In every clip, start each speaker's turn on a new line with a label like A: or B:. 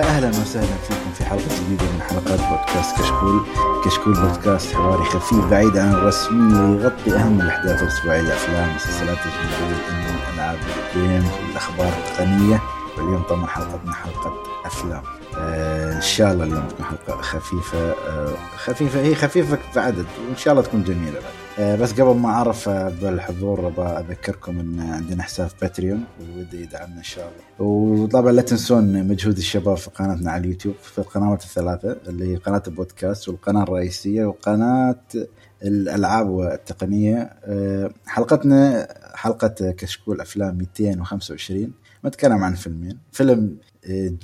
A: أهلا وسهلا فيكم في حلقة جديدة من حلقات بودكاست كشكول. كشكول بودكاست حواري خفيف بعيد عن الرسمي يغطي أهم الأحداث الأسبوعية. الافلام مسلسلات الانمي الالعاب ال games والأخبار التقنية. واليوم طبعا حلقتنا حلقة أفلام. آه إن شاء الله اليوم تكون حلقة خفيفة آه خفيفة هي خفيفة بعدد وإن شاء الله تكون جميلة بعد. آه بس قبل ما أعرف بالحضور أبغى أذكركم إن عندنا حساب Patreon ودي يدعمنا إن شاء الله. وطبعا لا تنسون مجهود الشباب في قناتنا على اليوتيوب في القنوات الثلاثة اللي هي قناة البودكاست والقناة الرئيسية وقناة الألعاب والتقنية. حلقتنا حلقة كشكول أفلام 225 نتكلم عن فيلمين. فيلم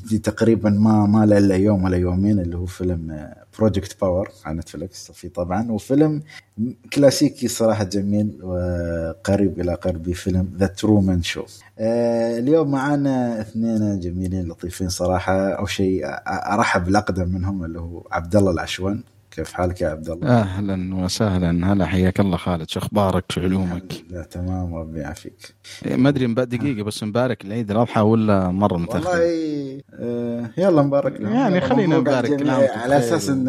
A: دي تقريبا ما ما له إلا يوم ولا يومين اللي هو فيلم Project Power على نتفلكس في طبعا. وفيلم كلاسيكي صراحة جميل وقريب إلى قلبي فيلم The Truman Show اليوم معانا اثنين جميلين لطيفين صراحة. أو شيء أرحب بالأقدم منهم اللي هو عبد الله العشوان. كيف حالك يا عبد الله؟
B: أهلا وسهلا. هلا حياك الله خالد. شو أخبارك؟ شو علومك؟
A: لا تمام ربي يعافيك.
B: ما أدري دقيقة بس مبارك العيد الأضحى ولا مرة متأخر؟
A: والله آه يلا مبارك
B: يعني خلينا نبارك
A: على أساس إن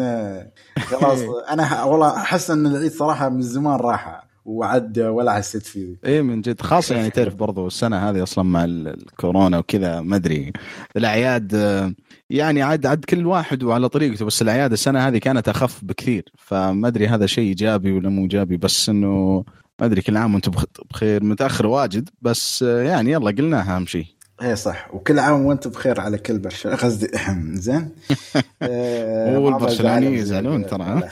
A: خلاص أنا والله أحس إن العيد صراحة من زمان راحة. وعد ولا حسيت فيه.
B: إيه من جد. خاصة يعني تعرف برضو السنة هذه أصلا مع الكورونا وكذا ما أدري. الأعياد يعني عاد عاد كل واحد وعلى طريقته بس الأعياد السنة هذه كانت أخف بكثير. فما أدري هذا شيء إيجابي ولا مو إيجابي بس إنه ما أدري كل عام وأنتم بخير. متأخر واجد بس يعني يلا قلناها أهم شيء.
A: إيه صح. وكل عام وأنتم بخير على كل برشلونه قصدي زين.
B: هو البرشلونيه يزعلون ترى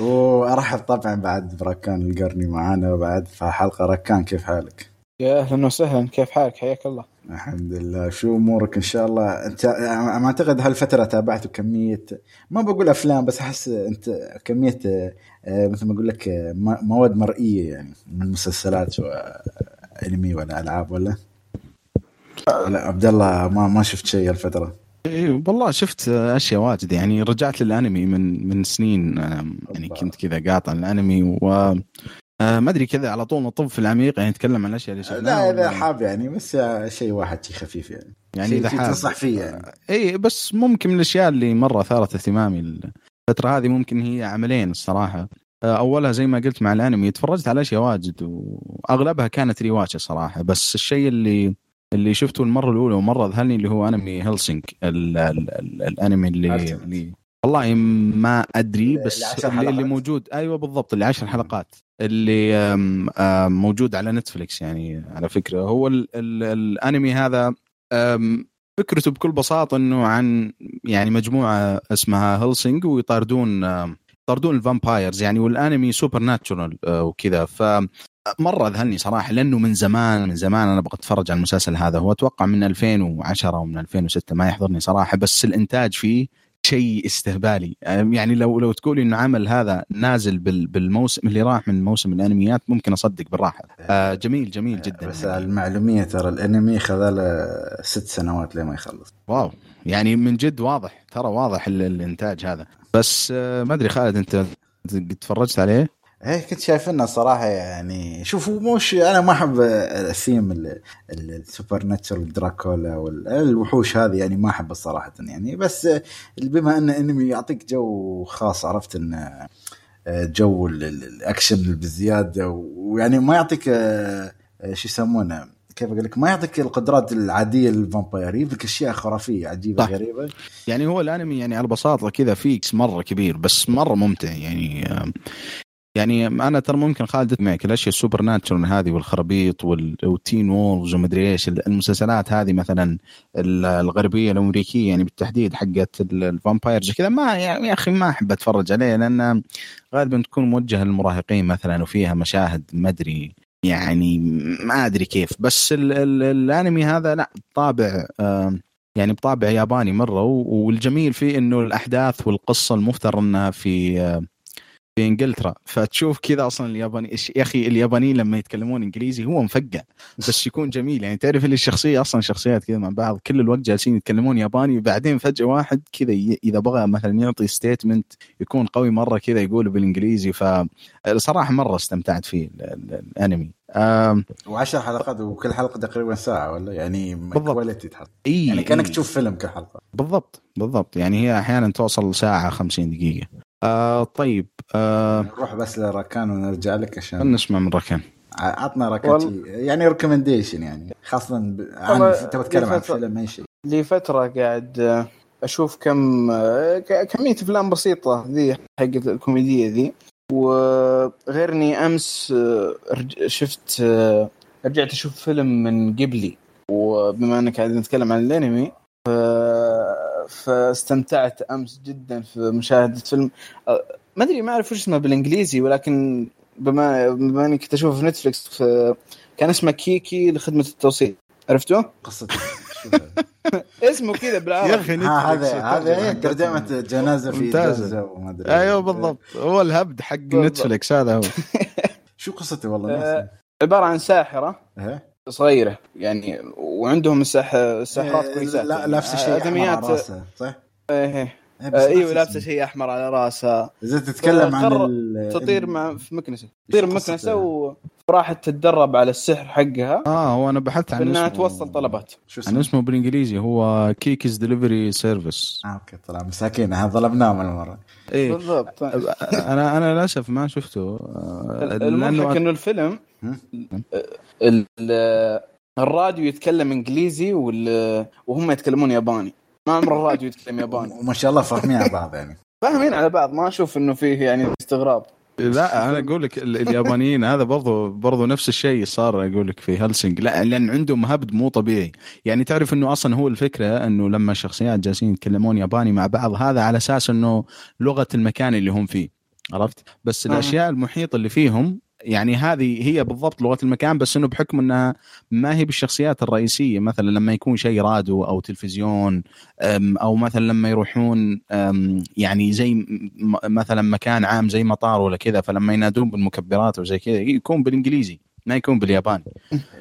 A: وأرحب طبعا بعد بركان القرني معانا بعد في حلقة. ركان كيف حالك؟
C: يا أهلا وسهلا. كيف حالك؟ حياك الله.
A: الحمد لله. شو أمورك إن شاء الله؟ انت ما أعتقد هالفترة تابعت كميه ما بقول أفلام بس أحس أنت كمية مثل ما أقول لك مواد مرئية يعني من مسلسلات أنمي ولا ألعاب ولا؟ لا عبد الله ما ما شفت شيء الفترة
B: اي والله شفت أشياء واجد. يعني رجعت للأنمي من من سنين يعني كنت كذا قاطع الأنمي و ما أدري كذا على طول نطب في العميق يعني نتكلم عن الأشياء اللي
A: شفناها لا إذا حاب يعني بس شيء واحد شيء خفيف يعني.
B: يعني إذا حاب.
A: تنصح فيه يعني.
B: اي بس ممكن من الأشياء اللي مرة اثارت اهتمامي الفترة هذه ممكن هي عملين الصراحة. أولها زي ما قلت مع الأنمي تفرجت على أشياء واجد واغلبها كانت ريواتش صراحة بس الشيء اللي اللي شفته المرة الأولى ومرة ذهلني اللي هو أنمي ال الأنمي اللي, اللي والله ما أدري بس اللي, اللي موجود أيوه بالضبط اللي عشر حلقات اللي آم آم موجود على نتفليكس يعني على فكرة. هو ال ال الأنمي هذا فكرته بكل بساطة إنه عن يعني مجموعة اسمها هيلسينج ويطاردون يطاردون ال vampires يعني والانمي supernatural وكذا. ف مرة ذهلني صراحة لأنه من زمان من زمان أنا أبغى أتفرج على المسلسل هذا. هو أتوقع من 2010 ومن 2006 ما يحضرني صراحة. بس الإنتاج فيه شيء استهبالي. يعني لو لو تقولي إنه عمل هذا نازل بالموسم اللي راح من موسم الأنميات ممكن أصدق بالراحة. آه جميل جميل جدا.
A: بس المعلومية ترى الأنمي خذ ست سنوات لما يخلص.
B: واو. يعني من جد واضح ترى واضح الإنتاج هذا. بس آه ما أدري خالد أنت تفرجت عليه؟
A: إيه كنت شايف إنه صراحة يعني شوفوا مش أنا ما أحب ال theme ال supernatural دراكولا والوحوش هذه يعني ما احب صراحة يعني. بس بما انه أنمي يعطيك جو خاص عرفت انه جو الأكشن بزياده ويعني ما يعطيك شو يسمونه كيف أقول لك؟ ما يعطيك القدرات العادية لل vampire. يجيب أشياء خرافية عجيبة طيب. غريبة.
B: يعني هو الأنمي يعني على بساطة كذا فيكس مرة كبير بس مرة ممتع يعني يعني أنا ترى ممكن خالد معك الأشياء ال supernatural هذه والخرابيط وال Teen Wolfs ومدري إيش المسلسلات هذه مثلا الغربية الأمريكية يعني بالتحديد حقت ال vampires كذا ما يا أخي ما أحب أتفرج عليه لأن غالبا تكون موجهة للمراهقين مثلا وفيها مشاهد ما أدري يعني ما أدري كيف. بس ال ال الأنمي هذا لا طابع يعني بطابع ياباني مرة والجميل فيه إنه الأحداث والقصة المفترض انها في في إنجلترا فتشوف كذا أصلا الياباني يا أخي اليابانيين لما يتكلمون إنجليزي هو مفقع بس يكون جميل. يعني تعرف اللي الشخصية أصلا شخصيات كذا مع بعض كل الوقت جالسين يتكلمون ياباني وبعدين فجأة واحد كذا إذا بغى مثلا يعطي ستيتمنت يكون قوي مرة كذا يقوله بالإنجليزي. فصراحه مرة استمتعت فيه الأنمي.
A: و10 حلقات وكل حلقة تقريبا ساعة ولا؟ يعني
B: بالضبط.
A: quality تحط.
B: إي
A: يعني
B: كأنك.
A: تشوف فيلم كل حلقه
B: بالضبط بالضبط. يعني هي أحيانا توصل ساعة 50 دقيقة. آه طيب آه
A: نروح بس لراكان ونرجع لك عشان
B: خلنا نسمع من ركان
A: عطنا راكان
C: والله-
A: شي- يعني recommendation يعني خاصة ب... عن تبغى تتكلم عن فيلم أي شيء.
C: لي فترة قاعد آه، أشوف كم آه، ك- كمية أفلام بسيطة ذي حقت الكوميدية ذي. وغير إني أمس آه، رج- شفت رجعت أشوف فيلم من قبلي. وبما أنك قاعد نتكلم عن الأنمي ف... فاستمتعت أمس جدا في مشاهدة فيلم آه، ما أدري ما أعرف وش اسمه بالإنجليزي ولكن بما بما إني كنت أشوفه في نتفلكس. كان اسمه كيكي لخدمة التوصيل عرفتوه؟
A: هذا؟
C: اسمه كذا بالعربي
B: يا أخي
A: هذا هذا
B: ترجمة
A: ترجمة جنازة في. جازة وما أدري
B: أيوه بالضبط هو الهبد حق. نتفلكس هذا هو
A: شو قصته والله ناسي.
C: عبارة عن ساحرة
A: إيه؟
C: صغيرة يعني وعندهم الساح... الساحرات
A: إيه،
C: كويسات
A: لا
C: يعني.
A: لابسة شيء أحمر على
C: ادميات
A: راسه صح؟
C: إيه
A: إيه، بس
C: آه، إيوه لابسة
A: اسمه.
C: شيء. أحمر على راسها.
A: إذا تتكلم عن ال-
C: تطير مع في مكنسة. تطير؟ مكنسة وراحت تتدرب على السحر حقها.
B: آه هو أنا بحثت عن
C: انها
B: اسمه.
C: توصل طلبات.
A: شو
B: عن
A: اسمه؟
B: اسمه بالإنجليزي هو Kiki's Delivery Service
A: آه okay طلع مساكين. هذا ظلمناهم المرة.
B: إيه.
C: بالضبط.
B: أنا أنا للأسف ما شفته. آه،
C: المضحك إنه الفيلم الراديو يتكلم إنجليزي وهم يتكلمون ياباني. ما عمر الراديو يتكلم ياباني.
A: وما شاء الله فاهمين على بعض يعني.
C: فاهمين على بعض. ما أشوف إنه فيه يعني استغراب.
B: لا أنا أقول لك ال- اليابانيين هذا برضو برضو نفس الشيء صار أقول لك في هلسنج. لا لأن عندهم هبد مو طبيعي. يعني تعرف إنه أصلا هو الفكرة إنه لما الشخصيات جالسين يتكلمون ياباني مع بعض هذا على أساس إنه لغة المكان اللي هم فيه. عرفت؟ بس
C: آه.
B: الأشياء المحيطة اللي فيهم يعني هذه هي بالضبط لغة المكان بس إنه بحكم إنها ما هي بالشخصيات الرئيسية. مثلا لما يكون شيء راديو أو تلفزيون أو مثلا لما يروحون يعني زي مثلا مكان عام زي مطار ولا كذا فلما ينادون بالمكبرات وزي كذا يكون بالإنجليزي ما يكون بالياباني.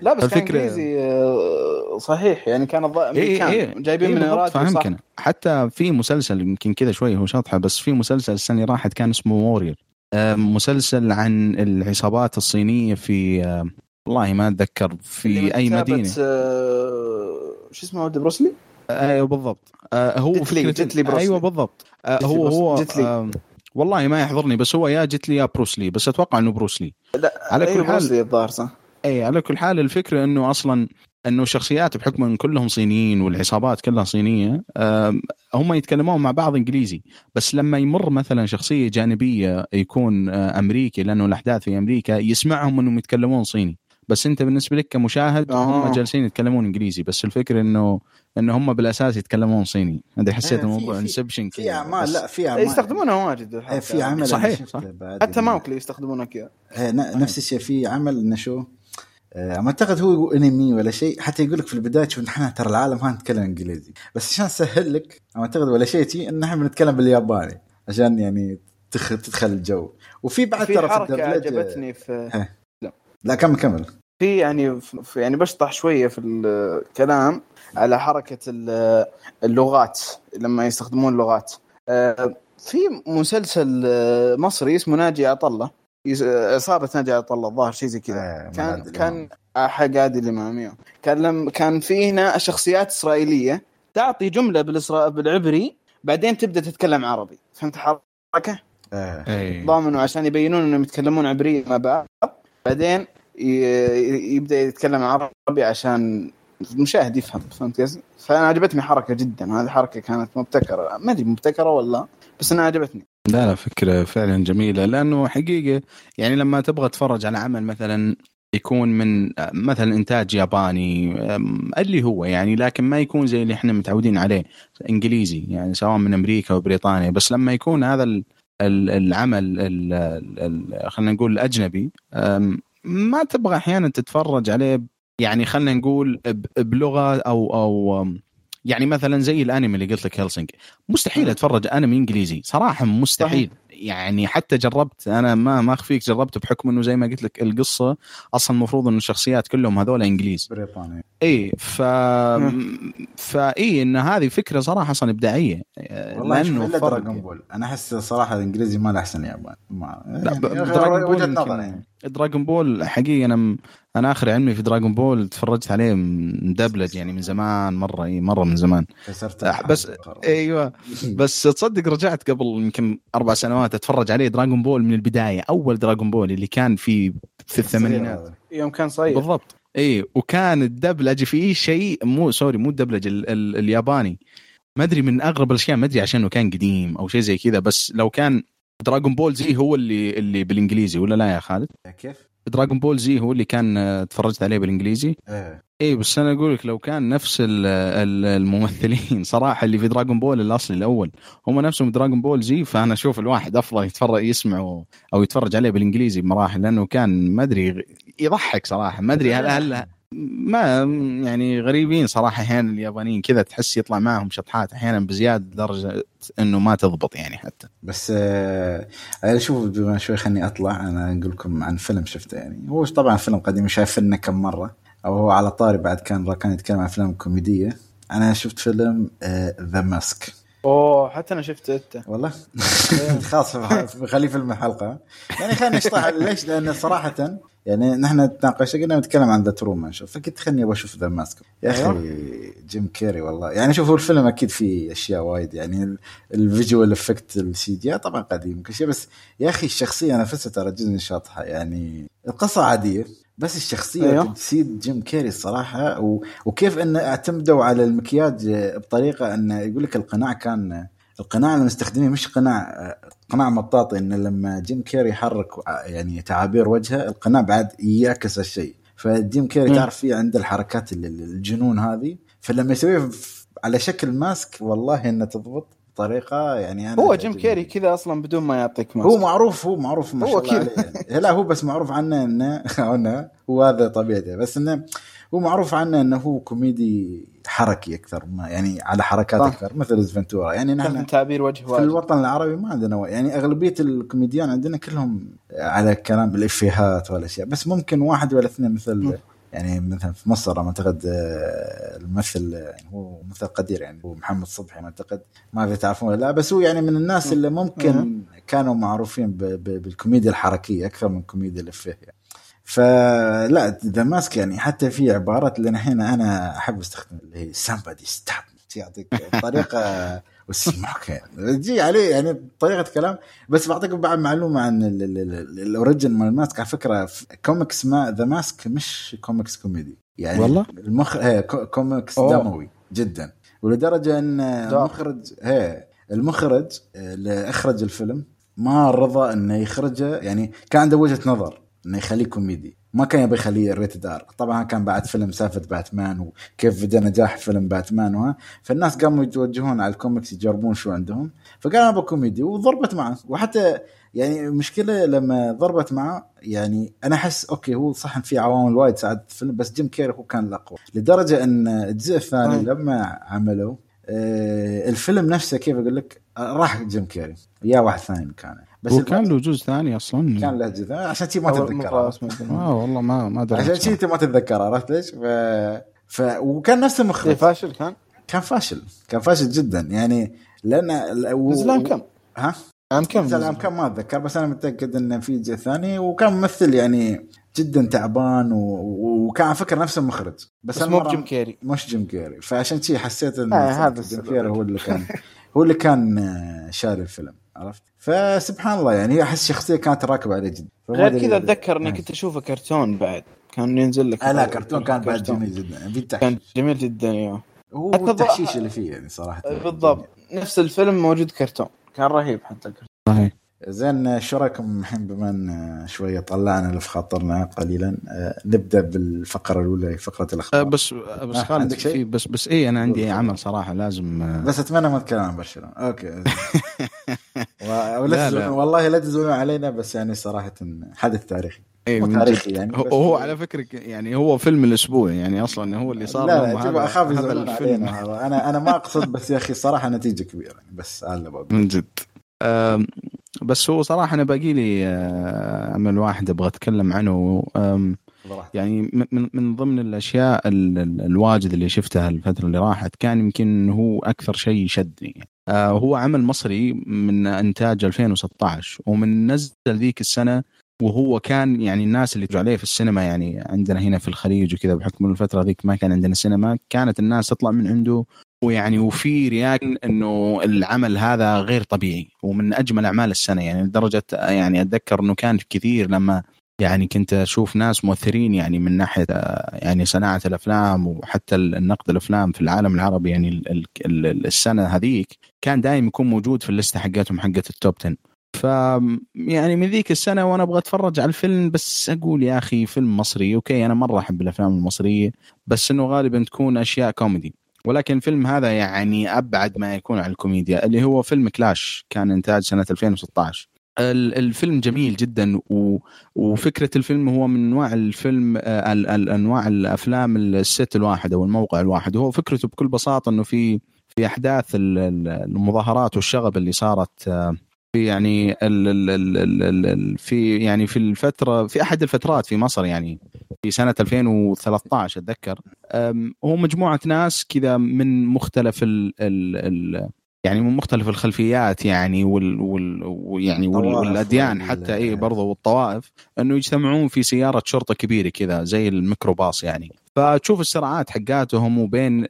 C: لا بس كان
B: الفكرة-
C: إنجليزي آه، صحيح. يعني كان الض-
B: إيه
C: أمريكان.
B: إيه
C: جايبين
B: إيه
C: من الراديو صح.
B: حتى في مسلسل يمكن كذا شوي هو شطحه بس في مسلسل السنة اللي راحت كان اسمه Warrior مسلسل عن العصابات الصينية في والله ما
C: أتذكر
B: في
C: أي
B: مدينة
C: آه، شو اسمه بروسلي؟
B: أيوه بالضبط آه هو
C: جيت لي-
B: فكرة-
C: جيت لي بروسلي.
B: أيوه بالضبط آه هو هو
C: جيت لي.
B: آه والله ما يحضرني بس هو يا جيت لي يا بروسلي بس أتوقع إنه بروسلي
C: لا
B: على
C: أيوة
B: كل حال
C: بروسلي الظاهر صح
B: اي على كل حال الفكرة إنه أصلا أنه شخصيات بحكم إن كلهم صينيين والعصابات كلها صينية هم يتكلمون مع بعض إنجليزي. بس لما يمر مثلا شخصية جانبية يكون آه، أمريكي لأنه الأحداث في أمريكا يسمعهم إنهم يتكلمون صيني. بس أنت بالنسبة لك كمشاهد
C: آه.
B: هم جالسين يتكلمون إنجليزي. بس الفكرة إنه إنه هم بالأساس يتكلمون صيني. هذا حسيت
A: في-
B: الموضوع انسبشن
A: في أعمال لا في أعمال.
C: إيه، يستخدمونها واجد
A: إيه،. في عمل
B: صحيح،
A: شفته
B: صح.
C: حتى ماوكلي يستخدمونها كذا.
A: إيه، نفس الشيء في عمل انه شو آه، ما أعتقد هو أنمي ولا شيء. حتى يقول لك في البداية شوف نحن ترى العالم ما نتكلم إنجليزي. بس عشان أسهل لك ما أعتقد ولا شيء تي إن نحن بنتكلم بالياباني عشان يعني تخ... تدخل الجو. وفي بعد ترى في حركة
C: عجبتني في
A: لا. كمل كمل.
C: في يعني في يعني بشطح شوية في الكلام على حركة ال- اللغات لما يستخدمون اللغات. آه، في مسلسل آه، مصري اسمه ناجي عطله يس- عصابه ناجي عطله الظاهر شيء زي كذا
A: آه،
C: كان كان. حق عادل امام. كان لم كان في هنا شخصيات إسرائيلية تعطي جملة بالإسرا... بالعبري بعدين تبدأ تتكلم عربي فهمت الحركة؟
A: آه.
B: اي
C: ضامنوا عشان يبينون إنهم يتكلمون عبريه مع بعض بعدين يبدأ يتكلم عربي عشان المشاهد يفهم فهمت قصدي؟ فأنا عجبتني حركة جدا هذه حركة كانت مبتكرة ما أدري مبتكرة ولا بس أنا عجبتني
B: لا لا فكرة فعلا جميلة. لأنه حقيقة يعني لما تبغى تتفرج على عمل مثلا يكون من مثلا إنتاج ياباني اللي هو يعني لكن ما يكون زي اللي إحنا متعودين عليه إنجليزي يعني سواء من أمريكا وبريطانيا بس لما يكون هذا ال- ال- العمل ال- ال- ال- خلينا نقول الأجنبي أم، ما تبغى أحيانا تتفرج عليه يعني خلينا نقول ب- بلغة أو أو أم، يعني مثلا زي الأنمي اللي قلت لك هيلسنج مستحيل أتفرج أنمي إنجليزي. صراحة مستحيل. يعني حتى جربت أنا ما ما أخفيك جربت بحكم إنه زي ما قلت لك القصة أصلا المفروض إنه الشخصيات كلهم هذول إنجليز.
A: بريطانيا
B: اي ف فاي إن هذه فكرة صراحة أصلا إبداعية.
A: والله شوف إلا Dragon Ball أنا أحس صراحة الانجليزي ما له احسن يابان ما
B: لا
A: يعني وجهة
B: يمكن-
A: نظر يعني
B: Dragon Ball حقيقه أنا م... أنا آخر علمي في Dragon Ball تفرجت عليه مدبلج يعني من زمان مرة إي مرة من زمان.
A: كسرت
B: أه، بس- أيوه. بس تصدق رجعت قبل يمكن أربع سنوات أتفرج عليه Dragon Ball من البداية أول Dragon Ball اللي كان في في الثمانينات.
C: يوم كان صغير.
B: بالضبط. إي وكان الدبلجه فيه شيء مو sorry مو الدبلجه ال... ال... الياباني. ما أدري من أغرب الأشياء ما أدري عشانه كان قديم أو شيء زي كذا بس لو كان Dragon Ball Z هو اللي اللي بالإنجليزي ولا لا يا خالد؟
A: كيف؟
B: Dragon Ball Z هو اللي كان آه، تفرجت عليه بالإنجليزي
A: إيه
B: اي بس أنا أقول لك لو كان نفس ال- ال- الممثلين صراحة اللي في Dragon Ball الأصلي الأول هم نفسهم Dragon Ball Z فأنا أشوف الواحد أفضل يتفرج يسمعه أو يتفرج عليه بالإنجليزي بمراحل لأنه كان ما أدري يضحك صراحة ما أدري هل هل ما يعني غريبين صراحة. أحيانا اليابانيين كذا تحس يطلع معهم شطحات أحيانا بزيادة لدرجه إنه ما تضبط يعني حتى.
A: بس آه شوف بما شوي خليني أطلع أنا أقول لكم عن فيلم شفته يعني. هو طبعا فيلم قديم شايفينه كم مرة. أو هو على طاري بعد كان كان يتكلم عن افلام كوميدية. أنا شفت فيلم The Mask
C: أوه حتى أنا شفت أنت.
A: والله؟ خلاص بخليه فيلم الحلقة. يعني خلينا نشطح ليش؟ لأن صراحة يعني نحن تناقش قلنا نتكلم عن The Truman Show فقلت خليني أبغى أشوف The Mask. يا أخي جيم كيري والله. يعني شوفوا الفيلم أكيد فيه أشياء وايد. يعني ال- ال visual effect ال CG طبعا قديم كل شيء. بس يا أخي الشخصية نفسها ترى جدا شاطحة. يعني القصة عادية. بس الشخصية
C: أيوه.
A: تجسيد جيم كيري الصراحه و... وكيف انه اعتمدوا على المكياج بطريقة انه يقول لك القناع كان القناع اللي مستخدميه مش قناع قناع مطاطي انه لما جيم كيري يحرك يعني تعابير وجهه القناع بعد يعكس الشيء فجيم كيري. تعرف فيه عنده الحركات ال- ال- الجنون هذه فلما يسويها في- على شكل mask والله إنه تضبط بطريقة يعني أنا
C: هو جيم كيري كذا أصلا بدون ما يعطيك Mask
A: هو معروف هو معروف ما
C: هو
A: شاء الله
C: كذا.
A: عليه يعني. لا هو بس معروف عنه إنه انه هو هذا طبيعته بس إنه هو معروف عنه إنه هو كوميدي حركي أكثر ما يعني على حركات
C: صح.
A: أكثر مثل Ventura يعني نحن
C: تعبير وجه
A: في الوطن العربي ما عندنا يعني أغلبية الكوميديان عندنا كلهم على كلام الإفيهات والأشياء بس ممكن واحد ولا اثنين مثل
C: م.
A: يعني مثلا في مصر أنا أعتقد آه، الممثل يعني هو ممثل قدير يعني هو محمد صبحي أنا أعتقد ما أدري تعرفون ولا لا بس هو يعني من الناس اللي ممكن كانوا معروفين بالكوميديا الحركية أكثر من كوميديا الافيه يعني. فلا The Mask يعني حتى في عبارات اللي الحين أنا أحب استخدم اللي هي somebody stop يعطيك طريقة واسمعك يعني تجي عليه يعني طريقة كلام. بس بعطيكم بعد معلومة عن ال- ال- ال- ال origin مال ال Mask. على فكرة كوميكس ما The Mask مش كوميكس كوميدي يعني
B: والله؟
A: المخ كوميكس
C: أوه.
A: دموي جدا. ولدرجة
C: إن.
A: المخرج هي المخرج اللي أخرج الفيلم ما رضى إنه يخرجه. يعني كان عنده وجهة نظر إنه يخليه كوميدي ما كان يبي يخليه rated R طبعا كان بعد فيلم سالفه باتمان وكيف بدأ نجاح فيلم باتمان وها. فالناس قاموا يتوجهون على الكوميكس يجربون شو عندهم. فقال أنا أبغى كوميدي وضربت معه. وحتى يعني المشكلة لما ضربت معه يعني أنا أحس okay هو صح في عوامل وايد ساعدت الفيلم بس جيم كيري هو كان الأقوى. لدرجة أن الجزء الثاني
C: أي.
A: لما عملوا آه، الفيلم نفسه كيف أقول لك راح جيم كيري. يا واحد ثاني مكانه. بس
B: كان له جزء ثاني أصلا.
A: كان له جزء عشان شي ما
C: أول
A: تتذكر
C: مرة
A: عرفت؟
C: أسمع
B: آه والله ما ما ادري
A: عشان شي أنت ما تتذكر عرفت ليش؟ ف... ف... وكان نفس
C: إيه،
A: المخرج
C: فاشل كان؟
A: كان فاشل. كان فاشل جدا. يعني لأن و...
C: نزل عام كم؟
A: ها؟
C: عام كم؟
A: نزل عام كم؟ ما أتذكر. بس أنا متأكد انه في جزء ثاني. وكان ممثل يعني جدا تعبان و... و- وكان على فكرة نفس المخرج. بس,
C: بس مو بجيم كيري.
A: مش جيم كيري. فعشان شي حسيت إن
C: آه، هذا
A: جيم. كيري هو اللي كان هو اللي كان آه، شاري الفيلم. عرفت؟ فسبحان الله يعني أحس شخصية كانت راكبة عليه جدا.
C: غير كذا اتذكر اني
A: آه.
C: كنت أشوفه كرتون بعد. كان ينزل لك
A: لا كرتون كان بعد جميل جدا في
C: كان جميل جدا أيوه
A: هو
C: حتى
A: التحشيش اللي فيه يعني صراحة.
C: بالضبط. نفس الفيلم موجود كرتون. كان رهيب حتى الكرتون.
B: صحيح.
A: زين شو رأيكم الحين بما إن شوية طلعنا اللي في خاطرنا قليلا آه، نبدأ بالفقرة الأولى فقرة
B: آه،
A: الاخبار
B: بس بس
A: آه،
B: خالد
A: عندك شيء؟
B: في بس بس اي أنا عندي عمل صراحة لازم آه،
A: بس أتمنى ما نتكلم عن برشلونة. أوكي و-
B: لا، لا.
A: والله لا تزعلون علينا بس يعني صراحة حدث تاريخي.
B: إيه
A: تاريخي. يعني
B: هو-
A: بس-
B: على فكرة يعني هو فيلم الأسبوع يعني أصلا هو اللي صار
A: لا لا
B: أخاف
A: يزعلون علينا. أنا أنا ما أقصد بس يا أخي صراحة نتيجة كبيرة يعني بس هذا
B: من جد. بس هو صراحة أنا باقي لي آه، عمل واحد أبغى أتكلم عنه. يعني من- من من ضمن الأشياء ال- ال- الواجد اللي شفتها الفترة اللي راحت كان يمكن هو أكثر شيء شدني آه، هو عمل مصري من إنتاج 2016 ومن نزل ذيك السنة وهو كان يعني الناس اللي تجوا عليه في السينما يعني عندنا هنا في الخليج وكذا بحكم الفترة ذيك ما كان عندنا سينما كانت الناس تطلع من عنده ويعني وفي رياكشن إنه العمل هذا غير طبيعي ومن أجمل أعمال السنة يعني لدرجة يعني أتذكر إنه كان كثير لما يعني كنت أشوف ناس مؤثرين يعني من ناحية يعني صناعة الأفلام وحتى النقد الأفلام في العالم العربي يعني ال- ال- ال- السنة هذيك كان دائما يكون موجود في اللستة حقتهم حقت ال top 10 ف يعني من ذيك السنة وأنا أبغى أتفرج على الفيلم بس أقول يا أخي فيلم مصري okay أنا مرة أحب الأفلام المصرية بس إنه غالبا تكون أشياء كوميدي. ولكن الفيلم هذا يعني أبعد ما يكون عن الكوميديا اللي هو فيلم Clash كان إنتاج سنة 2016 ال- الفيلم جميل جدا و... وفكرة الفيلم هو من انواع الفيلم آه، ال... ال... أنواع الأفلام الست الواحد أو الموقع الواحد. وهو فكرته بكل بساطة إنه في في أحداث ال- ال- المظاهرات والشغب اللي صارت آه، في يعني ال... ال... ال... ال... ال... في يعني في الفترة في أحد الفترات في مصر يعني في سنة 2013 أتذكر هو مجموعة ناس كذا من مختلف ال... ال... ال... يعني من مختلف الخلفيات يعني وال, وال...
A: الطوائف
B: والأديان
A: وال-
B: حتى إي برضه والطوائف إنه يجتمعون في سيارة شرطة كبيرة كذا زي الميكروباص يعني. فتشوف الصراعات حقاتهم وبين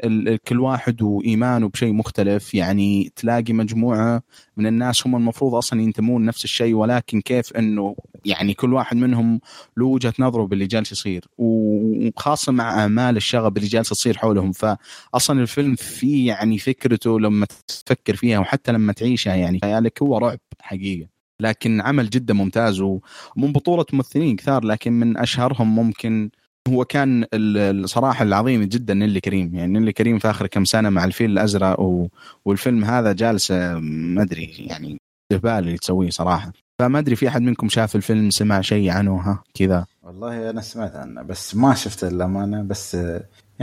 B: كل واحد وايمانه بشيء مختلف. يعني تلاقي مجموعة من الناس هم المفروض أصلا ينتمون نفس الشيء ولكن كيف إنه يعني كل واحد منهم له وجهة نظره باللي جالس يصير وخاصة مع أعمال الشغب اللي جالسة تصير حولهم. فاصلا الفيلم فيه يعني فكرته لما تفكر فيها وحتى لما تعيشها يعني خيالك هو رعب حقيقة. لكن عمل جدا ممتاز ومن بطولة ممثلين كثار لكن من أشهرهم ممكن هو كان ال- الصراحة العظيم جدا نيلي كريم. يعني نيلي كريم في آخر كم سنة مع الفيل الأزرق و... والفيلم هذا جالسة ما أدري يعني جبال اللي تسويه صراحة. فما أدري في أحد منكم شاف الفيلم سمع شيء عنه ها كذا؟
A: والله أنا سمعت عنه بس ما شفته للأمانة بس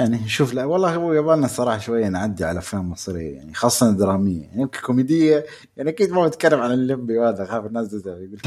A: يعني شوف لا والله هو يبغى صراحة شوية نعدي على أفلام مصرية يعني خاصة دراميه يعني يمكن كوميدية يعني أكيد ما بتكلم عن اللمبي وهذا خاف الناس تزعل يقول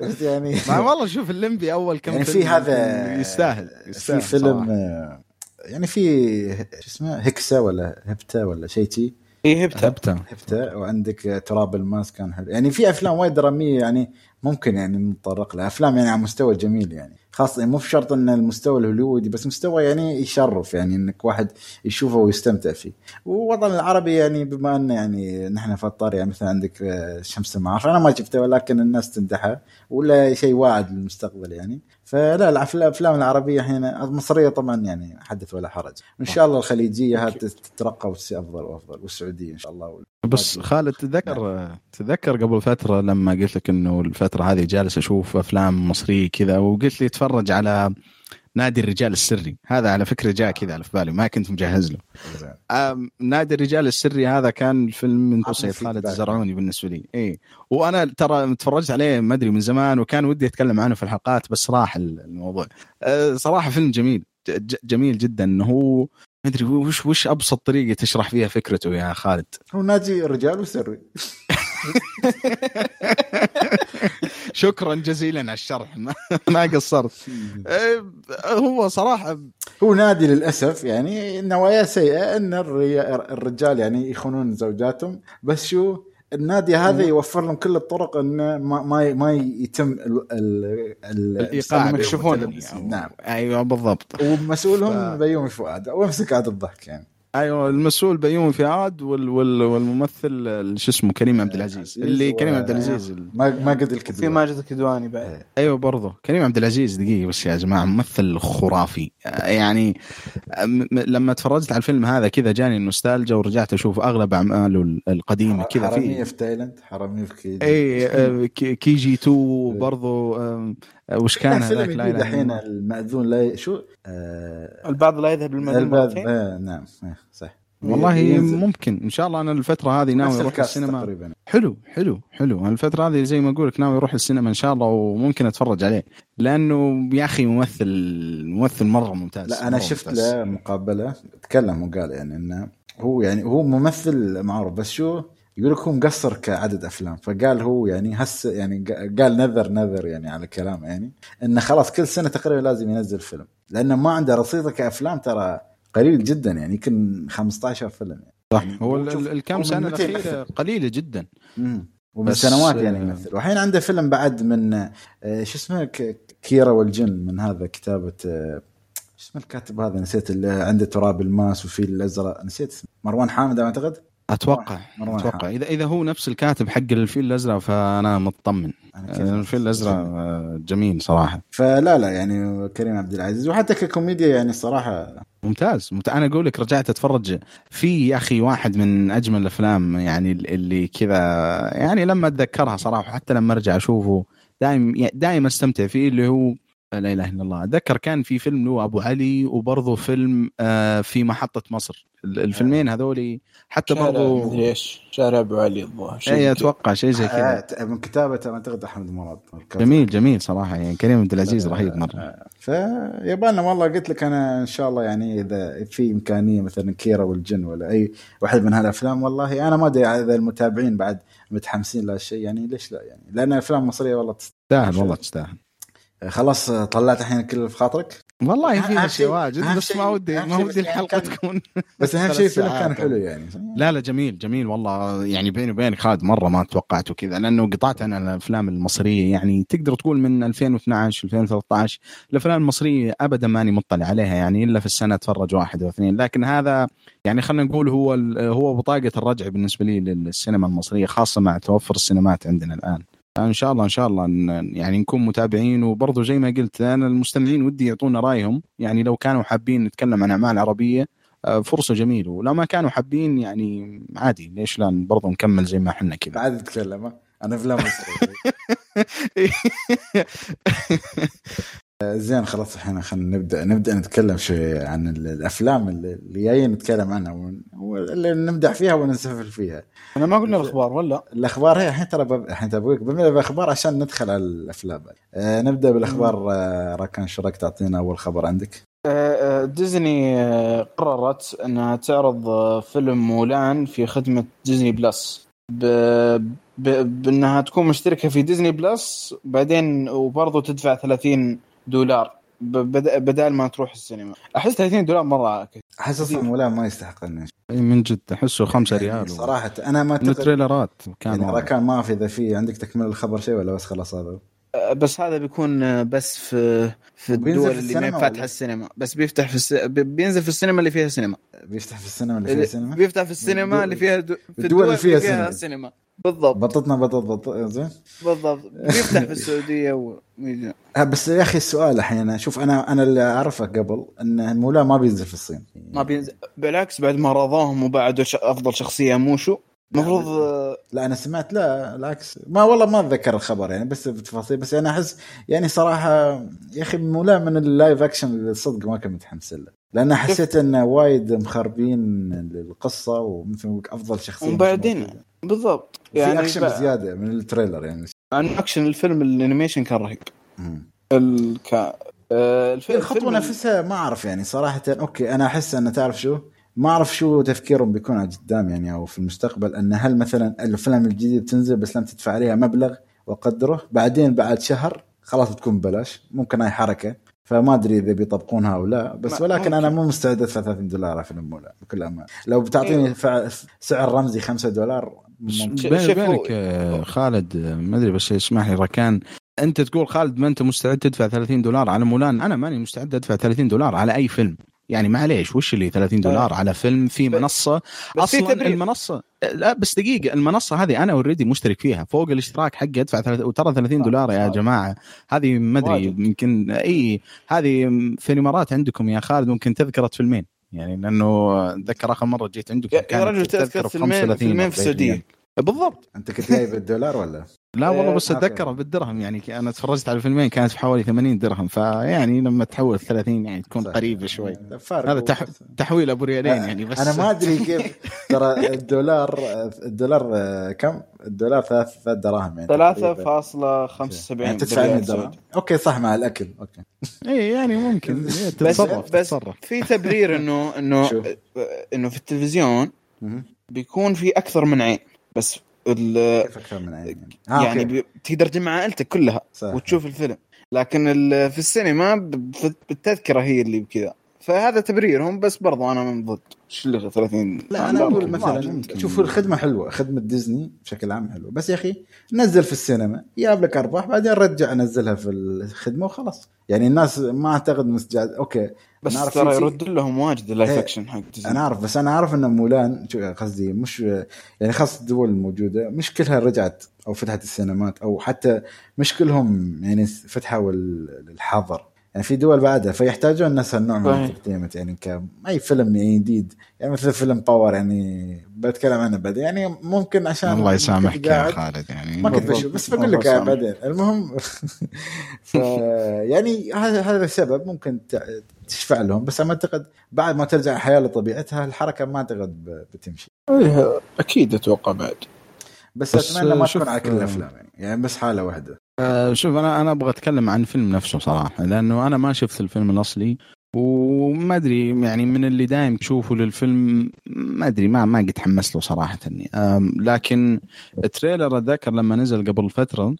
A: بس يعني
B: ما والله شوف الليمبي أول كم
A: يعني في هذا
B: يستاهل يستاهل
A: في فيلم
B: صراحة.
A: يعني في شو اسمه هكسا ولا هبتا ولا شيء تي
C: اي هبتة.
B: هبتة.
A: هبتا وعندك تراب الماس كان حلو. يعني في أفلام وايد درامية يعني ممكن يعني نتطرق لها. أفلام يعني على مستوى جميل يعني. خاصه مو في شرط إن المستوى الهوليوودي بس مستوى يعني يشرف يعني إنك واحد يشوفه ويستمتع فيه. ووطن العربي يعني بما إن يعني نحن في الطار يعني مثلا عندك آه، شمس المعارف أنا ما شفته ولكن الناس تمدحها ولا شيء واعد للمستقبل يعني. فلا الافلام العربية هنا المصرية طبعا يعني حدث ولا حرج. إن شاء الله الخليجية هذه تترقى وتصير أفضل وأفضل والسعودية إن شاء الله.
B: بس خالد تذكر تذكر قبل فترة لما قلت لك إنه الفترة هذه جالس أشوف أفلام مصرية كذا وقلت لي تفرج على نادي الرجال السري. هذا على فكرة جاء كذا على في بالي ما كنت مجهز له. نادي الرجال السري هذا كان الفيلم من سيد خالد. الزرعوني بالنسبة لي. اي وأنا ترى تفرجت عليه ما أدري من زمان وكان ودي أتكلم عنه في الحلقات بس راح الموضوع. آه، صراحة فيلم جميل جميل جدا. إنه هو ما أدري وش وش أبسط طريقة تشرح فيها فكرته يا خالد؟
A: هو نادي رجال وسري.
B: شكرا جزيلا على الشرح. ما, قصرت. آه، هو صراحة
A: هو نادي للأسف يعني نوايا سيئة إن الرجال يعني يخونون زوجاتهم. بس شو النادي هذا يوفر لهم كل الطرق انه ما ما, ما يتم ال ال ال
B: الايقاع.
A: المتلبسين. نعم.
B: أيوه بالضبط.
A: ومسؤولهم
B: ف-
A: بيومي فؤاد وامسك عاد الضحك يعني.
B: أيوه المسؤول بيومي فؤاد وال وال والممثل ال- شو اسمه كريم عبد العزيز. اللي
A: و-
B: كريم عبد العزيز ال-
A: ما ما قد
C: في ماجد الكدواني بعد.
B: أيوه برضه كريم عبد العزيز دقيقة بس يا جماعة ممثل خرافي. آه، يعني آه، لما تفرجت على الفيلم هذا كذا جاني النوستالجيا ورجعت أشوف أغلب أعماله ال- القديمة كذا
A: حرامية
B: في
A: في تايلاند حرامية في كيجي
B: اي آه، كي كي جي 2 برضه آه، وش كان هذاك لا إله
A: الحين
B: الله؟
A: المأذون لا ي- شو؟ آه
C: البعض لا يذهب
A: الباب
C: مرتين
A: آه نعم آه صح
B: والله
A: ينزل.
B: ممكن. إن شاء الله أنا الفترة هذه ناوي
A: أروح
B: السينما.
A: تقريبا.
B: حلو حلو حلو. أنا الفترة هذه زي ما أقول لك ناوي أروح السينما إن شاء الله وممكن أتفرج عليه. لأنه يا أخي ممثل ممثل مرة ممتاز
A: لا
B: أنا
A: شفت. له مقابلة تكلم وقال يعني إنه هو يعني هو ممثل معروف بس شو؟ يقول لك هو مقصر كعدد أفلام فقال هو يعني هس يعني قال نذر نذر يعني على كلام يعني إنه خلاص كل سنة تقريبا لازم ينزل فيلم لأنه ما عنده رصيدة كأفلام ترى قليل جدا يعني يمكن 15 فيلم يعني.
B: صح. هو الكم
A: هو
B: سنة
A: من متى
B: الاخيره قليلة جدا.
A: مم. ومن سنوات يعني
B: آه،
A: يمثل. والحين عنده فيلم بعد من آه، شو اسمه كيرا والجن من هذا كتابة آه، شو اسمه الكاتب هذا؟ نسيت اللي عنده تراب الماس وفيل الأزرق. نسيت اسمه. مروان حامد أعتقد؟
B: أتوقع
A: مروان أتوقع.
B: إذا إذا هو نفس الكاتب حق الفيل الأزرق فأنا مطمن. آه، الفيل الأزرق آه، جميل صراحة.
A: فلا لا يعني كريم عبد العزيز. وحتى ككوميديا يعني الصراحة
B: ممتاز. ممتاز أنا أقول لك رجعت أتفرج في يا أخي واحد من أجمل الأفلام يعني اللي كذا يعني لما أتذكرها صراحة حتى لما أرجع أشوفه دائم دائما أستمتع فيه اللي هو لا إله إلا الله. أتذكر كان في فيلم له أبو علي وبرضه فيلم آه، في محطة مصر. ال- الفيلمين هذولي حتى
C: شارع
B: برضه
C: مدري إيش شارع أبو علي الظاهر
B: اي. أتوقع شيء زي كذا.
A: آه، من كتابة أعتقد أحمد مراد.
B: جميل جميل صراحة يعني كريم عبد العزيز رهيب مرة.
A: فيبالنا والله قلت لك أنا إن شاء الله يعني إذا في إمكانية مثلا كيرا والجن ولا أي واحد من هالأفلام والله أنا ما أدري إذا المتابعين بعد متحمسين لهالشيء يعني ليش لا يعني؟ لأن الأفلام المصرية والله تست...
B: تستاهل والله تستاهل.
A: خلاص طلعت الحين كل اللي في خاطرك؟
B: والله في اشياء واجد بس ما ودي ما ودي الحلقة
A: كان-
B: تكون
A: بس
B: أهم
A: شيء الفيلم كان حلو يعني
B: لا لا جميل جميل والله. يعني بيني وبينك خالد مرة ما توقعته كذا لأنه قطعت أنا الأفلام المصرية يعني تقدر تقول من 2012 2013 الأفلام المصرية ابدا ماني مطلع عليها يعني إلا في السنة أتفرج واحد أو اثنين. لكن هذا يعني خلينا نقول هو ال- هو بطاقة الرجع بالنسبة لي للسينما المصرية خاصة مع توفر السينمات عندنا الآن. إن شاء الله إن شاء الله يعني نكون متابعين. وبرضه زي ما قلت أنا المستمعين ودي يعطونا رأيهم. يعني لو كانوا حابين نتكلم عن أعمال عربية آه، فرصة جميلة. ولو ما كانوا حابين يعني عادي. ليش لا برضه نكمل زي ما إحنا كذا؟
A: بعد تتكلم؟ عن افلام مصريه آه، زين خلاص الحين خلينا نبدأ. نبدأ نتكلم شوي عن ال- الأفلام اللي جايين نتكلم عنها واللي نمدح فيها ونسفل فيها.
C: أنا ما قلنا الأخبار ولا؟
A: الأخبار هي الحين ترى الحين تبغيك بنبدأ بالأخبار عشان ندخل على الأفلام. آه نبدأ بالأخبار آه راكان شو رأيك؟ تعطينا أول خبر عندك؟
C: آه، آه، ديزني آه، قررت أنها تعرض فيلم مولان في خدمة ديزني بلس. ب... ب... بأنها تكون مشتركة في ديزني بلس بعدين وبرضه تدفع 30 دولار. ب... بد... بدال ما تروح السينما. أحس 30 دولار مرة كثير.
A: أحس أصلا مولان ما يستحق انه
B: من جد. أحسه خمسة
A: يعني
B: ريال
A: صراحة أنا ما
B: من
A: اعتقد
B: ال trailer ات كان
A: يعني. راكان ما في إذا في عندك تكمل الخبر شيء ولا بس خلاص هذا.
C: آه، بس هذا بيكون آه، بس في في الدول
A: في
C: اللي ما
A: السينما
C: فاتحة
A: ولا؟
C: السينما. بس بيفتح في الس... بي- بينزل في السينما اللي فيها سينما.
A: بيفتح في السينما اللي فيها سينما؟
C: بيفتح في السينما
A: الدول-
C: اللي فيها دو... في
A: الدول اللي فيها
C: فيها
A: سينما.
C: سينما. بالضبط.
A: بطتنا بطط بطط زين.
C: بالضبط. بيفتح في السعودية و...
A: آه، بس يا أخي السؤال الحين شوف أنا أنا اللي أعرفه قبل إن مولان ما بينزل في الصين.
C: ما بينزل. بالعكس بعد ما رضاهم وبعدوا ش... أفضل شخصية موشو. المفروض آه،
A: لا أنا سمعت لا العكس. ما والله ما أتذكر الخبر يعني بس بتفاصيل بس أنا أحس يعني صراحة يا أخي مولان من ال live action اللي صدق ما كنت متحمس له. لأن حسيت إنه وايد مخربين القصة ومثل أفضل شخصية
C: وبعدين بالضبط.
A: في
C: يعني
A: اكشن
C: بقى-
A: بزياده من ال trailer يعني.
C: عن اكشن الفيلم ال animation كان رهيب.
A: مم.
C: الك... آه، الف...
A: الخطوة
C: الفيلم-
A: نفسها ما أعرف يعني صراحة. okay أنا أحس انه تعرف شو؟ ما أعرف شو تفكيرهم بيكون قدام يعني أو في المستقبل. إن هل مثلا الفيلم الجديد بتنزل بس لم تدفع عليها مبلغ وقدره بعدين بعد شهر خلاص بتكون ببلاش. ممكن هاي حركة. فما أدري إذا بيطبقونها أو لا. بس ولكن أنا
C: ممكن.
A: مو مستعد أدفع 30 دولار على فيلم مولان بكل أمان. لو بتعطيني
C: إيه.
A: سعر رمزي 5 دولار
B: بيني وبينك آه، خالد آه، ما أدري بس اسمح لي ركان أنت تقول خالد ما أنت مستعد تدفع 30 دولار على مولان؟ أنا ماني مستعد أدفع 30 دولار على أي فيلم. يعني معليش وش اللي 30 دولار على فيلم؟ في منصة.
C: بس في
B: أصلا
C: تبرير.
B: المنصة لا بس دقيقة المنصة هذه أنا already مشترك فيها. فوق الاشتراك حقي أدفع 30 وترى 30 دولار يا
C: صح.
B: جماعة. هذه ما
C: أدري.
B: يمكن إي هذه في الإمارات عندكم يا خالد ممكن تذكرة فيلمين. يعني لأنه أتذكر آخر مرة جيت عندكم
C: يا يا رجل تذكر فيلمين فيلمين في السعودية. بالضبط
A: أنت كنت جاي بالدولار ولا؟
B: لا والله بس أتذكره بالدرهم يعني أنا تفرجت على فيلمين كانت في حوالي 80 درهم فيعني لما تحول 30 يعني تكون. قريبة شوي هذا تح... تحويل أبو ريالين يعني بس
A: أنا ما أدري كيف ترى الدولار الدولار آه، كم؟ الدولار ثلاث ثلاث دراهم يعني تقريباً.
C: 3.75
A: يعني تدفع 100
C: بالريال
A: درهم. okay صح مع الأكل okay
B: اي يعني ممكن
C: بس
B: تتصرف
C: بس في تبرير انه انه؟ إنه في التلفزيون. بيكون في أكثر من عين بس ال-
A: كيف أكثر من عين يعني؟ آه
C: يعني بي- تقدر تجمع عائلتك كلها
A: صح.
C: وتشوف الفيلم. لكن في السينما بالتذكرة هي اللي بكذا. فهذا تبريرهم بس برضو أنا من ضد إيش اللي 30
A: لا أنا
C: أقول.
A: مثلا. شوفوا الخدمة حلوة خدمة ديزني بشكل عام حلوة بس يا أخي نزل في السينما جاب لك أرباح بعدين رجع نزلها في الخدمة وخلاص يعني الناس ما أعتقد مستجد okay
C: بس ترى يرد لهم واجد ال
A: live
C: action حق ديزني.
A: أنا أعرف بس أنا أعرف إن مولان قصدي مش يعني خاصه الدول الموجودة مش كلها رجعت أو فتحت السينمات أو حتى مش كلهم يعني فتحوا ال- الحظر يعني في دول بعدها فيحتاجون نفس النوع من.
C: ال
A: entertainment يعني كأي فيلم يعني جديد يعني مثل فيلم باور يعني بتكلم عنه بعدين يعني ممكن عشان
B: الله يسامحك يا خالد يعني
A: ما كنت. بشوف بس بقول لك. بعدين المهم ف يعني هذا هذا السبب ممكن تشفع لهم بس أنا أعتقد بعد ما ترجع الحياة لطبيعتها الحركة ما أعتقد بتمشي
C: إيه، أكيد أتوقع بعد
A: بس,
B: بس
A: أتمنى ما تكون على كل الأفلام يعني, يعني بس حالة واحدة
B: آه، شوف أنا أنا أبغى أتكلم عن الفيلم نفسه صراحة لأنه أنا ما شفت الفيلم الأصلي وما أدري يعني من اللي دايم تشوفه للفيلم ما أدري ما ما قد تحمست له صراحة لكن ال trailer أتذكر لما نزل قبل فترة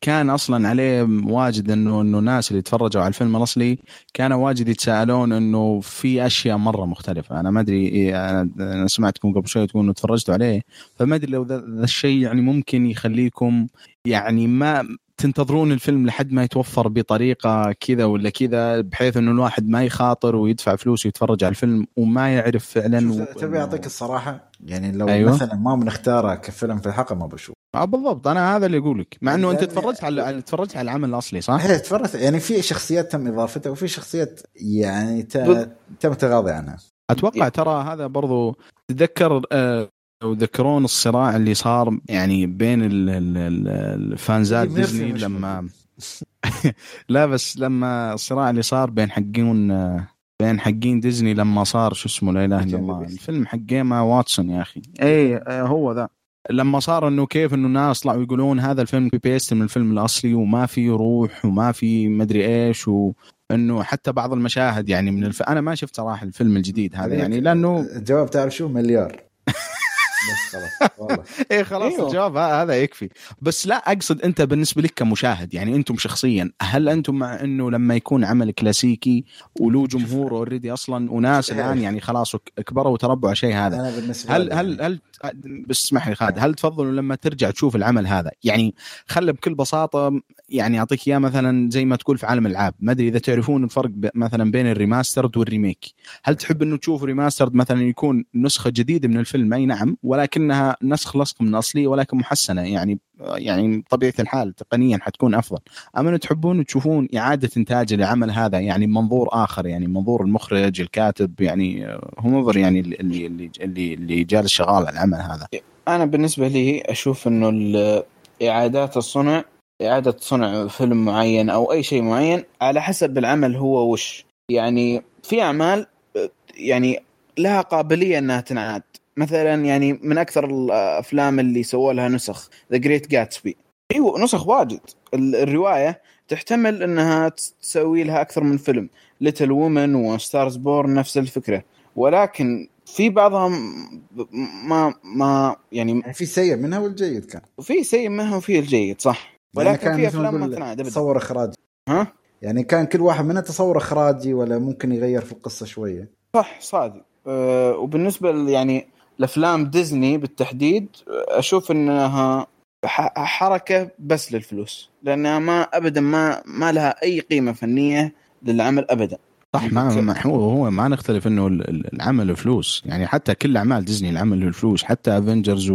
B: كان أصلا عليه واجد إنه إنه الناس اللي تفرجوا على الفيلم الأصلي كانوا واجد يتساءلون إنه في أشياء مرة مختلفة. أنا ما أدري إيه، أنا سمعتكم قبل شوي تقولوا تفرجتوا عليه فما أدري لو ذا الشيء يعني ممكن يخليكم يعني ما تنتظرون الفيلم لحد ما يتوفر بطريقة كذا ولا كذا بحيث إنه الواحد ما يخاطر ويدفع فلوس ويتفرج على الفيلم وما يعرف فعلا
A: شوف، تبي أعطيك الصراحة؟ يعني لو
B: أيوة.
A: مثلا ما بنختاره كفيلم في الحلقة ما بشوف.
B: آه بالضبط. أنا هذا اللي أقول لك مع إنه
A: أنت
B: تفرجت على تفرجت على العمل الأصلي صح؟
A: هي تفرجت. يعني في شخصيات تم اضافتها وفي شخصيات يعني ت... تم التغاضي عنها.
B: أتوقع ترى هذا برضو تتذكر آه، وذكرون الصراع اللي صار يعني بين ال- ال- ال- الفانزات ديزني لما لا بس لما الصراع اللي صار بين حقين بين حقين ديزني لما صار شو اسمه لا إله إلا الله. الفيلم حق إيما واتسون يا أخي. اي آه، هو ذا. لما صار إنه كيف إنه الناس طلعوا يقولون هذا الفيلم copy paste من الفيلم الأصلي وما في روح وما في مدري إيش وانه حتى بعض المشاهد يعني من الف... أنا ما شفت صراحة الفيلم الجديد هذا يعني لأنه
A: الجواب تعرف شو؟ مليار. بس خلاص والله
B: إيه خلاص
C: أيوه.
B: الجواب هذا يكفي بس لا أقصد أنت بالنسبة لك كمشاهد يعني أنتم شخصيا هل أنتم مع إنه لما يكون عمل كلاسيكي وله جمهور already أصلا وناس
A: إيه.
B: الآن يعني خلاص كبروا وتربوا على شيء هذا هل هل هل بس اسمح لي خالد هل تفضلوا لما ترجع تشوف العمل هذا؟ يعني خله بكل بساطة يعني أعطيك إياه مثلا زي ما تقول في عالم الألعاب ما أدري إذا تعرفون الفرق مثلا بين ال remastered وال remake. هل تحب إنه تشوف remastered مثلا يكون نسخة جديدة من الفيلم؟ أي نعم ولكنها نسخ لصق من الاصلي ولكن محسنة يعني يعني بطبيعه الحال تقنيا حتكون أفضل. أما تحبون تشوفون إعادة إنتاج العمل هذا يعني منظور آخر يعني منظور المخرج الكاتب يعني هو منظر يعني اللي اللي اللي, اللي جالس شغال على العمل هذا.
C: أنا بالنسبة لي أشوف إنه إعادات الصنع إعادة صنع فيلم معين أو أي شيء معين على حسب العمل هو وش. يعني في أعمال يعني لها قابلية إنها تنعاد. مثلا يعني من أكثر الأفلام اللي سووا لها نسخ ذا جريت جاتسبي إيوه نسخ واجد. ال- الرواية تحتمل إنها تسوي لها أكثر من فيلم. Little Women و Star Is Born نفس الفكرة. ولكن في بعضها ما ما يعني
A: يعني في سيء منها والجيد كان.
C: في سيء منها وفي الجيد صح.
A: يعني
C: ولكن في
A: أفلام ما
C: تنعاد
A: تصور إخراجي.
C: ها؟
A: يعني كان كل واحد منها تصور إخراجي ولا ممكن يغير في القصة شوية.
C: صح صادق. أه وبالنسبة يعني لافلام ديزني بالتحديد أشوف إنها حركة بس للفلوس لأنها ما ابدا ما ما لها أي قيمة فنية للعمل ابدا.
B: صح ما هو هو ما نختلف إنه ال- ال- العمل فلوس. يعني حتى كل أعمال ديزني العمل الفلوس حتى Avengers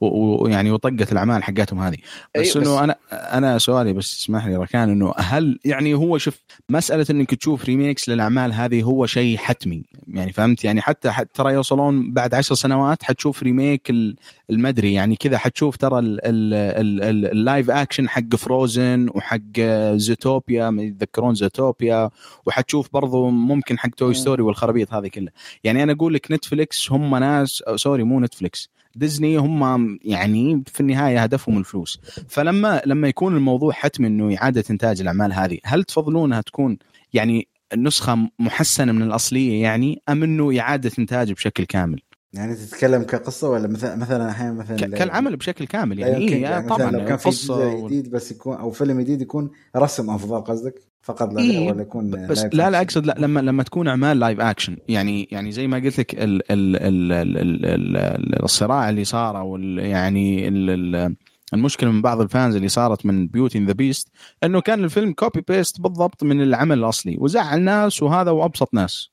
B: ويعني وطقة الأعمال حقتهم هذه. بس
C: أيوة، بس-
B: إنه أنا أنا سؤالي بس اسمح لي ركان إنه هل يعني هو شوف مسألة إنك تشوف remakes للأعمال هذه هو شيء حتمي. يعني فهمت؟ يعني حتى حت- ترى يوصلون بعد عشر سنوات حتشوف remake ال- المدري. يعني كذا حتشوف ترى ال- ال- ال- ال- ال live action حق Frozen وحق Zootopia يتذكرون Zootopia وحتشوف برضو ممكن حق
C: Toy
B: Story والخرابيط هذه كلها. يعني أنا أقول لك نتفليكس هم ناس أو sorry مو نتفليكس ديزني هم يعني في النهاية هدفهم الفلوس. فلما لما يكون الموضوع حتمي إنه إعادة إنتاج الأعمال هذه هل تفضلونها تكون يعني نسخة محسنة من الأصلية يعني أم إنه إعادة إنتاج بشكل كامل؟
A: يعني تتكلم كقصة ولا مثلا مثلا أحيانا مثلا
B: كالعمل بشكل كامل يعني, إيه
A: يعني
B: طبعا
A: مثلا لو كان في
B: قصة
A: جديد بس يكون أو فيلم جديد يكون رسم أفضل قصدك؟ فقط لا
B: إيه،
A: ولا يكون
B: بس لا لا؟ أقصد لا لما لما تكون أعمال live action يعني يعني زي ما قلت لك ال ال ال ال ال ال الصراع اللي صار أو ال- يعني ال ال المشكلة من بعض ال fans اللي صارت من Beauty the Beast إنه كان الفيلم copy paste بالضبط من العمل الأصلي. وزعل ناس وهذا وأبسط ناس.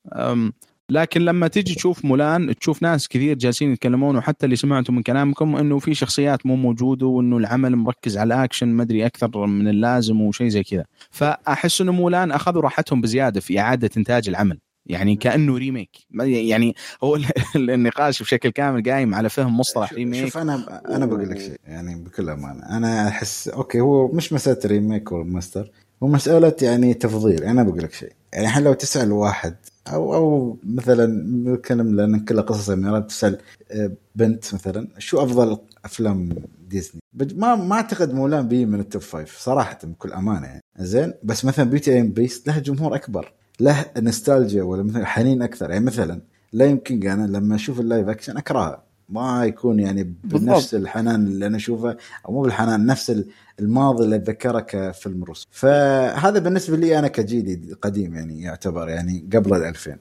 B: لكن لما تيجي تشوف مولان تشوف ناس كثير جالسين يتكلمون وحتى اللي سمعتوا من كلامكم إنه في شخصيات مو موجودة وإنه العمل مركز على الأكشن ما أدري أكثر من اللازم وشيء زي كذا. فأحس إنه مولان أخذوا راحتهم بزيادة في إعادة إنتاج العمل. يعني كأنه remake. يعني هو ال- النقاش بشكل كامل قايم على فهم مصطلح remake.
A: شوف أنا أنا بقول لك شيء يعني بكل أمانة. أنا أحس okay هو مش مسألة remake ولا ماستر هو مسألة يعني تفضيل. أنا بقول لك شيء. يعني الحين لو تسأل واحد أو أو مثلا بتكلم لأن كلها قصص اميرات تسأل آه، بنت مثلا شو أفضل أفلام ديزني؟ ما ما أعتقد مولان بي من ال top five صراحة بكل أمانة يعني. زين؟ بس مثلا بيوتي اند بيست له جمهور أكبر له نوستالجيا ولا مثلا حنين أكثر. يعني مثلا لا يمكن أنا لما أشوف ال live action أكرهها. ما يكون يعني بنفس. الحنان اللي أنا أشوفه أو مو بالحنان نفس ال- الماضي اللي أتذكره كفيلم روس فهذا بالنسبة لي أنا كجيلي قديم يعني يعتبر يعني قبل ال 2000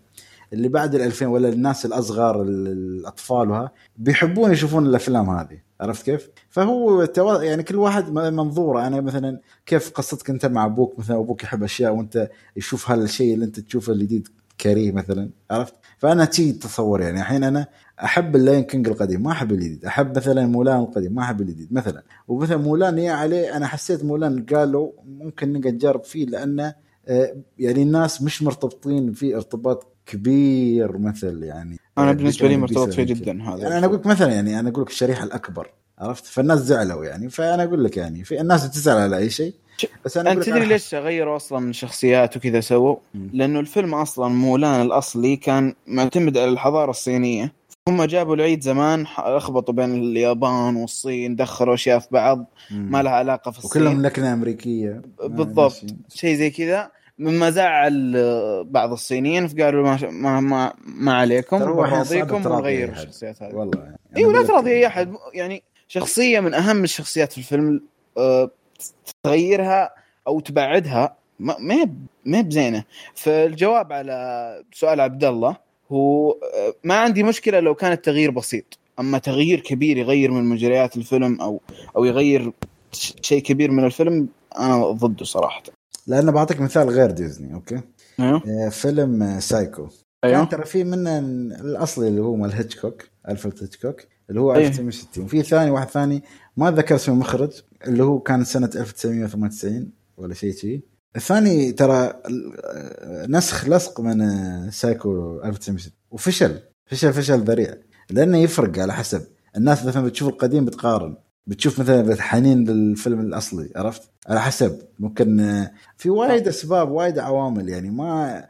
A: اللي بعد ال 2000 ولا الناس الاصغر ال- الأطفال وها بيحبون يشوفون الأفلام هذه. عرفت كيف؟ فهو تو- يعني كل واحد منظوره. أنا مثلا كيف قصتك أنت مع أبوك؟ مثلا أبوك يحب أشياء وأنت يشوف هالشيء اللي أنت تشوفه الجديد كريه مثلا. عرفت؟ فأنا تي تصور يعني. الحين أنا أحب اللايون كينج القديم ما أحب الجديد. أحب مثلا مولان القديم ما أحب الجديد مثلا. ومثلا مولان يا عليه أنا حسيت مولان قالوا ممكن نقدر نجرب فيه لأنه آه، يعني الناس مش مرتبطين فيه ارتباط كبير مثل يعني.
C: أنا بالنسبة لي
A: يعني
C: مرتبط فيه
A: يعني
C: جدا هذا
A: يعني أنا أقول لك مثلا يعني أنا أقول لك الشريحة الأكبر عرفت؟ فالناس زعلوا يعني فأنا أقول لك يعني في الناس بتزعل على أي شيء. بس أنا أنت
C: تدري ليش غيروا أصلا من شخصيات وكذا سووا؟ لأنه الفيلم أصلا مولان الأصلي كان معتمد على الحضارة الصينية. هم جابوا العيد زمان لخبطوا بين اليابان والصين دخلوا أشياء في بعض ما لها علاقة في الصين.
A: وكلهم لكنة أمريكية.
C: بالضبط. شيء زي كذا. مما زعل آه، بعض الصينيين فقالوا ما ما ما, ما عليكم
A: تراضي
C: ونغير. الشخصيات هذه.
A: والله يعني
C: أيوه لا تراضي أي أحد. يعني شخصية من أهم الشخصيات في الفيلم آه، تغيرها أو تبعدها ما ما بزينة. فالجواب على سؤال عبد الله هو آه، ما عندي مشكلة لو كان التغيير بسيط. أما تغيير كبير يغير من مجريات الفيلم أو أو يغير شيء كبير من الفيلم أنا ضده صراحة.
A: لأن بعطيك مثال غير ديزني
C: okay؟
A: آه، فيلم آه، سايكو.
C: أيوه.
A: كان ترى في منه الأصلي اللي هو مال هيتشكوك ألفريد هيتشكوك اللي هو
C: أيه.
A: 1960 في ثاني واحد ثاني ما أتذكر اسم المخرج اللي هو كان سنة 1998 ولا شيء شيء الثاني ترى آه، نسخ لصق من آه، سايكو 1960 وفشل. فشل فشل ذريع. لأنه يفرق على حسب. الناس مثلا بتشوف القديم بتقارن. بتشوف مثلا حنين للفيلم الأصلي عرفت؟ على حسب. ممكن آه، في وايد أسباب وايد عوامل. يعني ما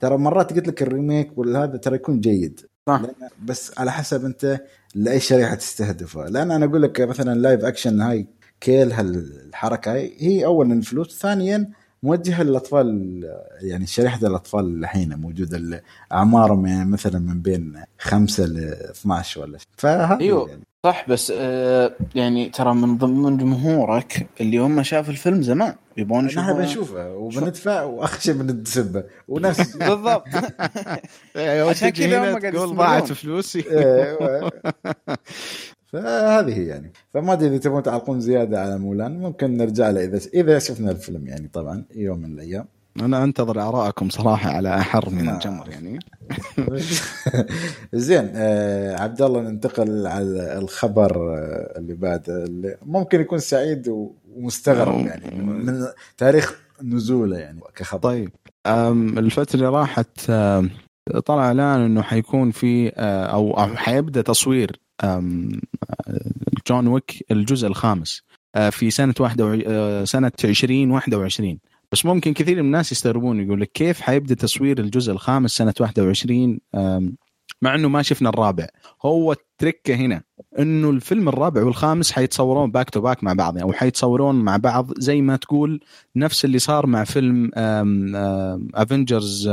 A: ترى مرات قلت لك ال remake ولا هذا ترى يكون جيد.
C: صح.
A: بس على حسب أنت لأي شريحة تستهدفها. لأن أنا أقول لك مثلا live action هاي كيل هالحركه هاي هي اولا الفلوس. ثانيا موجهة للأطفال يعني شريحة الأطفال الحين موجودة اللي اعمارهم يعني مثلا من بين خمسة ل 12 ولا شيء. فهذا
C: أيوه.
A: يعني.
C: صح بس آه يعني ترى من ضمن جمهورك اللي هم شافوا الفيلم زمان يبغون
A: نحن
C: يشوفون
A: بنشوفه وبندفع واخر شيء بنتسبه ونفس
C: بالضبط. عشان كذا هم قاعد
B: تقول
C: يستمرون.
B: ضاعت فلوسي.
A: إيه، فهذه هي يعني. فما أدري إذا تبغون تعلقون زيادة على مولان ممكن نرجع له إذا إذا شفنا الفيلم يعني طبعا يوم من الأيام.
B: أنا أنتظر ارائكم صراحة على أحر من
A: آه.
B: الجمر يعني.
A: زين آه عبد الله ننتقل على الخبر آه اللي بعد اللي ممكن يكون سعيد ومستغرب يعني من, تاريخ نزوله يعني كخبر.
B: طيب أم، الفترة اللي راحت طلع إعلان إنه حيكون في أو أو حيبدأ تصوير جون ويك الجزء الخامس أه، في سنة واحدة وع- أه، سنة 2021 بس ممكن كثير من الناس يستغربون يقول لك كيف حيبدأ تصوير الجزء الخامس سنة 21 أم، مع إنه ما شفنا الرابع. هو التريكة هنا إنه الفيلم الرابع والخامس حيتصورون back to back مع بعض يعني أو حيتصورون مع بعض زي ما تقول نفس اللي صار مع فيلم افنجرز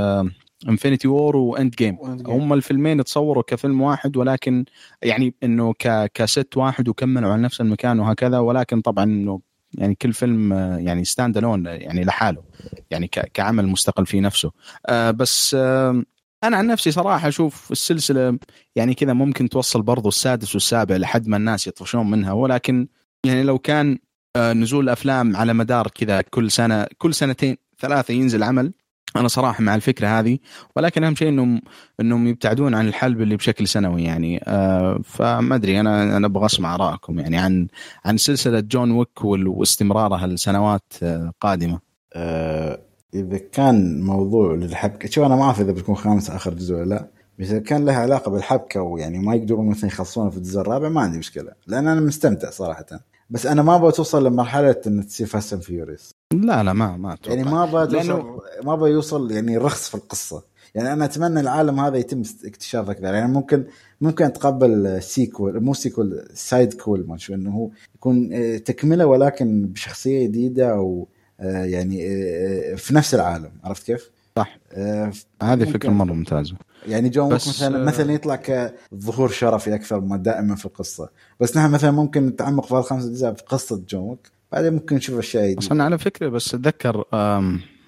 B: انفنتي وور واند
C: قيم.
B: هم الفيلمين تصوروا كفيلم واحد ولكن يعني إنه ك cast واحد وكملوا على نفس المكان وهكذا ولكن طبعا إنه يعني كل فيلم يعني stand alone يعني لحاله يعني ك- كعمل مستقل في نفسه آه بس آه أنا عن نفسي صراحة أشوف السلسلة يعني كذا ممكن توصل برضو السادس والسابع لحد ما الناس يطفشون منها ولكن يعني لو كان آه، نزول الافلام على مدار كذا كل سنة كل سنتين ثلاثة ينزل عمل أنا صراحة مع الفكرة هذه ولكن أهم شيء انهم إنهم يبتعدون عن الحلب اللي بشكل سنوي يعني. آه فما أدري أنا أنا أبغى أسمع ارائكم يعني عن عن سلسلة جون ويك واستمرارها لسنوات آه قادمة.
A: آه، إذا كان موضوع للحبكه شوف أنا ما أعرف إذا بتكون خامس آخر جزء ولا لا بس إذا كان لها علاقة بالحبكة ويعني ما يقدرون مثلا يخلصونها في الجزء الرابع ما عندي مشكلة لأن أنا مستمتع صراحة. بس أنا ما أبغى توصل لمرحلة إن تصير فاست اند فيوريوس
B: لا لا ما ما أتوقع.
A: يعني ما أبغى
B: لأنه-
A: ما أبغى يوصل يعني رخص في القصة. يعني أنا أتمنى العالم هذا يتم اكتشافه أكثر يعني ممكن ممكن أتقبل sequel مو sequel side-quel ما شو إنه هو يكون آه، تكملة ولكن بشخصية جديدة أو آه، يعني آه، في نفس العالم. عرفت كيف؟
B: صح.
A: آه،
B: هذه. فكرة مرة ممتازة.
A: يعني جون ويك
B: بس،
A: مثلا
B: آه،
A: مثلا يطلع كظهور شرفي أكثر ما دائما في القصة. بس نحن مثلا ممكن نتعمق في الخمس أجزاء في قصة جون ويك بعدين ممكن نشوف اشياء جديده
B: أنا على فكرة بس أتذكر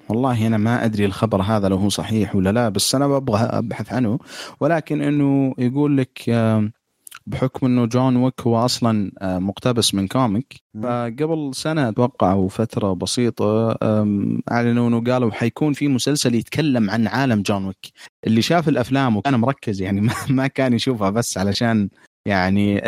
B: والله أنا ما أدري الخبر هذا لو هو صحيح ولا لا بس أنا ببغى أبحث عنه. ولكن إنه يقول لك بحكم إنه جون ويك هو أصلا أه، مقتبس من
A: comic.
B: فقبل سنة أتوقع أو فترة بسيطة أعلنوا إنه قالوا حيكون في مسلسل يتكلم عن عالم جون ويك. اللي شاف الأفلام وكان مركز يعني ما- كان يشوفها بس علشان يعني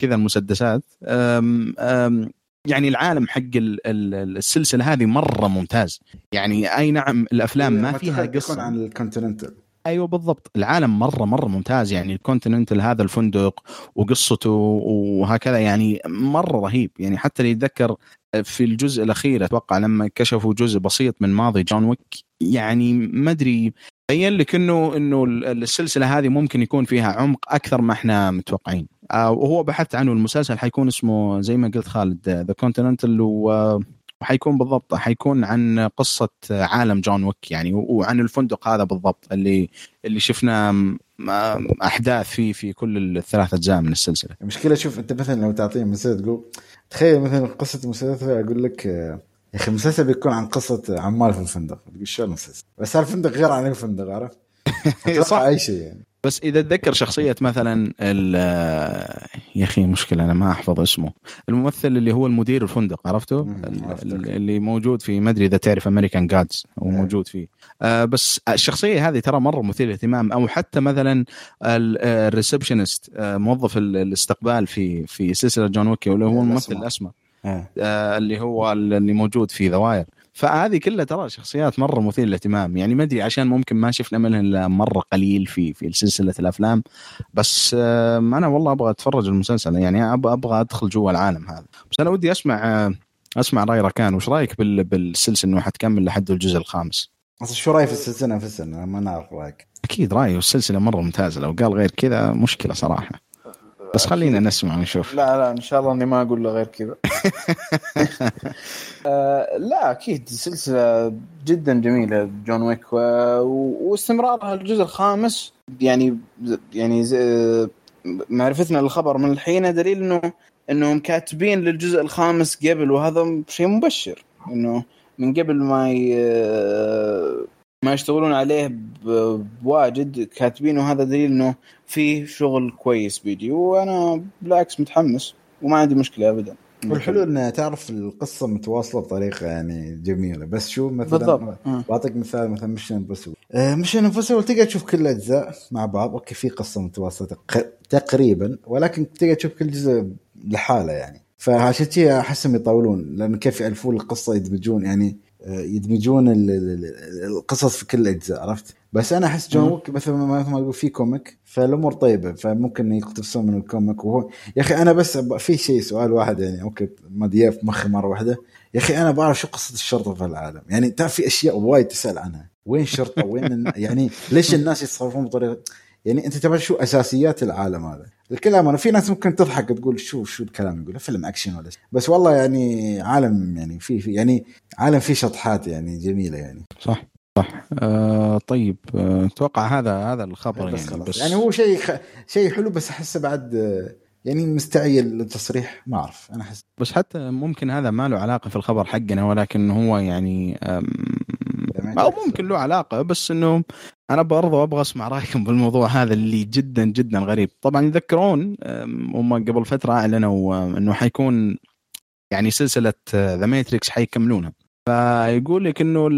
B: كذا المسدسات. أم أم يعني العالم حق ال- ال- السلسلة هذه مرة ممتاز. يعني أي نعم الأفلام ما فيها قصة.
A: عن الكونتيننتال
B: أيوه بالضبط. العالم مرة مرة ممتاز. يعني الكونتيننتال هذا الفندق وقصته وهكذا يعني مرة رهيب. يعني حتى اللي يتذكر في الجزء الأخير أتوقع لما كشفوا جزء بسيط من ماضي جون ويك يعني ما أدري بين لك إنه انه السلسلة هذه ممكن يكون فيها عمق أكثر ما إحنا متوقعين. آه، وهو بحثت عنه المسلسل حيكون اسمه زي ما قلت called The Continental وحيكون بالضبط حيكون عن قصة عالم جون ويك يعني وعن الفندق هذا بالضبط اللي اللي شفنا أحداث فيه في كل الثلاث أجزاء من السلسلة.
A: المشكلة شوف أنت مثلا لو تعطيه مسلسل تقول تخيل مثلا قصة مسلسل أقول لك آه، يا أخي المسلسل بيكون عن قصة عمال في الفندق. تقول شو المسلسل بس الفندق غير عن الفندق عرفت؟
B: صح.
A: أي شيء يعني.
B: بس إذا تذكر شخصية مثلا يا أخي مشكلة أنا ما أحفظ اسمه. الممثل اللي هو المدير الفندق عرفته؟ اللي موجود في ما أدري إذا تعرف American Gods هو
A: إيه.
B: موجود فيه. آه بس الشخصية هذه ترى مرة مثيرة للاهتمام. أو حتى مثلا ال receptionist موظف ال- الاستقبال في في سلسلة جون ويك اللي هو الممثل.
A: الأسمر. آه.
B: اللي هو اللي موجود في ذواير فهذه كلها ترى شخصيات مرة مثيرة للاهتمام. يعني ما أدري عشان ممكن ما شفنا منها إلا مرة قليل في في سلسلة الأفلام. بس آه، أنا والله أبغى أتفرج المسلسل. يعني أبغى أدخل جوا العالم هذا. بس أنا ودي أسمع آه، أسمع رأي ركان. وش رأيك بال- بالسلسلة إنه حتكمل لحد الجزء الخامس؟
A: أصلا شو رايك في السلسلة نفسها؟ ما نعرف رأيك.
B: أكيد رأيي. والسلسلة مرة ممتازة. لو قال غير كذا مشكلة صراحة. بس خلينا نسمع ونشوف.
C: لا لا إن شاء الله إني ما أقول له غير كذا. آه لا أكيد سلسلة جدا جميلة جون ويك و... واستمرارها الجزء الخامس. يعني يعني معرفتنا للخبر من الحين دليل إنه إنهم كاتبين للجزء الخامس قبل وهذا شيء مبشر إنه من قبل ما ي... ما يشتغلون عليه بواجد كاتبين وهذا دليل إنه في شغل كويس بيجي. وأنا بالعكس متحمس وما عندي مشكلة ابدا.
A: والحلو إن تعرف القصة متواصلة بطريقة يعني جميلة. بس شو مثلا
C: بالضبط. آه.
A: بعطيك مثال مثلا Mission Impossible Mission Impossible تقدر تشوف كل الأجزاء مع بعض. أوكي في قصة متواصلة تق- تقريبا ولكن تقدر تشوف كل جزء لحاله يعني. فعشان كذا أحسهم يطولون لأن كيف يألفون القصة يدمجون يعني. آه، يدمجون ال- ال- القصص في كل الاجزاء عرفت؟ بس أنا أحس جون. ويك مثل ما أقول في comic فالأمور طيبة فممكن يقتبسون من ال comic. وهو يا أخي أنا بس في شيء سؤال واحد يعني أوكي ما أدري في مخي مرة واحدة. يا أخي أنا بعرف شو قصة الشرطة في العالم. يعني تعرف في أشياء وايد تسأل عنها. وين الشرطه وين يعني ليش الناس يتصرفون بطريقه يعني أنت تبغى شو أساسيات العالم هذا. الكلام أنا في ناس ممكن تضحك تقول شو شو الكلام يقول فيلم أكشن ولا شيء. بس والله يعني عالم يعني في في يعني عالم فيه شطحات يعني جميلة يعني.
B: صح صح. آه طيب آه، أتوقع هذا هذا الخبر
A: بس
B: يعني بس
A: يعني هو شيء خ... شيء حلو بس أحسه بعد آه، يعني مستعجل للتصريح. ما أعرف أنا أحس.
B: بس حتى ممكن هذا ما له علاقة في الخبر حقنا ولكن هو يعني أم، أو ممكن له علاقة بس إنه أنا برضو أبغى أسمع رأيكم بالموضوع هذا اللي جدا جدا غريب. طبعا يذكرون هم قبل فترة أعلنوا إنه حيكون يعني سلسلة ذا ماتريكس حيكملونها. فيقول لك إنه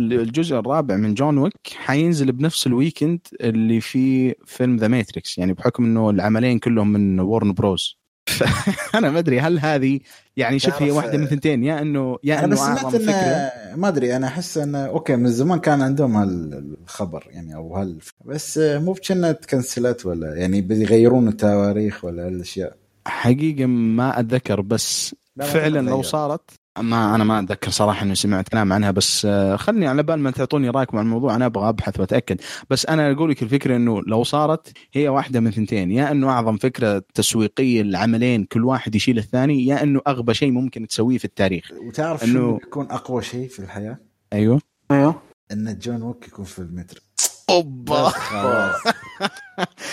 B: الجزء الرابع من جون ويك حينزل بنفس ال weekend اللي فيه فيلم The Matrix يعني بحكم إنه العملين كلهم من Warner Bros أنا ما أدري هل هذه يعني شوف هي واحدة من ثنتين يا انه يا
A: أنا
B: إنه
A: بس سمعت انه ما أدري أنا أحس انه أوكي من زمان كان عندهم هالخبر يعني أو هال بس مو بكنا ت cancelت ولا يعني بيغيرون التواريخ ولا هالأشياء
B: حقيقة ما أتذكر بس فعلا. لو صارت ما أنا ما أتذكر صراحة إني سمعت كلام عنها بس آه، خلني على بال ما تعطوني رأيكم عن الموضوع أنا أبغى أبحث وأتأكد. بس أنا أقول لك الفكرة إنه لو صارت هي واحدة من ثنتين يا إنه أعظم فكرة تسويقية العملين كل واحد يشيل الثاني يا إنه أغبى شيء ممكن تسويه في التاريخ.
A: وتعرف
B: إنه-
A: شو يكون أقوى شيء في الحياة؟
B: أيوه.
C: أيوه.
A: إن جون ويك يكون في المتر أوبا.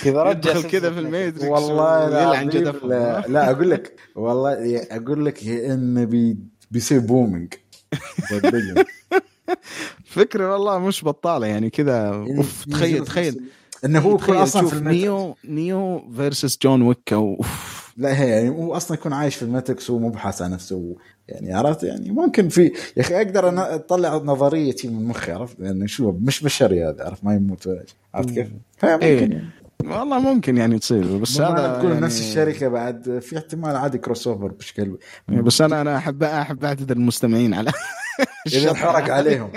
C: كذا رجع
B: كذا في
C: سلسلة.
B: الميتريكس
A: والله. لا, لا أقول لك والله أقول لك يا انه بي بيصير booming.
B: فكرة والله مش بطالة يعني كذا. أوف تخيل
A: ينزلوا
B: تخيل.
A: في- إنه هو يكون
B: تخيل أصلا
A: في الماتريكس
B: نيو نيو versus جون ويك أو أوف.
A: لا هي يعني هو أصلا يكون عايش في الماتريكس بحاس على نفسه يعني عرفت؟ يعني ممكن في يا أخي أقدر أنا أطلع نظريه شي من مخي عرفت؟ لأنه شو مش بشري هذا عرفت؟ ما يموت عرفت كيف؟ فممكن
B: إيه.
A: يعني.
B: والله ممكن يعني تصير بس هذا
A: تكون
B: يعني
A: نفس الشركة بعد في احتمال عادي كروس اوفر بشكل
B: بس أنا أنا احب أحب أعتذر المستمعين على
A: إذا انحرق عليهم.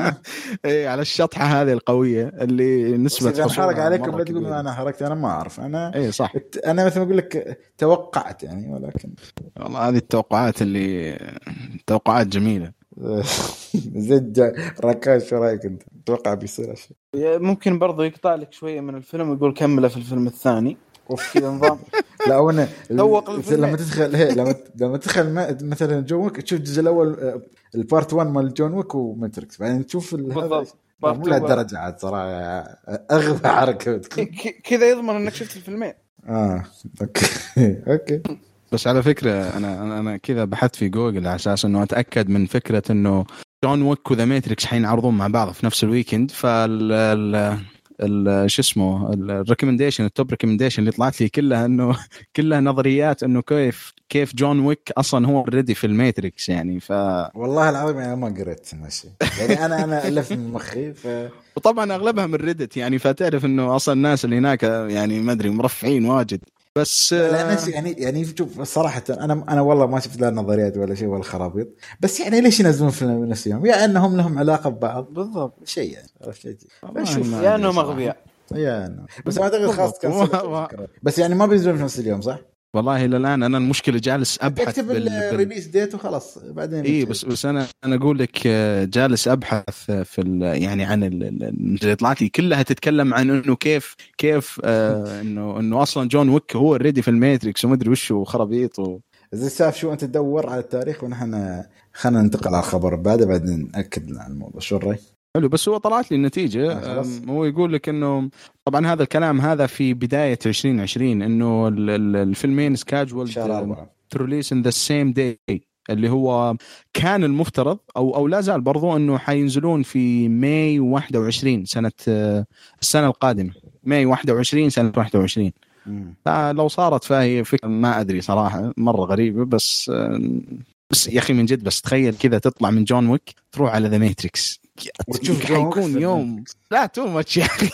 B: إيه على الشطحة هذه القوية اللي نسبة
A: إذا انحرق عليكم لا تقولوا. أنا حرقت أنا ما أعرف. أنا
B: إيه صح.
A: أنا مثل ما أقول لك توقعت يعني ولكن
B: والله هذه التوقعات اللي توقعات جميلة.
A: زد ركاش شو رأيك أنت؟ أتوقع بيصير شيء
C: ممكن برضو يقطع لك شوية من الفيلم ويقول كمله في الفيلم الثاني.
A: أوف
C: كذا نظام.
A: لا وأنا
C: ذوق.
A: لما تدخل هي لما لما تدخل مثلا جون ويك تشوف الجزء الأول آه، ال part 1 مال جون ويك وماتريكس. بعدين تشوف
C: بالضبط.
A: مو لهالدرجة عاد صراحة أغبى
C: حركة كذا يضمن إنك شفت الفيلمين.
A: آه أوكي. أوكي.
B: بس على فكرة أنا أنا, أنا كذا بحثت في جوجل على أساس إنه أتأكد من فكرة إنه جون ويك و The Matrix حينعرضون مع بعض في نفس ال weekend. فال ال- ال- شو اسمه ال recommendation ال top recommendation اللي طلعت لي كلها إنه كلها نظريات إنه كيف كيف جون ويك أصلا هو already في الماتريكس يعني. ف
A: والله العظيم أنا ما قريت ماشي. يعني أنا أنا الف من مخي ف
B: وطبعا أغلبها من Reddit يعني فتعرف إنه أصلا الناس اللي هناك يعني ما أدري مرفعين واجد. بس
A: لا
B: آه،
A: ناس يعني يعني شوف صراحة أنا أنا والله ما شفت لا نظريات ولا شيء ولا خرابيط بس يعني ليش ينزلون فيلم نفس اليوم؟ يا أنهم لهم علاقة ببعض
C: بالضبط
A: شيء يعني عرفت شوف
C: يا
B: أنهم.
C: أغبياء
A: يا أنا. بس ما
B: أعتقد
A: الفكرة. بس يعني ما بينزلون في نفس اليوم صح؟
B: والله إلى الآن أنا المشكلة جالس أبحث
A: اكتب
B: بال...
A: الريليس ديت وخلاص بعدين
B: اي بس بس أنا أنا أقول لك آه، جالس أبحث في ال... يعني عن ال- ال- اللي طلعت لي كلها تتكلم عن إنه كيف كيف آه انه إنه أصلا جون ويك هو already في الماتريكس وما أدري وش وخرابيط و...
A: زي السالف شو أنت تدور على التاريخ ونحن خلينا ننتقل على الخبر بعده بعدين نأكد عن الموضوع. شو الرأي؟
B: حلو بس هو طلعت لي النتيجة
A: آه،
B: هو يقول لك إنه طبعا هذا الكلام هذا في بداية 2020 إنه ال- ال- الفيلمين
A: scheduled
B: release in the same day اللي هو كان المفترض أو أو لا زال برضو إنه حينزلون في May 21 سنة آه، السنة القادمة. May 21 سنة 21
A: مم.
B: فلو صارت فهي فكره ما أدري صراحة مرة غريبة بس آه، بس يا أخي من جد بس تخيل كذا تطلع من جون ويك تروح على The Matrix
A: وتشوف
B: حيكون يوم. لا too much يا أخي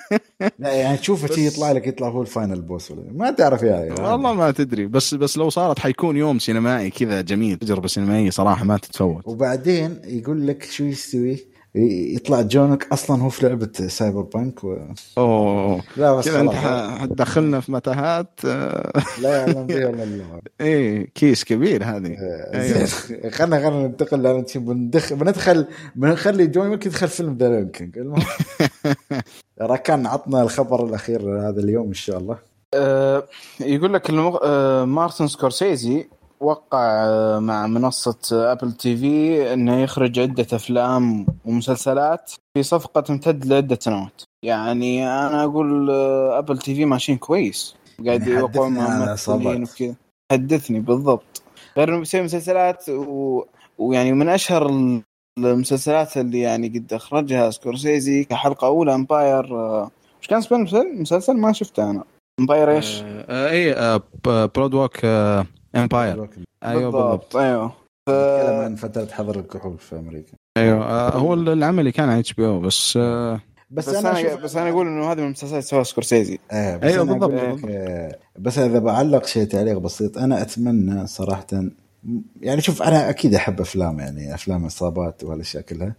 A: لا يعني تشوفه
B: بس-
A: شي يطلع لك يطلع هو ال final boss ولا ما تعرف يا يعني.
B: والله ما تدري. بس بس لو صارت حيكون يوم سينمائي كذا جميل. تجربة سينمائية صراحة ما تتفوت.
A: وبعدين يقول لك شو يسوي ي- يطلع جون ويك أصلا هو في لعبة Cyberpunk و...
B: أوه.
A: لا بس
B: كذا أنت حتدخلنا في متاهات آه،
A: لا يعلم به الا الله.
B: إيه كيس كبير هذه.
A: آه،
B: أيوة.
A: زين. خلنا خلنا ننتقل لأن بندخل بندخل بنخلي John Wick يدخل فيلم The Lion King المهم راكان عطنا الخبر الأخير هذا اليوم إن شاء الله.
C: آه، يقول لك المغ... مارتن سكورسيزي وقع آه، مع منصة Apple TV إنه يخرج عدة أفلام ومسلسلات في صفقة تمتد لعدة سنوات. يعني أنا أقول آه، Apple TV ماشيين كويس. قاعد
A: يعني
C: يوقعون
A: عن
C: مع وكذا. حدثني بالضبط. غير إنه بيسوي مسلسلات و... ويعني من أشهر ال- المسلسلات اللي يعني قد أخرجها سكورسيزي كحلقة أولى Empire آه، وش كان اسم المسلسل؟ مسلسل؟ ما شفته أنا. Empire إيش؟
B: آه اي Boardwalk Empire أيوه بالضبط.
C: أيوه.
A: نتكلم عن فترة حظر الكحول في أمريكا.
B: أيوه. آه هو العمل اللي كان على HBO بس آه
A: بس,
C: بس أنا
A: أشوف
C: بس أنا أقول إنه هذه من المسلسلات اللي سواها سكورسيزي.
A: إيه بس أنا
B: بالضبط،
A: آه، بس إذا بعلق شيء تعليق بسيط أنا أتمنى صراحة يعني شوف أنا أكيد أحب أفلام يعني أفلام عصابات وهالأشياء كلها.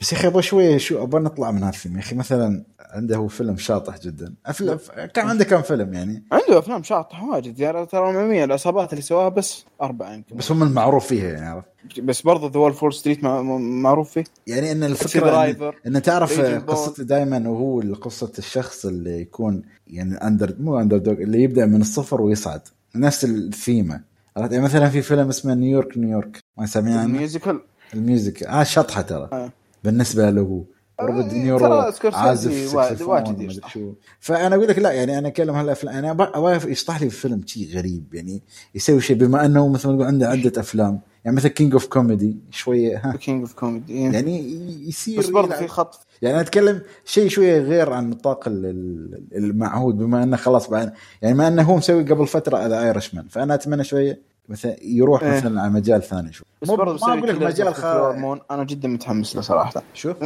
A: بس يا أخي أبغى شوية show أبغى نطلع من هالفيلم. يا أخي مثلا عنده هو فيلم شاطح جدا. أفلام كان عنده كم فيلم يعني؟
C: عنده أفلام شاطحة واجد. يعني ترى العموميه العصابات اللي سواها بس أربعة يمكن.
A: بس هم المعروف فيها يعني عرفت؟
C: بس برضه The Wolf of Wall Street معروف فيه.
A: يعني
C: إن
A: الفكرة إن, إن تعرف. قصتي دائما وهو قصة الشخص اللي يكون يعني under مو underdog اللي يبدأ من الصفر ويصعد. نفس الثيمة. عرفت؟ يعني مثلا في فيلم اسمه New York New York ما سمعنا عنه؟
C: musical
A: ال music آه شطحة ترى.
C: آه.
A: بالنسبة له. روبرت
C: آه،
A: عازف
C: واجد
A: فأنا أقول لك لا يعني أنا أتكلم هالافلام أنا أبغى يشطح لي فيلم شيء غريب يعني يسوي شيء بما أنه مثل ما نقول عنده عدة أفلام. يعني مثل King of Comedy شوية ها.
C: King of Comedy
A: يعني يصير
C: بس برضه. في خط.
A: يعني أتكلم شيء شوية غير عن ال- المعهود بما أنه خلاص بعد. يعني ما أنه هو مسوي قبل فترة The Irishman فأنا أتمنى شوية مثلا يروح
C: إيه.
A: مثلا على مجال ثاني شوي.
C: بس برضه
A: ما أقول لك مجال خارج.
C: هرمون أنا جدا متحمس له صراحة.
A: شوف.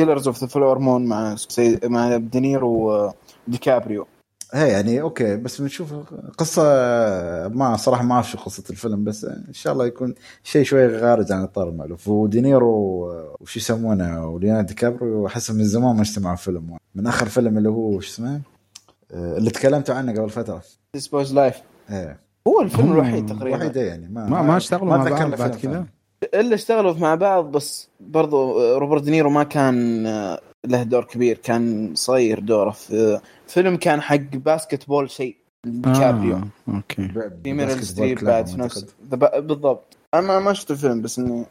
C: Killers of the Flower Moon مع سي- مع دينيرو وديكابريو
A: هي يعني أوكي بس بنشوف قصة ما صراحة ما أعرف شو قصة الفيلم بس إن شاء الله يكون شيء شوي خارج عن الاطار المألوف. ودينيرو وش يسمونه؟ وليوناردو دي كابريو احس من زمان ما اجتمعوا فيلم. واحد. من آخر فيلم اللي هو شو اسمه؟ آه، اللي تكلمتوا عنه قبل فترة.
C: This Boy's Life
A: إيه.
C: هو الفيلم الوحيد تقريبا.
A: وحيده يعني ما
B: ما ما اشتغلوا مع بعض بعد كذا؟
C: إلا اشتغلوا مع بعض بس برضو روبرت دينيرو ما كان آه، له دور كبير كان صغير دوره في فيلم كان حق basketball شيء ديكابريو
B: آه،
A: أوكي.
C: في ستريب بعد في. نفس بالضبط. أنا ما شفت الفيلم بس إني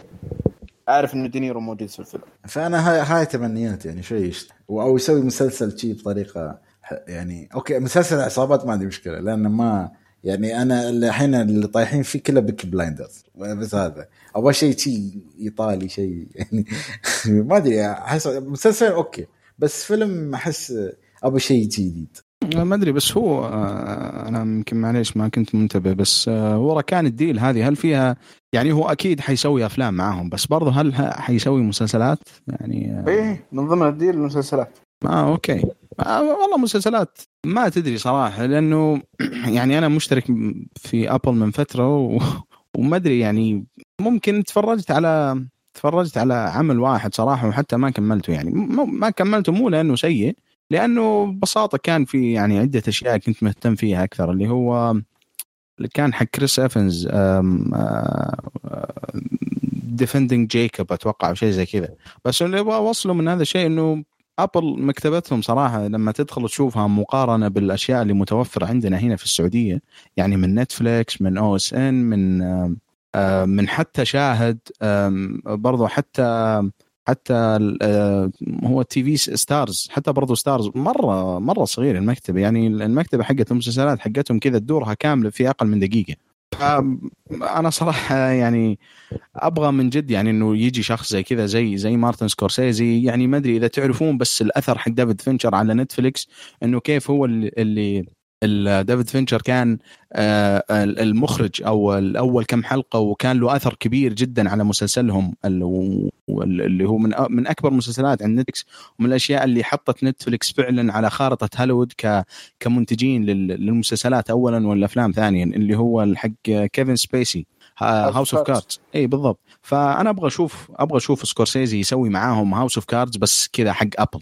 C: أعرف انه دينيرو موجود في الفيلم.
A: فأنا هاي هاي تمنيات يعني شوي يشت... أو يسوي مسلسل شي بطريقة ح- يعني أوكي مسلسل عصابات ما عندي مشكلة لأن ما يعني أنا الحين اللي طايحين فيه كله Peaky Blinders بس هذا. أبغى شيء شي إيطالي شيء يعني ما أدري أحس مسلسل أوكي بس فيلم أحس أبغى شيء جديد.
B: ما أدري بس هو آه، أنا يمكن معليش ما كنت منتبه بس آه، هو ركان ال deal هذه هل فيها يعني هو أكيد حيسوي أفلام معاهم بس برضه هل حيسوي مسلسلات؟ يعني آه،
C: إيه من ضمن ال
B: deal المسلسلات. آه أوكي. والله مسلسلات ما تدري صراحة لأنه يعني أنا مشترك في Apple من فترة و... وما أدري يعني ممكن تفرجت على تفرجت على عمل واحد صراحة وحتى ما كملته يعني. ما كملته مو لأنه سيء لأنه ببساطة كان في يعني عدة أشياء كنت مهتم فيها أكثر اللي هو اللي كان حق كريس إيفنز Defending Jacob أتوقع أو شيء زي كذا. بس اللي أبغى اوصله من هذا الشيء إنه Apple مكتبتهم صراحة لما تدخل تشوفها مقارنة بالأشياء اللي متوفرة عندنا هنا في السعودية يعني من Netflix من OSN من آم، آم، من حتى شاهد برضو حتى حتى آه، هو TV Starz حتى برضو Starz مرة مرة صغير المكتبة يعني المكتبة حقت المسلسلات حقتهم كذا تدورها كاملة في أقل من دقيقة. أنا صراحة يعني أبغى من جد يعني إنه يجي شخص زي كذا زي زي مارتن سكورسيزي. يعني ما أدري إذا تعرفون بس الأثر حق ديفيد فينشر على Netflix إنه كيف هو اللي, اللي ال- ديفيد فينشر كان آه، المخرج أو الأول كم حلقة وكان له آثر كبير جدا على مسلسلهم اللي هو من من أكبر مسلسلات عند Netflix ومن الأشياء اللي حطت Netflix فعلا على خارطة هوليوود كمنتجين لل- للمسلسلات اولا والأفلام ثانيا اللي هو حق كيفن سبيسي. House of.
C: Cards
B: اي بالضبط. فأنا أبغى أشوف أبغى أشوف سكورسيزي يسوي معاهم House of Cards بس كذا حق Apple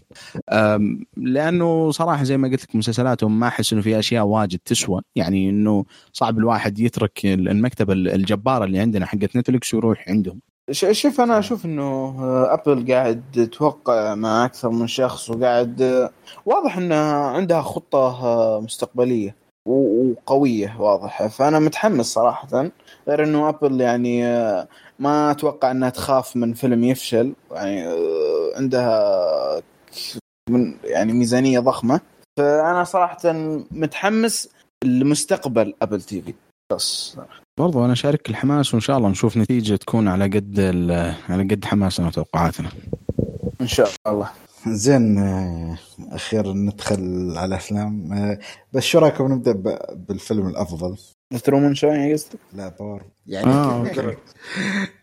B: لأنه صراحة زي ما قلت لك مسلسلاتهم ما أحس إنه في أشياء واجد تسوى. يعني إنه صعب الواحد يترك المكتبه الجباره اللي عندنا حقت Netflix ويروح عندهم.
C: شوف أنا أشوف إنه آه، Apple قاعد توقع مع أكثر من شخص وقاعد آه، واضح إنها عندها خطة آه، مستقبلية. وقوية واضحه فأنا متحمس صراحة. غير إنه أبل يعني آه، ما أتوقع إنها تخاف من فيلم يفشل. يعني آه، عندها من يعني ميزانية ضخمة. فأنا صراحة متحمس لمستقبل أبل تي في. بس.
B: برضو أنا شارك الحماس وإن شاء الله نشوف نتيجة تكون على قد على قد حماسنا وتوقعاتنا.
C: إن شاء الله.
A: زين آه، أخيرا ندخل على أفلام آه، بس شو رأيكم نبدأ بالفيلم الأفضل؟
C: Truman Show يعني قصدك؟
A: لا باور يعني آه,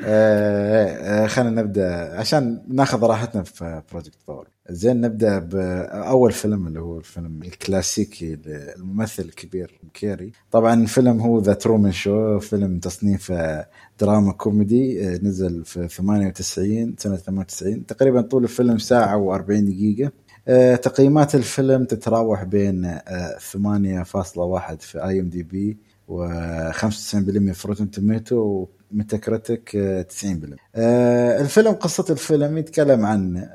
A: آه, آه خلينا نبدأ. عشان ناخذ راحتنا في Project Power زين نبدأ باول فيلم اللي هو الفيلم الكلاسيكي للممثل الكبير كيري. طبعا الفيلم هو The Truman Show فيلم تصنيف دراما كوميدي آه، نزل في 98 سنة 98 تقريبا طول الفيلم ساعة و40 دقيقة. آه، تقييمات الفيلم تتراوح بين 8.1 في IMDb و95% في Rotten Tomatoes و Metacritic 90% آه الفيلم قصة الفيلم يتكلم عن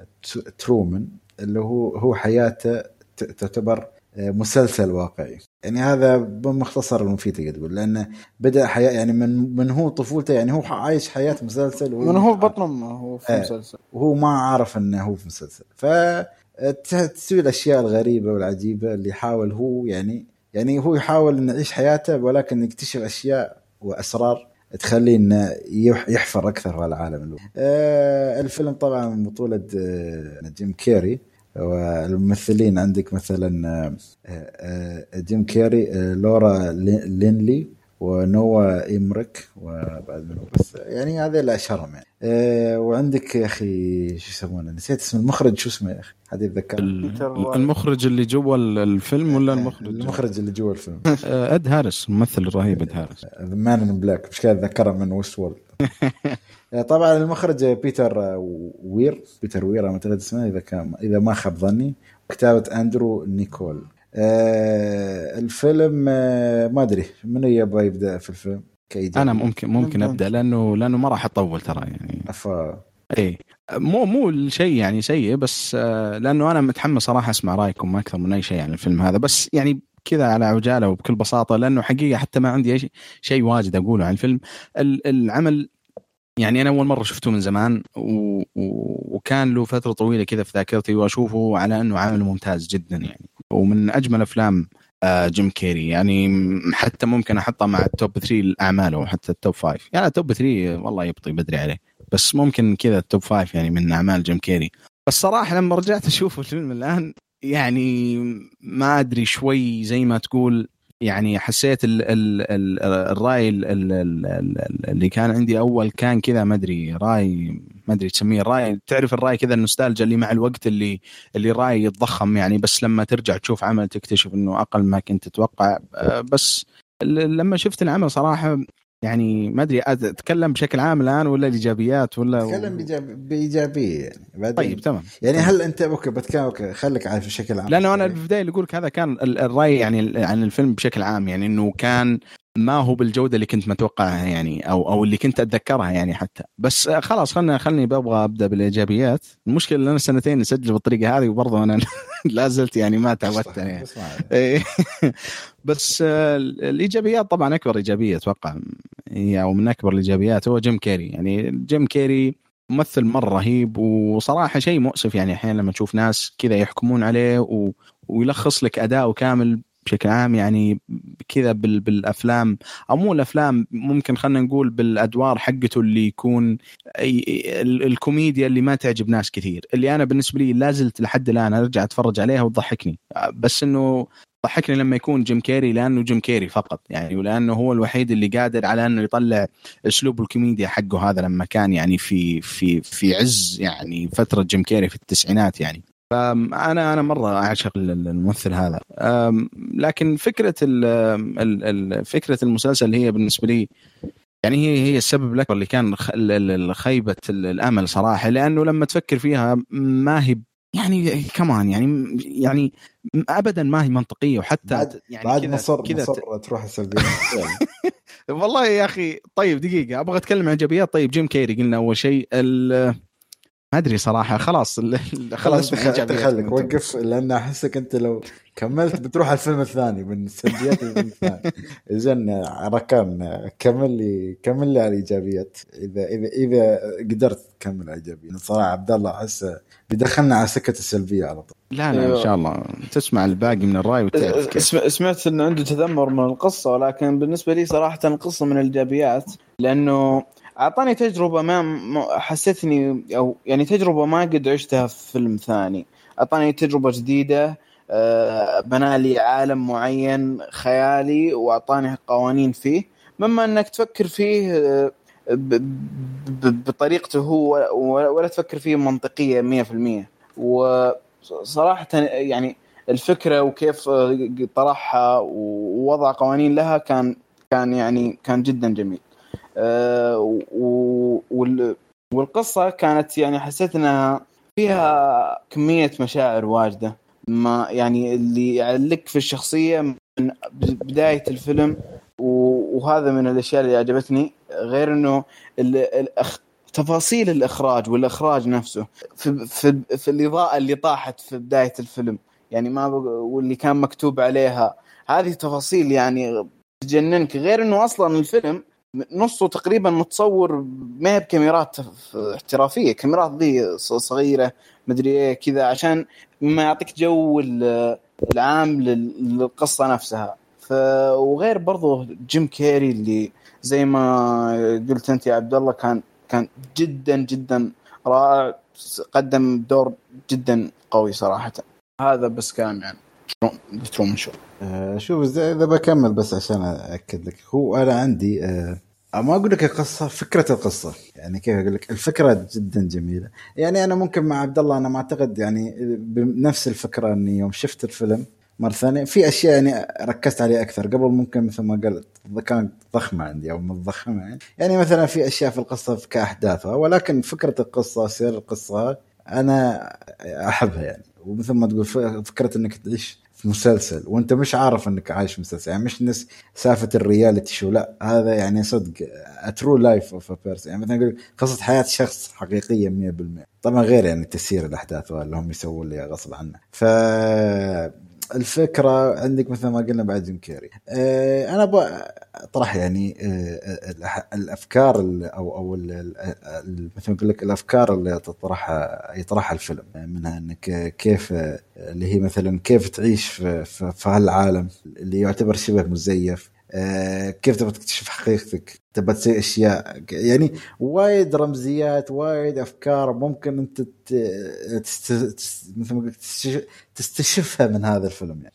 A: ترومان اللي هو هو حياته تعتبر آه، مسلسل واقعي. يعني هذا بمختصر المفيد تقدر تقول لأنه بدأ حياة يعني من من هو طفولته يعني هو عايش حياة مسلسل
C: من هو بطن أمه هو في آه مسلسل.
A: وهو ما عارف إنه هو في مسلسل. ف تسوي الأشياء الغريبة والعجيبة اللي يحاول هو يعني يعني هو يحاول إنه يعيش حياته ولكن يكتشف أشياء وأسرار تخليه إنه يحفر أكثر في العالم. آه الفيلم طبعا بطولة آه جيم كيري. والممثلين عندك مثلا آه, آه، جيم كيري لورا ليني. ونوا إيمريك وبعد منه. بس يعني هذا اللي اشهرهم يعني. أه وعندك يا أخي شو يسمونه؟ نسيت اسم المخرج. شو اسمه يا أخي؟ حد يتذكر؟
B: المخرج اللي جوا الفيلم ولا المخرج؟
A: المخرج اللي جوا الفيلم.
B: آه، إد هارس الممثل الرهيب إد هارس
A: Men in Black مش كذا أتذكره من Westworld طبعا المخرج بيتر وير. بيتر وير أعتقد اسمه إذا كان إذا ما خاب ظني. كتابه أندرو نيكول. آه الفيلم آه ما أدري من يبغى يبدأ في الفيلم
B: كإيجابي. أنا ممكن ممكن أبدأ لأنه لأنه ما راح أطول ترى يعني.
A: افا
B: اي مو مو الشيء يعني سيء بس آه لأنه أنا متحمس صراحة أسمع رأيكم أكثر من أي شيء عن الفيلم هذا بس يعني كذا على عجالة وبكل بساطة لأنه حقيقة حتى ما عندي أي شيء واجد أقوله عن الفيلم. العمل يعني أنا أول مرة شفته من زمان و... و... وكان له فترة طويلة كذا في ذاكرتي وأشوفه على إنه عمل ممتاز جدا يعني. ومن أجمل أفلام آه، جيم كيري. يعني حتى ممكن أحطه مع ال top 3 اعماله حتى ال top 5 يعني ال top 3 والله يبطي بدري عليه. بس ممكن كذا التوب 5 يعني من أعمال جيم كيري. بس صراحة لما رجعت أشوف الفيلم الآن يعني ما أدري شوي زي ما تقول يعني حسيت ال ال ال الرأي ال ال اللي كان عندي أول كان كذا ما أدري رأي ما أدري تسميه الراي تعرف الرأي كذا النوستالجيا اللي مع الوقت اللي اللي الراي يتضخم يعني بس لما ترجع تشوف عمل تكتشف إنه أقل ما كنت تتوقع. آه، بس لما شفت العمل صراحة يعني ما أدري أتكلم بشكل عام الآن ولا الإيجابيات ولا
A: اتكلم بإيجابية. يعني
B: بعدين طيب تمام.
A: يعني هل أنت okay بتكلم okay خليك عارف بشكل عام.
B: لأنه أنا في البداية اللي أقول لك هذا كان الرأي يعني عن الفيلم بشكل عام يعني إنه كان ما هو بالجودة اللي كنت متوقعها يعني أو أو اللي كنت أتذكرها يعني حتى. بس خلاص خلنا خلني ببغى أبدأ بالإيجابيات. المشكلة إن أنا سنتين نسجل بالطريقة هذه وبرضه أنا لا زلت يعني ما تعودت يعني. إيه. بس الإيجابيات طبعا أكبر إيجابية أتوقع. هي أو من أكبر الإيجابيات هو جيم كيري. يعني جيم كيري ممثل مرة رهيب وصراحة شيء مؤسف يعني أحيانا لما تشوف ناس كذا يحكمون عليه و... ويلخص لك اداؤه كامل بشكل عام يعني كذا بالأفلام أو مو الأفلام ممكن خلينا نقول بالأدوار حقته اللي يكون الكوميديا اللي ما تعجب ناس كثير. اللي أنا بالنسبة لي لازلت لحد الآن أرجع أتفرج عليها وتضحكني. بس إنه ضحكني لما يكون جيم كيري لأنه جيم كيري فقط يعني ولأنه هو الوحيد اللي قادر على إنه يطلع أسلوب الكوميديا حقه هذا لما كان يعني في في في عز يعني فترة جيم كيري في التسعينات يعني. فانا أنا مرة أعشق الممثل هذا. لكن فكرة فكرة المسلسل هي بالنسبة لي يعني هي هي السبب الأكبر اللي كان خيبة الأمل صراحة لأنه لما تفكر فيها ما هي يعني كمان يعني يعني ابدا ما هي منطقية وحتى
A: بعد
B: يعني
A: بعد مصر كذا مصر تروح السعودية.
B: والله يا أخي طيب دقيقة أبغى أتكلم عن إيجابيات. طيب جيم كيري قلنا أول شيء ما أدري صراحة. خلاص
A: خلاص خليك وقف لأن أحسك أنت لو كملت بتروح على الفيلم الثاني من سلبيات الفيلم الثاني. زين ركان كمل لي كمل لي على الإيجابيات. إذا إذا إذا قدرت تكمل على الإيجابيات. صراحة عبد الله أحس بيدخلنا على سكة السلبية على طول.
B: لا لا. إن شاء الله. تسمع الباقي من الرأي وتعرف
C: سمعت إنه عنده تذمر من القصة ولكن بالنسبة لي صراحة القصة من الإيجابيات لأنه أعطاني تجربة ما حسيتني أو يعني تجربة ما قد عشتها في فيلم ثاني. أعطاني تجربة جديدة آه، بنى لي عالم معين خيالي وأعطاني قوانين فيه. مما أنك تفكر فيه آه، بطريقته هو ولا تفكر فيه منطقية 100% وصراحه يعني الفكرة وكيف آه، طرحها ووضع قوانين لها كان كان يعني كان جدا جميل. والقصة كانت يعني حسيت إنها فيها كمية مشاعر واجدة. ما يعني اللي يعلق في الشخصية من بداية الفيلم وهذا من الأشياء اللي عجبتني غير إنه ال- الأخ... تفاصيل الإخراج والإخراج نفسه في في, في الإضاءة اللي طاحت في بداية الفيلم. يعني ما. واللي كان مكتوب عليها. هذه تفاصيل يعني تجننك. غير إنه أصلا الفيلم نصه تقريبا متصور ما هي بكاميرات احترافية. كاميرات ذي صغيرة مدري إيه كذا عشان ما يعطيك جو ال- العام لل- للقصة نفسها. ف وغير برضو جيم كيري اللي زي ما قلت أنت يا عبد الله كان كان جدا جدا رائع. قدم دور جدا قوي صراحة. هذا بس كلام يعني. شو.
A: آه، شوف إذا بكمل بس عشان اكد لك. هو أنا عندي آه، ما أقول لك القصة فكرة القصة. يعني كيف أقول لك؟ الفكرة جدا جميلة. يعني أنا ممكن مع عبد الله أنا ما أعتقد يعني بنفس الفكرة إني يوم شفت الفيلم مرة ثانية. في أشياء يعني ركزت عليها أكثر. قبل ممكن مثل ما قلت كانت ضخمة عندي أو متضخمه يعني. يعني مثلا في أشياء في القصة كأحداثها. ولكن فكرة القصة سير القصة أنا أحبها يعني. ومثل ما تقول فكرة إنك تعيش في مسلسل وأنت مش عارف إنك عايش مسلسل. يعني مش نفس سالفه ال reality show لا هذا يعني صدق true life of person يعني مثلا قصة حياة شخص حقيقية 100% طبعا غير يعني تسيير الأحداث اللي هم يسوون لي غصب عنه. ف الفكرة عندك مثل ما قلنا بعد جيم كيري آه، أنا أطرح يعني آه، الأفكار ال- أو أو مثل ما أقول لك الأفكار اللي تطرحها يطرحها الفيلم منها إنك كيف اللي هي مثلا كيف تعيش في, في, هالعالم اللي يعتبر شبه مزيف. كيف تبغى تكتشف حقيقتك؟ تبغى تسوي أشياء. يعني وايد رمزيات وايد أفكار ممكن أنت. مثل ما قلت تستش- تستشفها من هذا الفيلم يعني.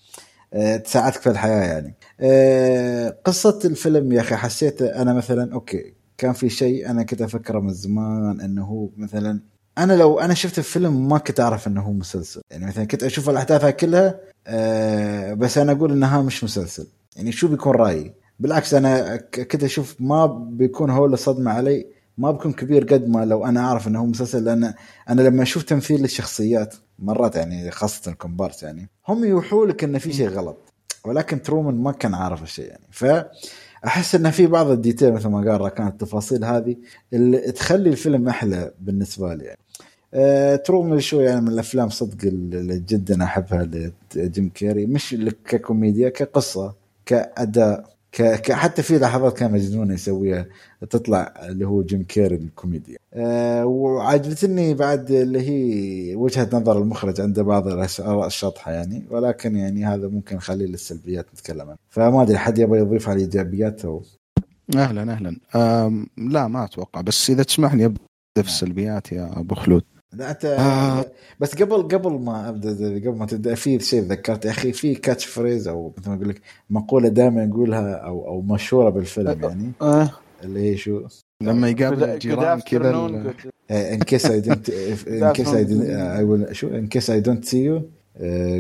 A: آه، تساعدك في الحياة يعني. آه، قصة الفيلم يا أخي حسيت أنا مثلا أوكي كان في شيء أنا كنت أفكره من زمان إنه هو مثلا أنا لو أنا شفت الفيلم ما كنت أعرف إنه هو مسلسل. يعني مثلا كنت أشوف الأحداث كلها آه، بس أنا أقول انها مش مسلسل. يعني شو بيكون رأيي؟ بالعكس أنا كنت أشوف ما بيكون هو الصدمة علي ما بيكون كبير قد ما لو أنا أعرف إنه هو مسلسل لأن أنا لما أشوف تمثيل للشخصيات مرات يعني خاصة الكومبارس يعني هم يوحوا لك انه في شيء غلط ولكن ترومان ما كان عارف الشيء يعني. فاحس انه في بعض ال detail مثل ما قال كانت التفاصيل هذه اللي تخلي الفيلم أحلى بالنسبة لي يعني. آه، Truman Show يعني من الأفلام صدق اللي جدا أحبها لجيم كيري مش ككوميديا كقصة. كأداء ك... حتى في لحظات كان مجنونه يسويها تطلع اللي هو جيم كيري الكوميديا. أه وعجبتني بعد اللي هي وجهة نظر المخرج عنده بعض الآراء الشطحة يعني ولكن يعني هذا ممكن نخليه للسلبيات نتكلم عنها فما أدري حد يبغى يضيف على الايجابيات أو
B: أهلا أهلا. أم لا ما أتوقع. بس إذا تسمح لي أبدأ في السلبيات يا أبو خلود.
A: لا أنت
B: آه.
A: بس قبل قبل ما أبدأ قبل ما تبدأ في شيء ذكرت يا أخي في catchphrase أو مثل ما أقول لك مقولة دائما نقولها أو أو مشهورة بالفيلم يعني.
C: آه.
A: اللي هي شو؟
B: لما يقابل الجيران كذا
A: in case I don't in case I شو؟ in case I don't see you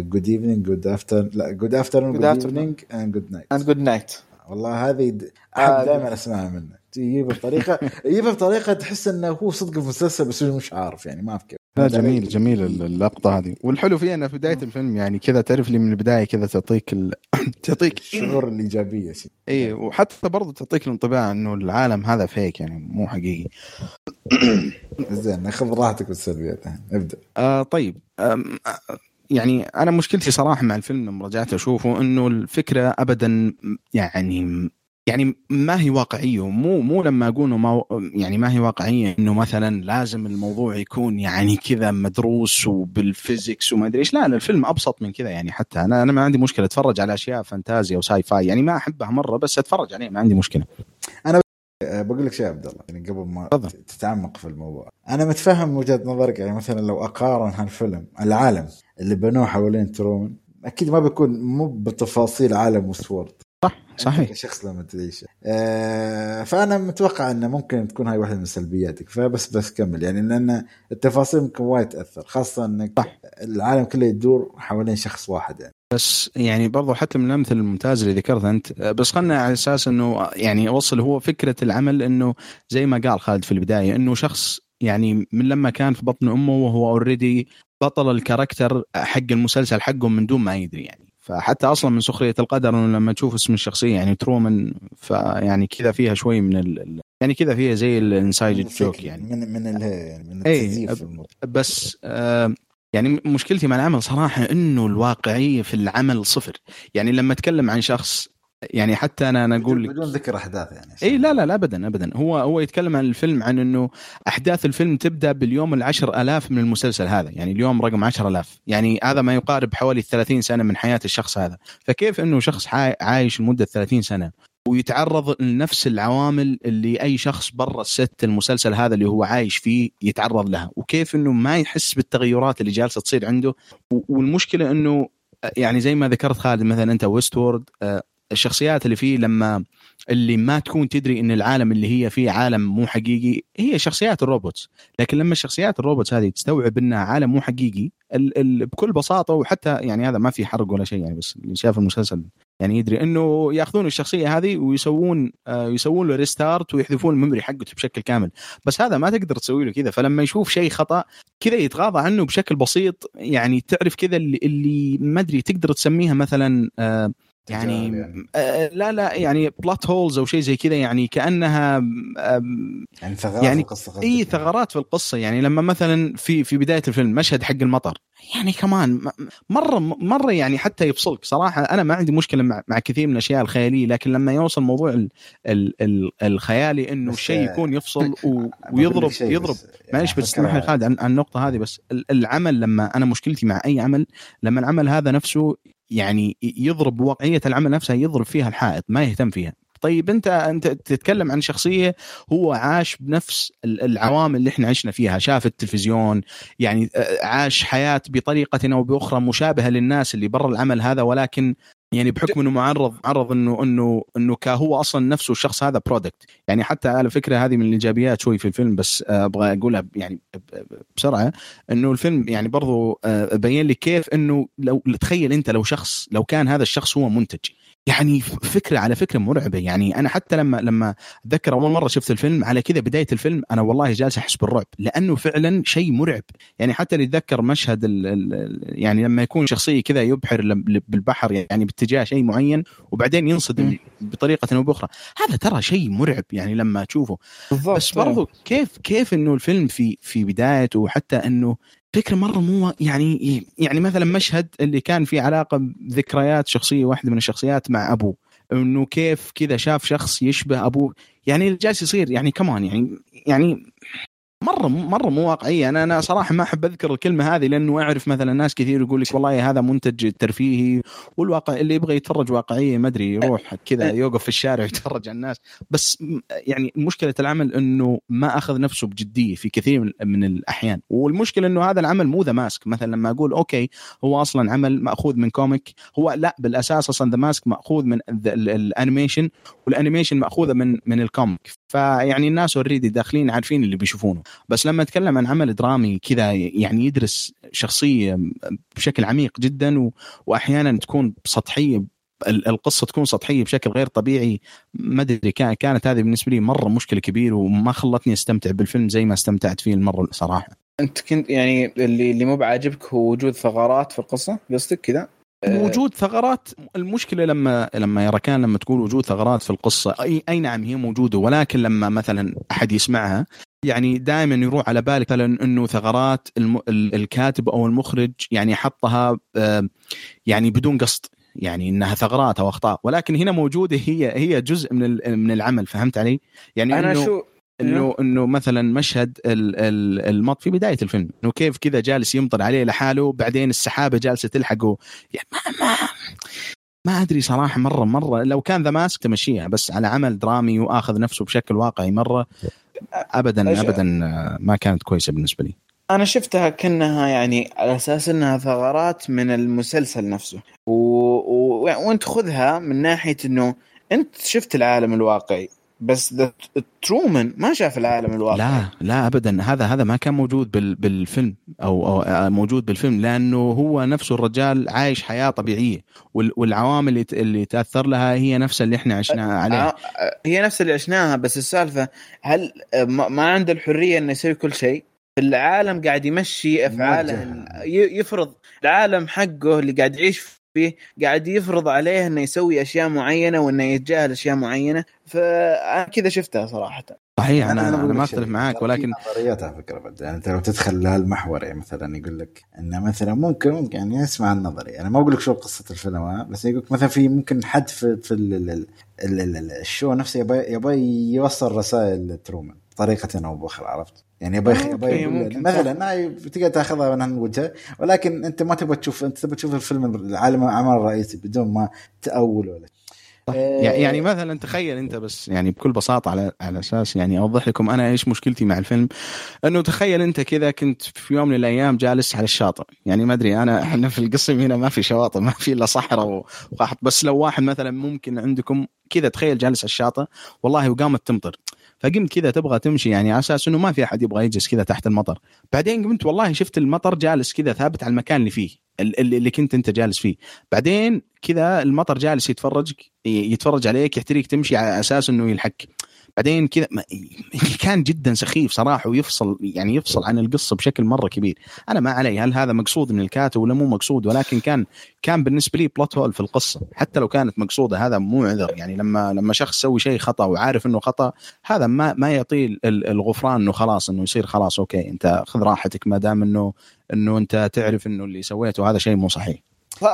A: good evening good after لا good afternoon
C: Good good.
A: evening and good night
C: and good night.
A: والله هذه
C: آه،
A: احب دائما أسمعها منه يجيبها بطريقه يجيبها بطريقه تحس إنه هو صدق في مسلسل بس هو مش عارف يعني ما في كيف
B: لا جميل جميل اللقطة هذه. والحلو فيها إنه في بداية الفيلم يعني كذا تعرف لي من البداية كذا تعطيك ال... تعطيك
A: الشعور الإيجابية شيء
B: اي وحتى برضه تعطيك الانطباع إنه العالم هذا fake يعني مو حقيقي.
A: زين خذ راحتك بالسلبيات ابدأ.
B: آه طيب. آه يعني أنا مشكلتي صراحة مع الفيلم لما رجعت أشوفه إنه الفكرة ابدا يعني يعني ما هي واقعية مو مو لما أقول ما يعني ما هي واقعية إنه مثلا لازم الموضوع يكون يعني كذا مدروس وبال physics وما أدري إيش. لا الفيلم أبسط من كذا يعني حتى. أنا أنا ما عندي مشكلة أتفرج على أشياء فانتازيا و sci-fi يعني ما أحبها مرة بس أتفرج عليه ما عندي مشكلة.
A: أنا بقول لك شيء عبد الله يعني قبل ما. تتعمق في الموضوع. أنا متفهم وجهة نظرك يعني مثلا لو أقارن هالفيلم العالم اللي بنوه حوالين ترومان أكيد ما بيكون مو بتفاصيل عالم وستورد
B: صح صحيح.
A: شخص لما تعيشه آه فأنا متوقع انه ممكن تكون هاي واحدة من سلبياتك فبس بس كمل. يعني لأن التفاصيل ممكن وايد تأثر خاصة إنك صح. العالم كله يدور حوالين شخص واحد يعني.
B: بس يعني برضو حتى من الأمثلة الممتازة اللي ذكرتها أنت بس خلنا على أساس إنه يعني أوصل هو فكرة العمل إنه زي ما قال خالد في البداية إنه شخص يعني من لما كان في بطن أمه وهو already بطل ال character حق المسلسل حقه من دون ما يدري يعني. فحتى أصلا من سخرية القدر إنه لما تشوف اسم الشخصية يعني ترومان فيعني كذا فيها شوي من ال... يعني كذا فيها زي ال inside joke يعني.
A: من من ال... من
B: اي بس آه يعني مشكلتي مع العمل صراحة إنه الواقعية في العمل صفر. يعني لما أتكلم عن شخص يعني حتى أنا أنا أقول
A: لك بدون ذكر أحداث يعني
B: إي لا لا لا ابدا ابدا. هو هو يتكلم عن الفيلم عن إنه أحداث الفيلم تبدأ باليوم العشر ألاف من المسلسل هذا يعني اليوم رقم عشر ألاف. يعني هذا ما يقارب حوالي 30 سنة من حياة الشخص هذا. فكيف إنه شخص عايش لمدة 30 سنة ويتعرض لنفس العوامل اللي أي شخص برا الست المسلسل هذا اللي هو عايش فيه يتعرض لها؟ وكيف إنه ما يحس بالتغيرات اللي جالسة تصير عنده؟ والمشكلة إنه يعني زي ما ذكرت خالد مثلا أنت Westworld الشخصيات اللي فيه لما اللي ما تكون تدري إن العالم اللي هي فيه عالم مو حقيقي هي شخصيات ال robots. لكن لما الشخصيات ال robots هذه تستوعب إنها عالم مو حقيقي ال ال بكل بساطة وحتى يعني هذا ما في حرق ولا شيء يعني بس اللي شاف المسلسل يعني يدري إنه يأخذون الشخصية هذه ويسوون آه يسوون له restart ويحذفون ال memory حقته بشكل كامل. بس هذا ما تقدر تسوي له كذا. فلما يشوف شيء خطأ كذا يتغاضى عنه بشكل بسيط يعني تعرف كذا اللي, اللي ما أدري تقدر تسميها مثلا آه يعني, يعني. آه لا لا يعني بلات هولز أو شيء زي كذا يعني كأنها
A: يعني ثغرات يعني في القصة
B: إي ثغرات في القصة. يعني لما مثلا في في بداية الفيلم مشهد حق المطر يعني كمان مرة مرة يعني حتى يفصلك. صراحة أنا ما عندي مشكلة مع, مع كثير من الأشياء الخيالية لكن لما يوصل موضوع ال ال ال الخيالي إنه الشيء يكون يفصل و ويضرب يضرب. معلش بس اسمح لي خالد عن, عن النقطة هذه بس العمل لما أنا مشكلتي مع أي عمل لما العمل هذا نفسه يعني يضرب واقعية العمل نفسها يضرب فيها الحائط ما يهتم فيها. طيب أنت أنت تتكلم عن شخصية هو عاش بنفس العوامل اللي إحنا عشنا فيها شاف التلفزيون يعني عاش حياة بطريقة أو بأخرى مشابهة للناس اللي برا العمل هذا ولكن يعني بحكم إنه معرض معرض انه انه إنه كهو أصلا نفسه الشخص هذا برودكت يعني حتى على فكرة هذه من الإيجابيات شوي في الفيلم بس أبغى أقولها يعني بسرعة. إنه الفيلم يعني برضو بين لي كيف إنه لو تخيل أنت لو شخص لو كان هذا الشخص هو منتج يعني فكرة على فكرة مرعبة. يعني أنا حتى لما لما أتذكر أول مرة شفت الفيلم على كذا بداية الفيلم أنا والله جالس أحس بالرعب لأنه فعلا شيء مرعب. يعني حتى اللي يتذكر مشهد ال ال يعني لما يكون شخصية كذا يبحر بالبحر يعني باتجاه شيء معين وبعدين ينصدم بطريقة أو بأخرى. هذا ترى شيء مرعب يعني لما تشوفه. بالضبط. بس برضو كيف كيف إنه الفيلم في في بدايته وحتى إنه فكرة مرة مو يعني يعني مثلا مشهد اللي كان فيه علاقة بذكريات شخصية واحدة من الشخصيات مع أبوه إنه كيف كذا شاف شخص يشبه أبوه يعني جالس يصير يعني كمان يعني يعني مرة مرة مو واقعيه أنا أنا صراحة ما أحب أذكر الكلمة هذه لأنه أعرف مثلا ناس كثير يقول لك والله هذا منتج ترفيهي والواقع اللي يبغى يتفرج واقعية ما أدري يروح كذا يوقف في الشارع ويتفرج على الناس. بس يعني مشكلة العمل إنه ما أخذ نفسه بجدية في كثير من الأحيان. والمشكلة إنه هذا العمل مو The Mask مثلا لما أقول okay هو أصلا عمل مأخوذ من comic هو لا بالأساس أصلا The Mask مأخوذ من ال animation وال animation مأخوذة من من ال comic فيعني الناس already داخلين عارفين اللي بيشوفونه. بس لما أتكلم عن عمل درامي كذا يعني يدرس شخصية بشكل عميق جدا و... واحيانا تكون سطحية القصة تكون سطحية بشكل غير طبيعي ما أدري كانت هذه بالنسبة لي مرة مشكلة كبيرة وما خلتني أستمتع بالفيلم زي ما استمتعت فيه المرة صراحة.
C: أنت كنت يعني اللي اللي مو بعاجبك هو وجود ثغرات في القصة؟ قصدك كذا؟
B: وجود ثغرات المشكلة لما لما يا ركان لما تقول وجود ثغرات في القصة أي أي نعم هي موجودة ولكن لما مثلا أحد يسمعها يعني دائما يروح على بالك مثلا إنه ثغرات الم... الكاتب أو المخرج يعني حطها يعني بدون قصد يعني إنها ثغرات أو أخطاء ولكن هنا موجودة هي هي جزء من من العمل فهمت علي؟ يعني أنا
C: شو
B: انه إنه مثلا مشهد المط في بداية الفيلم إنه كيف كذا جالس يمطر عليه لحاله بعدين السحابة جالسة تلحقه. يعني ما ما ما أدري صراحة مره مرة لو كان ذا ماسك تمشيها بس على عمل درامي وآخذ نفسه بشكل واقعي مرة ابدا ابدا ما كانت كويسة بالنسبة لي.
C: أنا شفتها كأنها يعني على أساس إنها ثغرات من المسلسل نفسه. و... و... وأنت خذها من ناحية إنه أنت شفت العالم الواقعي. بس ترومان ما شاف العالم الواقعي
B: لا لا ابدا. هذا هذا ما كان موجود بال بالفيلم أو, أو موجود بالفيلم لأنه هو نفسه الرجال عايش حياة طبيعية. والعوامل اللي اللي تأثر لها هي نفسها اللي إحنا عشناها عليها.
C: هي نفس اللي عشناها بس السالفة هل ما عنده الحرية إنه يسوي كل شيء؟ العالم قاعد يمشي أفعاله يفرض العالم حقه اللي قاعد يعيش فيه قاعد يفرض عليه إنه يسوي أشياء معينة وإنه يتجاهل أشياء معينة. فأنا كذا شفتها صراحة.
B: صحيح أنا أنا, أنا ما أختلف معاك ولكن
A: نظريات على فكرة بعد يعني أنت لو تدخل لهالمحور يعني مثلا يقول لك إنه مثلا ممكن ممكن يعني اسمع النظري أنا ما أقول لك شو قصة الفيلم بس يقول لك مثلا في ممكن حد في في ال ال ال الشو نفسه يبغى يبغى يوصل رسائل ترومان بطريقة أو بأخرى عرفت؟ يعني يبغى يبغى مثلا تقدر تاخذها من وجهه ولكن أنت ما تبغى تشوف أنت تبغى تشوف الفيلم العالم العمل الرئيسي بدون ما تأول ولا
B: يعني مثلا تخيل أنت بس يعني بكل بساطة على على أساس يعني أوضح لكم أنا إيش مشكلتي مع الفيلم. إنه تخيل أنت كذا كنت في يوم من الأيام جالس على الشاطئ. يعني ما أدري انا إحنا في القسم هنا ما في شواطئ ما في إلا صحراء وقحط بس لو واحد مثلا ممكن عندكم كذا تخيل جالس على الشاطئ والله وقامت تمطر. فقمت كذا تبغى تمشي يعني على أساس إنه ما في أحد يبغى يجلس كذا تحت المطر. بعدين قمت والله شفت المطر جالس كذا ثابت على المكان اللي فيه اللي كنت أنت جالس فيه. بعدين كذا المطر جالس يتفرج يتفرج عليك يحتريك تمشي على أساس إنه يلحق بعدين كذا كان جدا سخيف صراحة ويفصل يعني يفصل عن القصة بشكل مرة كبير. أنا ما علي هل هذا مقصود من الكاتب ولا مو مقصود ولكن كان كان بالنسبة لي plot hole في القصة. حتى لو كانت مقصودة هذا مو عذر. يعني لما لما شخص يسوي شيء خطأ وعارف إنه خطأ هذا ما ما يعطيه الغفران إنه خلاص إنه يصير خلاص okay أنت خذ راحتك ما دام إنه إنه أنت تعرف إنه اللي سويته هذا شيء مو صحيح.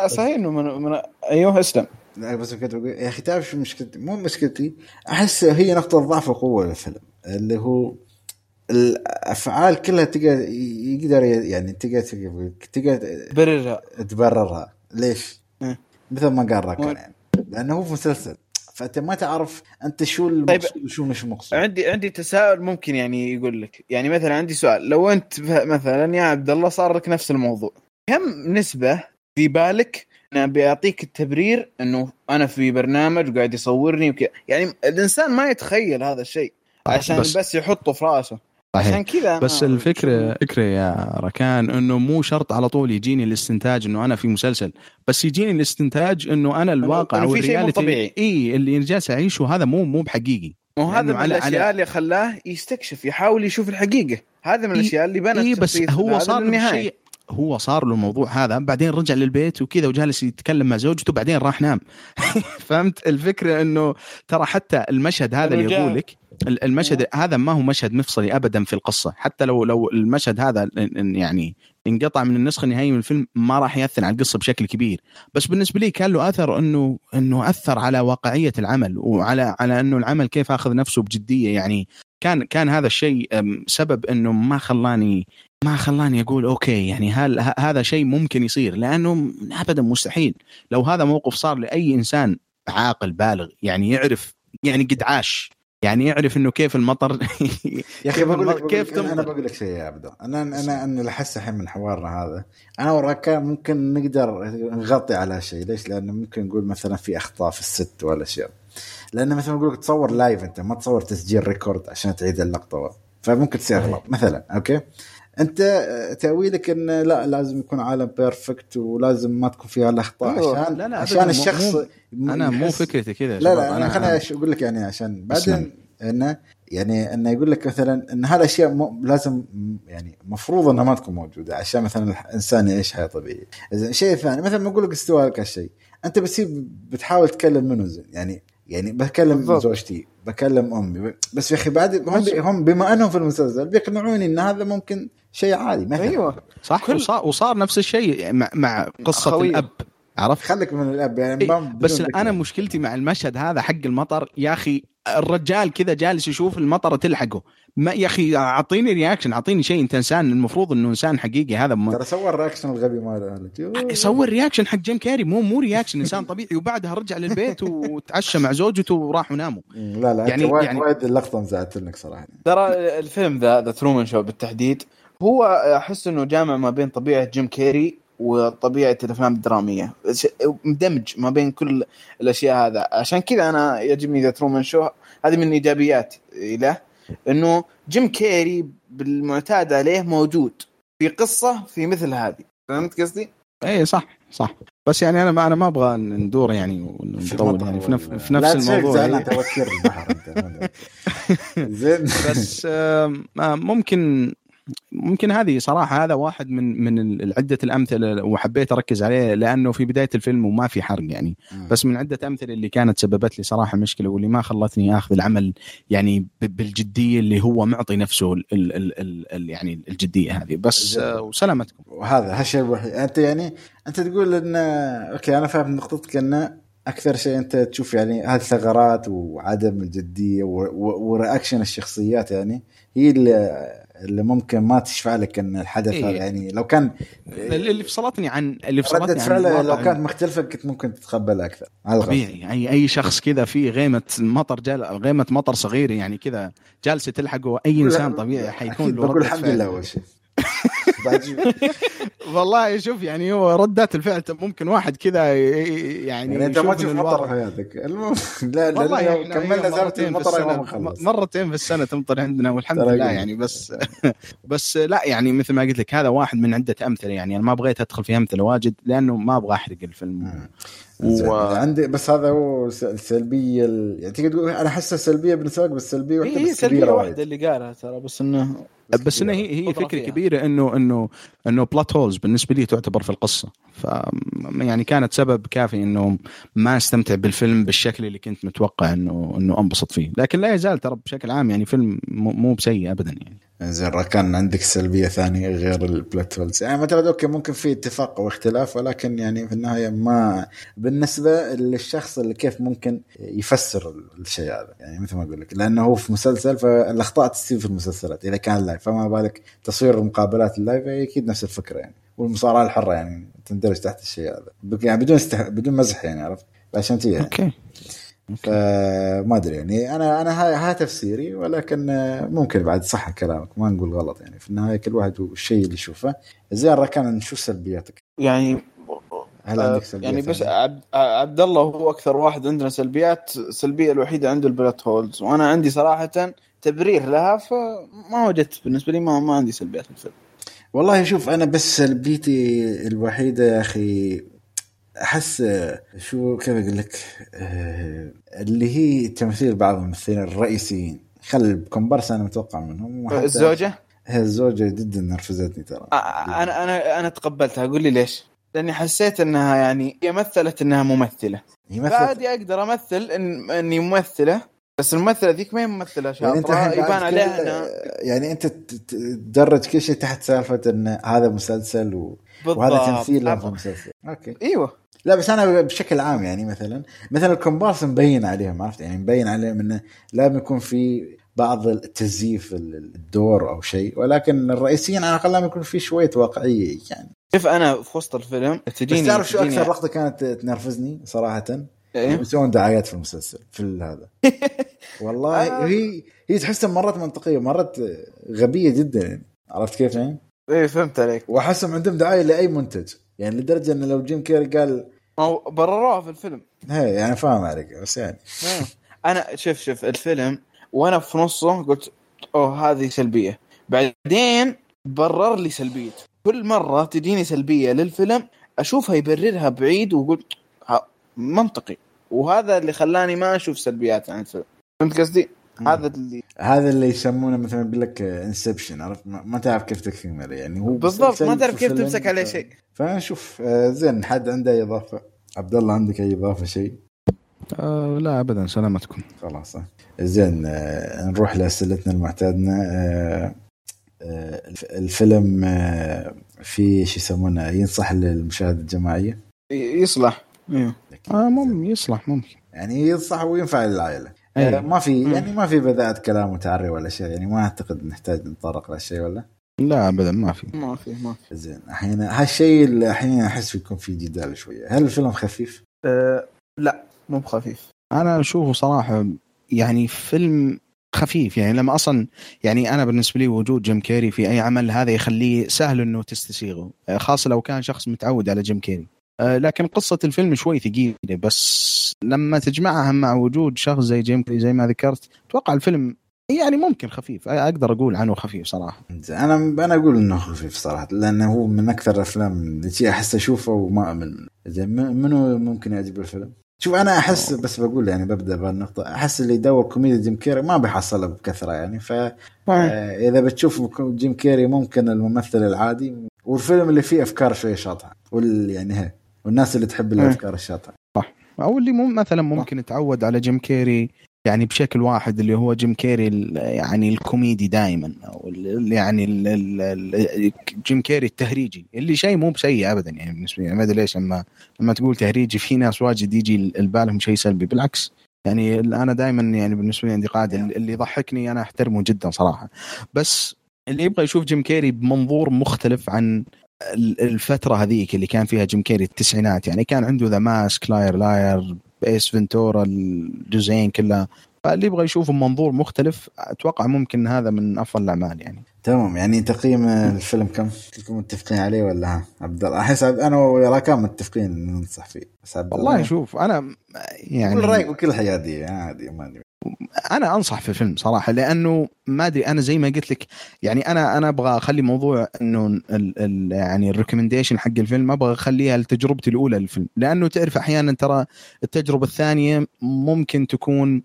C: صحيح إنه من, من... أيوه اسلم.
A: بس كنت بقول يا أخي تعرف شو مشكلتي؟ مو مشكلتي أحس هي نقطة ضعف وقوه للفيلم اللي هو الأفعال كلها تقدر يقدر يعني تقدر تقدر
C: تبررها.
A: تبررها. ليش؟ آه. مثل ما قال راكان يعني. لأنه هو في مسلسل. فأنت ما تعرف أنت شو المقصود طيب. وشو مش المقصود
C: عندي عندي تساؤل ممكن يعني يقول لك. يعني مثلا عندي سؤال. لو أنت مثلا يا عبد الله صار لك نفس الموضوع. كم نسبة في بالك انه بيعطيك التبرير إنه أنا في برنامج وقاعد يصورني وكذا. يعني الإنسان ما يتخيل هذا الشيء عشان بس, بس يحطه في راسه. صحيح. عشان كذا
B: بس الفكرة فكره يا ركان إنه مو شرط على طول يجيني الاستنتاج إنه أنا في مسلسل بس يجيني الاستنتاج إنه أنا الواقع
C: أو الرياليتي
B: إي اللي جالس أعيشه هذا مو مو بحقيقي.
C: مو هذا من الاشياء على... اللي خلاه يستكشف يحاول يشوف الحقيقة. هذا من الأشياء اللي بنت
B: إيه بس هو صار النهاية. هو صار له الموضوع هذا بعدين رجع للبيت وكذا وجالس يتكلم مع زوجته بعدين راح نام. فهمت؟ الفكرة إنه ترى حتى المشهد هذا اللي يقول لك المشهد هذا ما هو مشهد مفصلي ابدا في القصة. حتى لو لو المشهد هذا يعني انقطع من النسخة النهائية من الفيلم ما راح يأثر على القصة بشكل كبير. بس بالنسبة لي كان له أثر انه إنه أثر على واقعية العمل وعلى على إنه العمل كيف أخذ نفسه بجدية. يعني كان كان هذا الشيء سبب إنه ما خلاني ما خلاني أقول أوكي يعني هل هذا شيء ممكن يصير؟ لأنه ابدا مستحيل. لو هذا موقف صار لأي إنسان عاقل بالغ يعني يعرف يعني قد عاش يعني يعرف إنه كيف المطر
A: يا أخي بقول لك كيف تمطر أنا بقول لك شيء يا عبدو. أنا أنا أنا اللي احس الحين من حوارنا هذا. أنا وراك ممكن نقدر نغطي على شيء. ليش؟ لأنه ممكن نقول مثلا في أخطاء في ال set والاشياء لأن مثلا أقول لك تصور live أنت ما تصور تسجيل record عشان تعيد اللقطة. فممكن تصير غلط. مثلا okay؟ أنت تأويلك انه لا لازم يكون عالم perfect ولازم ما تكون فيها الاخطاء. عشان
B: لا لا
A: عشان الشخص
B: مو أنا مو فكرتي كذا
A: لا. لا أنا خليني أقول لك يعني عشان بعدين انه يعني انه يقول لك مثلا إن هالاشياء مو لازم يعني مفروض انها ما تكون موجوده عشان مثلا الإنسان يعيش حياه طبيعيه. زين شيء ثاني مثلا ما أقول لك استوى لك هالشيء أنت بتصير بتحاول تتكلم منه زين يعني يعني بكلم
C: بالضبط.
A: زوجتي بكلم أمي بس يا أخي بعد هم بي هم بما أنهم في المسلسل بيقنعوني إن هذا ممكن شيء عادي مثلا
C: أيوه.
B: صح؟
C: كل-
B: وصار, وصار نفس الشيء مع, مع قصة
C: خوية.
B: الأب عرفت؟
A: خليك من الأب يعني
B: إيه، بس. أنا مشكلتي مع المشهد هذا حق المطر يا أخي الرجال كذا جالس يشوف المطره تلحقه. ما يا أخي أعطيني reaction أعطيني شيء أنت إنسان المفروض إنه إنسان حقيقي هذا ما
A: ترى سوى ال reaction الغبي ماله
B: يصور reaction حق جيم كاري مو مو reaction إنسان طبيعي. وبعدها رجع للبيت وتعشى مع زوجته وراحوا ناموا
A: لا لا
B: يعني-
A: يعني وايد
B: يعني-
A: وايد اللقطة مزعلتني صراحة.
C: ترى الفيلم ذا The Truman Show بالتحديد هو أحس إنه جامع ما بين طبيعة جيم كيري وطبيعة الأفلام الدرامية. مدمج ما بين كل الأشياء هذا. عشان كذا أنا يعجبني The Truman Show هذه من إيجابيات له إنه جيم كيري بالمعتاد عليه موجود. في قصة في مثل هذه. فهمت قصدي؟
B: اي إيه، صح صح. بس يعني أنا ما أنا ما أبغى ندور يعني ونطول يعني في, نف في
A: لا
B: نفس الموضوع. إيه.
A: ما أدري. زين.
B: بس آم، آه، ممكن ممكن هذه صراحة هذا واحد من من عده الأمثلة وحبيت أركز عليه لأنه في بداية الفيلم وما في حرق يعني. بس من عدة أمثلة اللي كانت سببت لي صراحة مشكلة واللي ما خلتني آخذ العمل يعني بالجدية اللي هو معطي نفسه ال ال ال ال ال يعني الجدية هذه. بس آه، وسلامتكم.
A: وهذا هالشيء الوحيد أنت يعني أنت تقول إن أوكي أنا فاهم نقطتك إن أكثر شيء أنت تشوف يعني هذه الثغرات وعدم الجدية ورياكشن الشخصيات يعني هي اللي اللي ممكن ما تشفع لك إن الحدث
B: إيه.
A: هذا يعني لو كان
B: اللي فصلتني عن اللي
A: ردة
B: فصلتني عن
A: فعله لو كانت مختلفة كنت ممكن تتقبلها أكثر.
B: طبيعي اي أي شخص كذا في غيمة مطر جال غيمة مطر صغيرة يعني كذا جالسة تلحقه أي إنسان طبيعي حيكون له
A: بقول
B: ردة
A: الحمد. لله أول شيء
B: والله شوف يعني هو ردات الفعل ممكن واحد كذا يعني
A: يعني أنت ما تشوف مطر في حياتك. المهم لا لا لا
B: إحنا
A: كملنا
B: في
A: المطر
B: مرتين في السنة تمطر عندنا والحمد لله. يعني بس بس لا يعني مثل ما قلت لك هذا واحد من عدة أمثلة. يعني أنا ما بغيت أدخل في أمثلة واجد لأنه ما أبغى أحرق الفيلم.
A: مم.
B: و-
A: عندي بس هذا هو السلبية ال... يعني تقدر تقول أنا احسها سلبية بالنسبة لك بس سلبية واحدة
C: هي
A: بس
C: سلبية
A: واحدة
C: اللي قالها ترى بس إنه
B: بس انها هي هي فكرة
C: فيها.
B: كبيرة انه انه إنه plot holes بالنسبة لي تعتبر في القصة. ف يعني كانت سبب كافي إنه ما استمتع بالفيلم بالشكل اللي كنت متوقع انه إنه أنبسط فيه. لكن لا يزال ترى بشكل عام يعني فيلم مو بسيء ابدا يعني.
A: زين كان عندك سلبية ثانية غير ال plot holes يعني مثلا okay ممكن في اتفاق أو اختلاف ولكن يعني في النهاية ما بالنسبة للشخص اللي كيف ممكن يفسر الشيء هذا. يعني مثل ما أقول لك لأنه هو في مسلسل فالأخطاء تصير في المسلسلات إذا كان live فما بالك تصوير المقابلات ال live أكيد نفس الفكرة يعني. والمصارعة الحرة يعني تندرج تحت الشيء هذا. يعني بدون استح... بدون مزح يعني عرفت؟ عشان تي يعني.
B: okay.
A: فما أدري يعني. أنا أنا هاي ها تفسيري ولكن آه، ممكن بعد صح كلامك. ما نقول غلط يعني. في النهاية كل واحد والشيء اللي يشوفه. زين ركان شو سلبياتك؟
C: يعني
A: هل عندك سلبيات؟
C: يعني بس؟ عبد, عبد الله هو أكثر واحد عندنا سلبيات. السلبية الوحيدة عنده ال plot holes. وأنا عندي صراحة تبرير لها فما وجدت. بالنسبة لي ما, ما عندي سلبيات في الفيلم
A: والله شوف أنا بس سلبيتي الوحيدة يا أخي أحس شو كيف أقول لك؟ آه، اللي هي تمثيل بعض الممثلين الرئيسيين. خل الكومبارس أنا متوقع منهم.
C: الزوجة؟
A: هي الزوجة جدا نرفزتني ترى.
C: آه، أنا أنا أنا تقبلتها. قول لي ليش؟ لأني حسيت إنها يعني هي مثلت
A: إنها ممثلة.
C: فعادي أقدر أمثل إن إني ممثلة بس الممثلة ذيك ما هي ممثلة
A: يعني أنت
C: شاطره
A: الحين
C: يبان عليها إنها
A: يعني أنت تدرج كل شيء تحت سالفة إن هذا مسلسل و... وهذا. تمثيل في مسلسل. أوكي.
C: إيوه.
A: لا بس أنا بشكل عام يعني مثلا مثلا الكومبارس مبين عليهم عرفت؟ يعني مبين عليهم إنه لازم يكون في بعض التزييف الدور أو شيء ولكن الرئيسيين على الأقل لازم يكون في شوية واقعية يعني.
C: شوف أنا في وسط الفيلم تجيني
A: بس تعرف شو أكثر لقطه كانت تنرفزني صراحة؟
C: إيه؟
A: يسوون دعايات في المسلسل في هذا. والله
C: آه.
A: هي هي تحسها مرات منطقية مرات غبية جدا يعني. عرفت كيف يعني؟
C: إيه فهمت عليك.
A: وأحسهم عندهم دعاية لأي منتج. يعني لدرجة انه لو جيم كيري قال
C: ما هو برروها في الفيلم.
A: هي يعني فاهم عليك بس يعني.
C: آه. أنا شوف شوف الفيلم وأنا في نصه قلت أوه هذه سلبية. بعدين برر لي سلبيته كل مرة تجيني سلبية للفيلم أشوفها يبررها بعيد وأقول منطقي. وهذا اللي خلاني ما أشوف سلبيات عن الفيلم. فهمت قصدي؟ هذا اللي
A: هذا اللي يسمونه مثلا يقول لك انسبشن عرفت؟ ما ما تعرف كيف تكمل يعني. هو
C: بالضبط ما تعرف كيف تمسك عليه شيء.
A: فنشوف آه، زين حد عنده أي إضافة؟ عبد الله عندك أي إضافة شيء؟
B: آه لا ابدا سلامتكم.
A: خلاص آه. زين آه، نروح لأسئلتنا المعتادة آه، آه، الف- الفيلم آه، في شو يسمونه ينصح للمشاهده
C: الجماعية؟ يصلح. إيه.
B: آه مم يصلح ممكن.
A: يعني ينصح وينفع للعائلة.
B: أي.
A: آه، ما في. يعني ما في بذاءة كلام وتعري ولا شيء يعني ما أعتقد نحتاج نتطرق لهالشيء ولا
B: لا ابدا ما في
C: ما في ما في
A: زين الحين هالشيء اللي الحين أحس يكون في جدال شوية هل الفيلم خفيف؟
C: أه لا مو بخفيف
B: أنا أشوفه صراحة يعني فيلم خفيف يعني لما أصلا يعني أنا بالنسبة لي وجود جيم كيري في أي عمل هذا يخليه سهل إنه تستسيغه خاصة لو كان شخص متعود على جيم كيري لكن قصة الفيلم شوي ثقيلة بس لما تجمعها مع وجود شخص زي جيم كيري زي ما ذكرت أتوقع الفيلم يعني ممكن خفيف. أقدر أقول عنه خفيف
A: صراحة. أنا أنا أقول إنه خفيف صراحة لأنه هو من أكثر الأفلام اللي أحس أشوفه وما امل منه منو ممكن يعجبه الفيلم؟ شوف أنا أحس بس بقول يعني ببدأ بهالنقطة أحس اللي يدور كوميديا جيم كيري ما بيحصلها بكثرة يعني ف آه، إذا بتشوف جيم كيري ممكن الممثل العادي والفيلم اللي فيه أفكار شوية شاطحة وال يعني هي والناس اللي تحب الافكار الشاطحة.
B: أو اللي مم مثلا ممكن تعود على جيم كيري يعني بشكل واحد اللي هو جيم كيري يعني الكوميدي دائما أو يعني ال- ال- ال- جيم كيري التهريجي اللي شيء مو بسيء ابدا يعني بالنسبة لي ما أدري ليش لما لما تقول تهريجي في ناس واجد يجي البالهم شيء سلبي بالعكس. يعني أنا دائما يعني بالنسبة لي عندي قاعدة اللي يضحكني أنا أحترمه جدا صراحة. بس اللي يبغى يشوف جيم كيري بمنظور مختلف عن الفترة هذيك اللي كان فيها جيم كيري التسعينات يعني كان عنده The Mask Liar Liar Ace Ventura الجزئين كلها فاللي يبغى يشوف منظور مختلف أتوقع ممكن هذا من أفضل الأعمال يعني
A: تمام يعني تقييم الفيلم كم؟ كلكم متفقين عليه ولا ها عبد الله؟ أحس أنا وراكان متفقين ننصح فيه بس عبد
B: الله شوف أنا يعني
A: كل رأيك بكل حيادية عادي ما أدري
B: أنا أنصح في الفيلم صراحة لأنه ما أدري أنا زي ما قلت لك يعني أنا أنا أبغى أخلي موضوع إنه ال ال يعني ال recommendation حق الفيلم أبغى أخليها لتجربتي الأولى للفيلم. لأنه تعرف أحيانا ترى التجربة الثانية ممكن تكون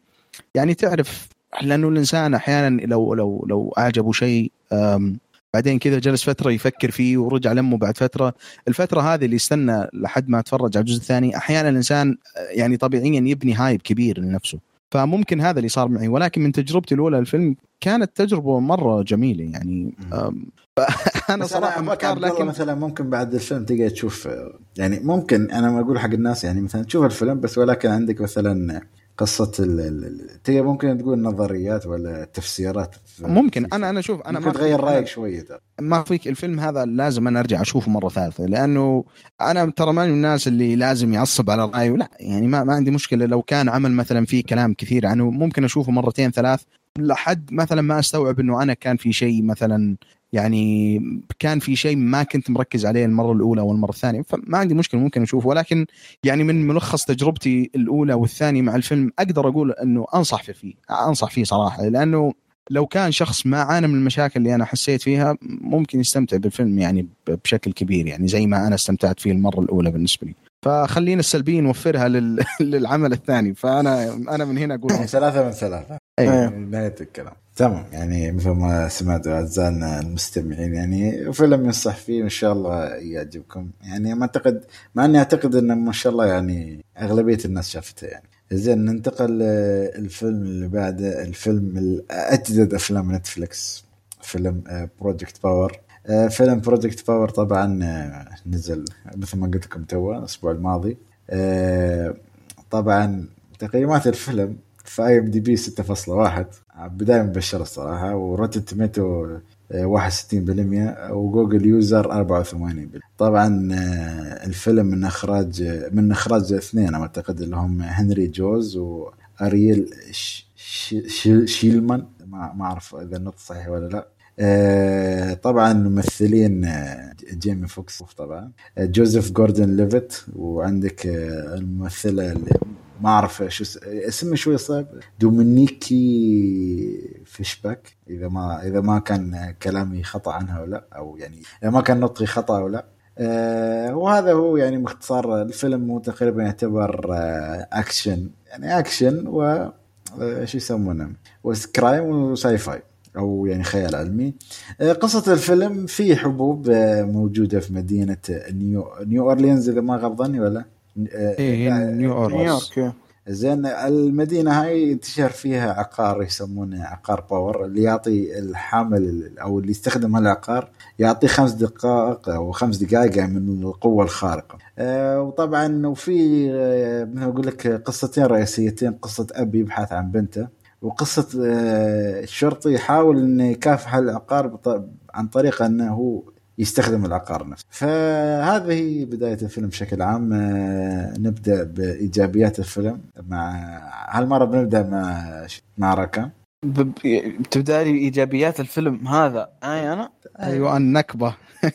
B: يعني تعرف لأنه الإنسان أحيانا لو لو لو أعجبه شيء بعدين كذا جلس فترة يفكر فيه ورجع لمه بعد فترة. الفترة هذه اللي استنى لحد ما اتفرج على الجزء الثاني أحيانا الإنسان آه، يعني طبيعيا يبني هايب كبير لنفسه. فممكن هذا اللي صار معي. ولكن من تجربتي الأولى للفيلم كانت تجربة مرة جميلة يعني.
A: بس صراحة الله
B: لكن
A: مثلا ممكن بعد الفيلم تقدر تشوف يعني ممكن أنا ما أقول حق الناس يعني مثلا تشوف الفيلم بس ولكن عندك مثلا قصة ال- ممكن تقول نظريات ولا تفسيرات؟
B: ممكن. أنا أنا أشوف أنا
A: ممكن
B: ما
A: تغير رأيك شوية
B: ما فيك الفيلم هذا لازم أنا أرجع أشوفه مرة ثالثة لأنه أنا ترى ماني من الناس اللي لازم يعصب على رأيه لا يعني ما, ما عندي مشكلة. لو كان عمل مثلا فيه كلام كثير عنه ممكن أشوفه مرتين ثلاث لحد مثلا ما أستوعب إنه أنا كان في شيء مثلا يعني كان في شيء ما كنت مركز عليه المرة الأولى والمرة الثانية فما عندي مشكلة ممكن أشوفه. ولكن يعني من ملخص تجربتي الأولى والثانية مع الفيلم أقدر أقول إنه أنصح في فيه أنصح فيه صراحة. لأنه لو كان شخص ما عانى من المشاكل اللي أنا حسيت فيها ممكن يستمتع بالفيلم يعني بشكل كبير يعني زي ما أنا استمتعت فيه المرة الأولى بالنسبة لي. فخلينا السلبيه نوفرها لل... للعمل الثاني. فأنا أنا من هنا
A: أقول ثلاثة من ثلاثة.
B: أيوة.
A: نهاية الكلام. تمام يعني مثل ما سمعتوا أعزائنا المستمعين يعني فيلم ينصح فيه وان شاء الله يعجبكم. يعني ما أعتقد مع إني أعتقد انه ما شاء الله يعني أغلبية الناس شافته يعني. زين ننتقل الفيلم اللي بعده الفيلم الأجدد أفلام نتفلكس فيلم Project Power فيلم Project Power طبعا نزل مثل ما قلت لكم تو الأسبوع الماضي. طبعا تقييمات الفيلم في IMDb 6.1 بداية مبشرة الصراحة و Rotten Tomatoes 61% وجوجل user 84 طبعا آه، الفيلم من إخراج من إخراج اثنين أعتقد اللي هم هنري جوز ش- شيلمان. ما أعرف إذا النطق صحيح ولا لا. آه، طبعا ممثلين آه، جيمي فوكس طبعا. جوزيف جوردن ليفيت وعندك الممثلة اللي ما أعرف شو اس- اسمها شوي صعب. دومينيكي فيشباك إذا ما إذا ما كان كلامي خطأ عنها ولا أو يعني إذا ما كان نطقي خطأ ولا. آه وهذا هو يعني باختصار الفيلم هو تقريبا يعتبر آه أكشن. يعني أكشن و آه، شو يسمونه؟ و crime و sci-fi أو يعني خيال علمي. آه، قصة الفيلم في حبوب آه، موجودة في مدينة نيو نيو اورليانز إذا ما غلط ظني ولا؟
B: إيه هي
A: لا،
B: نيو
C: نيويورك إيه.
A: زين المدينة هاي انتشر فيها عقار يسمونه عقار power اللي يعطي الحامل ال- أو اللي يستخدم هالعقار يعطيه خمس دقائق أو خمس دقائق من القوة الخارقة. آه وطبعا وفي آه مثل أقول لك قصتين رئيسيتين قصة أبي يبحث عن بنته وقصة آه الشرطي يحاول إنه يكافح العقار عن طريق أنه هو يستخدم العقار نفسه. فهذه هي بداية الفيلم بشكل عام. آه، نبدأ بإيجابيات الفيلم مع هالمرة بنبدأ مع مع ركان
C: بتبدا لي ايجابيات الفيلم هذا. أي أنا؟
B: أيوه النكبة.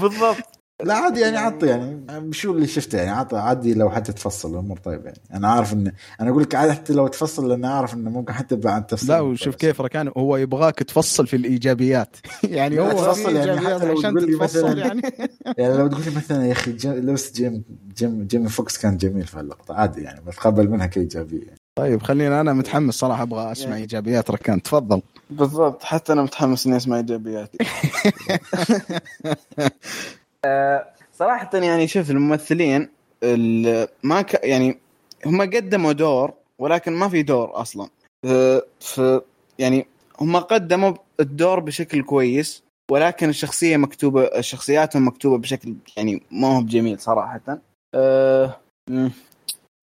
C: بالضبط.
A: لا عادي يعني عطي يعني. شو اللي شفته يعني؟ عطي عادي لو حتى تفصل الأمور طيب يعني. أنا عارف إن أنا أقول لك عادي حتى لو تفصل لأن أعرف إنه ممكن حتى بعد تفصيل
B: لا وشوف كيف ركان. هو يبغاك تفصل في الإيجابيات. يعني هو
A: تفصل يعني حتى لو
B: عشان
A: تقول لي مثلاً-
B: يعني.
A: يعني لو تقول لي مثلا يا أخي جيم- لبس جيم جيم جيمي فوكس كان جميل في اللقطه عادي يعني بتقبل منها كإيجابية يعني.
B: طيب خلينا أنا متحمس صراحة أبغى أسمع
C: يعني.
B: إيجابيات ركان. تفضل.
C: بالضبط حتى أنا متحمس إني أسمع إيجابياتي. صراحة يعني شوف الممثلين ال- ما ك... يعني هم قدموا دور ولكن ما في دور أصلا. ف يعني هم قدموا الدور بشكل كويس ولكن الشخصية مكتوبة الشخصياتهم مكتوبة بشكل يعني ما هو بجميل صراحة. أه...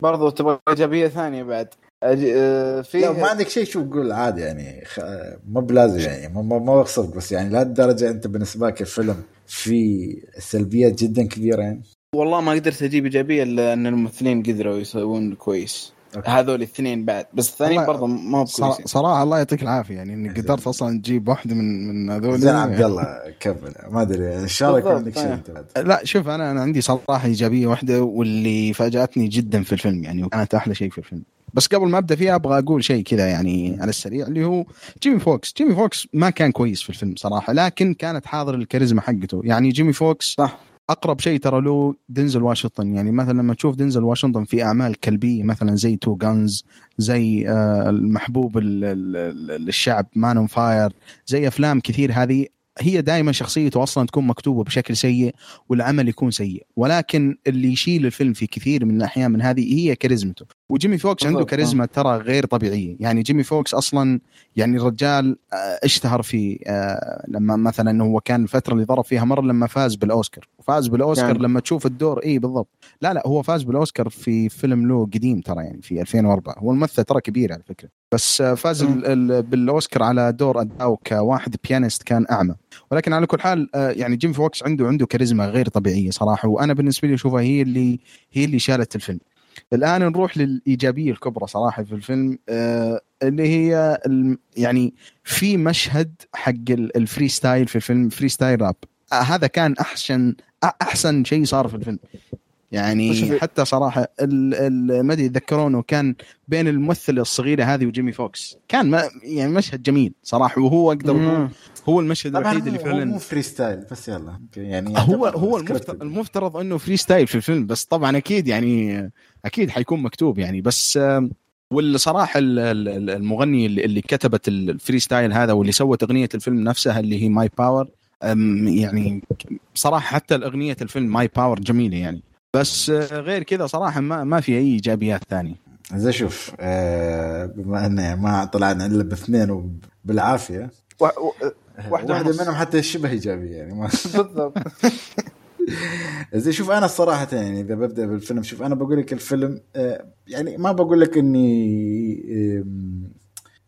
C: برضو تبغى إيجابية ثانية بعد. في
A: لا ما عندك شيء شو تقول عادي يعني خ... مو بلازم يعني ما أقصد بس يعني لهالدرجة أنت بالنسبة لك الفيلم في سلبيات جدا كبيرة يعني؟
C: والله ما قدرت أجيب إيجابية إلا أن الممثلين قدروا يسوون كويس.
A: أوكي.
C: هذول الاثنين بعد بس الثانيين برضه ما هو
B: صرا-
C: كويسين
B: صراحة الله يعطيك العافية يعني إنك قدرت أصلا تجيب واحدة من من هذول.
A: زين عبد الله كمل. ما أدري إن شاء الله يكون عندك شيء بعد.
B: لا شوف أنا أنا عندي صراحة إيجابية واحدة واللي فاجأتني جدا في الفيلم يعني وكانت أحلى شيء في الفيلم. بس قبل ما أبدأ فيها أبغى أقول شيء كذا يعني على السريع اللي هو جيمي فوكس. جيمي فوكس ما كان كويس في الفيلم صراحة لكن كانت حاضر الكاريزما حقته. يعني جيمي فوكس
C: صح.
B: أقرب شيء ترى له دنزل واشنطن. يعني مثلا لما تشوف دنزل واشنطن في أعمال كل- مثلا زي 2 Guns زي آه، المحبوب ال- ال- ال- للشعب Man on Fire زي أفلام كثير هذه هي دائما شخصيته أصلا تكون مكتوبة بشكل سيء والعمل يكون سيء. ولكن اللي يشيل الفيلم في كثير من الأحيان من هذه هي كاريزمته. وجيمي فوكس عنده
C: بالضبط.
B: كاريزما ترى غير طبيعية. يعني جيمي فوكس أصلا يعني الرجال آه، اشتهر في آه، لما مثلا هو كان الفترة اللي ضرب فيها مرة لما فاز بالأوسكار. وفاز بالأوسكار
C: يعني.
B: لما تشوف الدور اي بالضبط. لا لا هو فاز بالأوسكار في فيلم له قديم ترى يعني في 2004 هو الممثل ترى كبير على فكرة. بس آه، فاز. ال- ال- بالأوسكار على دور اداؤه كواحد pianist كان أعمى. ولكن على كل حال آه، يعني جيم فوكس عنده عنده كاريزما غير طبيعية صراحة. وأنا بالنسبة لي أشوفها هي اللي هي اللي شالت الفيلم. الآن نروح للإيجابية الكبرى صراحة في الفيلم آه، اللي هي يعني في مشهد حق ال- ال freestyle في الفيلم freestyle rap. آه، هذا كان أحسن أحسن شيء صار في الفيلم. يعني حتى صراحة ال- ال- ما أدري يتذكرونه كان بين الممثله الصغيرة هذه وجيمي فوكس كان ما يعني مشهد جميل صراحة وهو
C: أقدر.
B: هو المشهد الوحيد اللي
A: هو- هو مو
B: فعلا
A: freestyle بس يلا يعني
B: هو هو. المفترض, المفترض إنه freestyle في الفيلم بس طبعا أكيد يعني أكيد حيكون مكتوب يعني بس ال- المغني اللي اللي كتبت ال freestyle هذا واللي سوت أغنية الفيلم نفسها اللي هي My Power يعني صراحة حتى الأغنية الفيلم My Power جميلة يعني بس آه، غير كذا صراحة ما ما في أي إيجابيات ثانية.
A: زين شوف آه بما انه ما طلعنا إلا باثنين وبالعافية.
C: و... و... واحدة
A: واحدة
C: ونص.
A: منهم حتى شبه إيجابية يعني ما
C: بالضبط.
A: زين شوف أنا الصراحه يعني إذا ببدأ بالفيلم شوف أنا بقول لك الفيلم آه، يعني ما بقول لك إني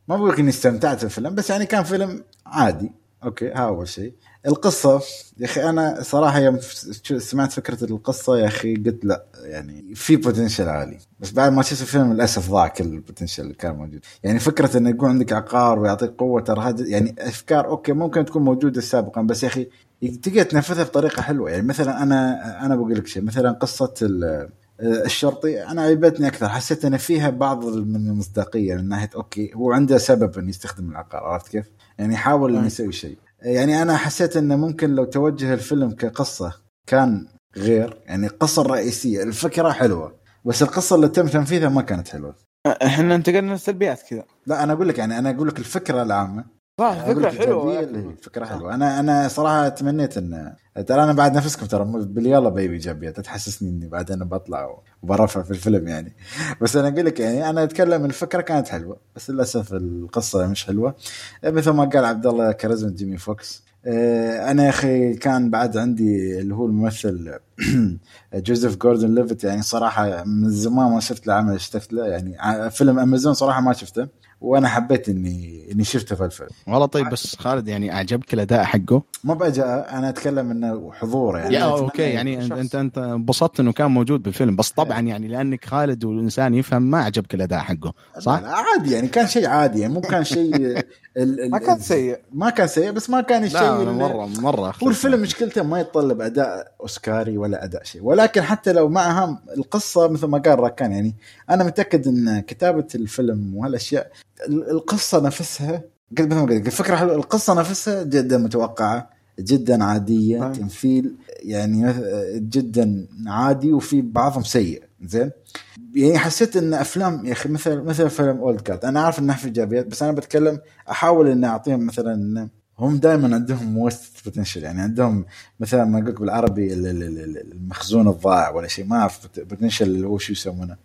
A: ما بقول لك إني استمتعت بالفيلم بس يعني كان فيلم عادي. okay ها أول شيء. القصة يا أخي أنا صراحة يوم سمعت فكرة القصة يا أخي قلت لا يعني في potential عالي. بس بعد ما شفت الفيلم للأسف ضاع كل ال potential اللي كان موجود. يعني فكرة إنه يكون عندك عقار ويعطيك قوة ترى هذا يعني أفكار okay ممكن تكون موجودة سابقا بس يا أخي تقدر تنفذها بطريقة حلوة. يعني مثلا أنا أنا بقول لك شيء مثلا قصة ال- الشرطي أنا عجبتني أكثر. حسيت إن فيها بعض من المصداقية من ناحية أوكي هو عنده سبب إنه يستخدم العقار عرفت كيف؟ يعني يحاول انه يسوي شيء. يعني أنا حسيت إنه ممكن لو توجه الفيلم كقصة كان غير يعني القصة الرئيسيه الفكرة حلوة بس القصة اللي تم تنفيذها ما كانت حلوة.
C: إحنا انتقلنا للسلبيات كذا.
A: لا أنا أقول لك يعني
C: أنا
A: أقول لك
C: الفكرة
A: العامة. فكرة حلوة هي فكرة حلوة. أنا أنا صراحة تمنيت ان ترى أنا بعد نفسكم ترى باليلا بيبي ايجابيات لا تحسسني إني بعدين بطلع وبرفع في الفيلم يعني. بس أنا أقول لك يعني أنا أتكلم الفكرة كانت حلوة بس للأسف القصة مش حلوة. مثل ما قال عبد الله كاريزما جيمي فوكس. آه، أنا يا أخي كان بعد عندي اللي هو الممثل جوزيف جوردن ليفت يعني صراحة من زمان ما شفت له عمل اشتقت له يعني. فيلم أمازون صراحة ما شفته. وأنا حبيت اني إني شفته في الفيلم.
B: والله طيب بس خالد يعني أعجبك الأداء حقه؟
A: ما بأجاء أنا أتكلم إنه حضوره يعني.
B: أوكي يعني
C: شخص.
B: انت أنت انبسطت إنه كان موجود بالفيلم بس طبعا يعني لأنك خالد والإنسان يفهم ما عجبك الأداء حقه صح؟
A: لا، عادي يعني كان شيء عادي يعني مو كان شيء ال- ال-
C: ما كان سيء.
A: ما كان سيء بس ما كان الشيء
B: لا مره مرة
A: هو الفيلم مشكلته ما يتطلب أداء أوسكاري ولا أداء شيء. ولكن حتى لو معها القصة مثل ما قال راكان يعني أنا متأكد إن كتابة الفيلم وهالأشياء ال- القصة نفسها مثل ما قلت الفكرة حلوة. القصة نفسها جدا متوقعة جدا عادية
C: نعم.
A: تمثيل يعني جدا عادي وفي بعضهم سيء. زين؟ يعني حسيت إن أفلام يا أخي مثل مثل فيلم أولد جاد أنا عارف إنه في إيجابيات بس أنا بتكلم أحاول إني أعطيهم مثلا هم دائما عندهم وست بوتنشل يعني عندهم مثلا ما أقول بالعربي ال- ال- ال- المخزون الضائع ولا شيء ما أعرف بوتنشل اللي هو شو يسمونه؟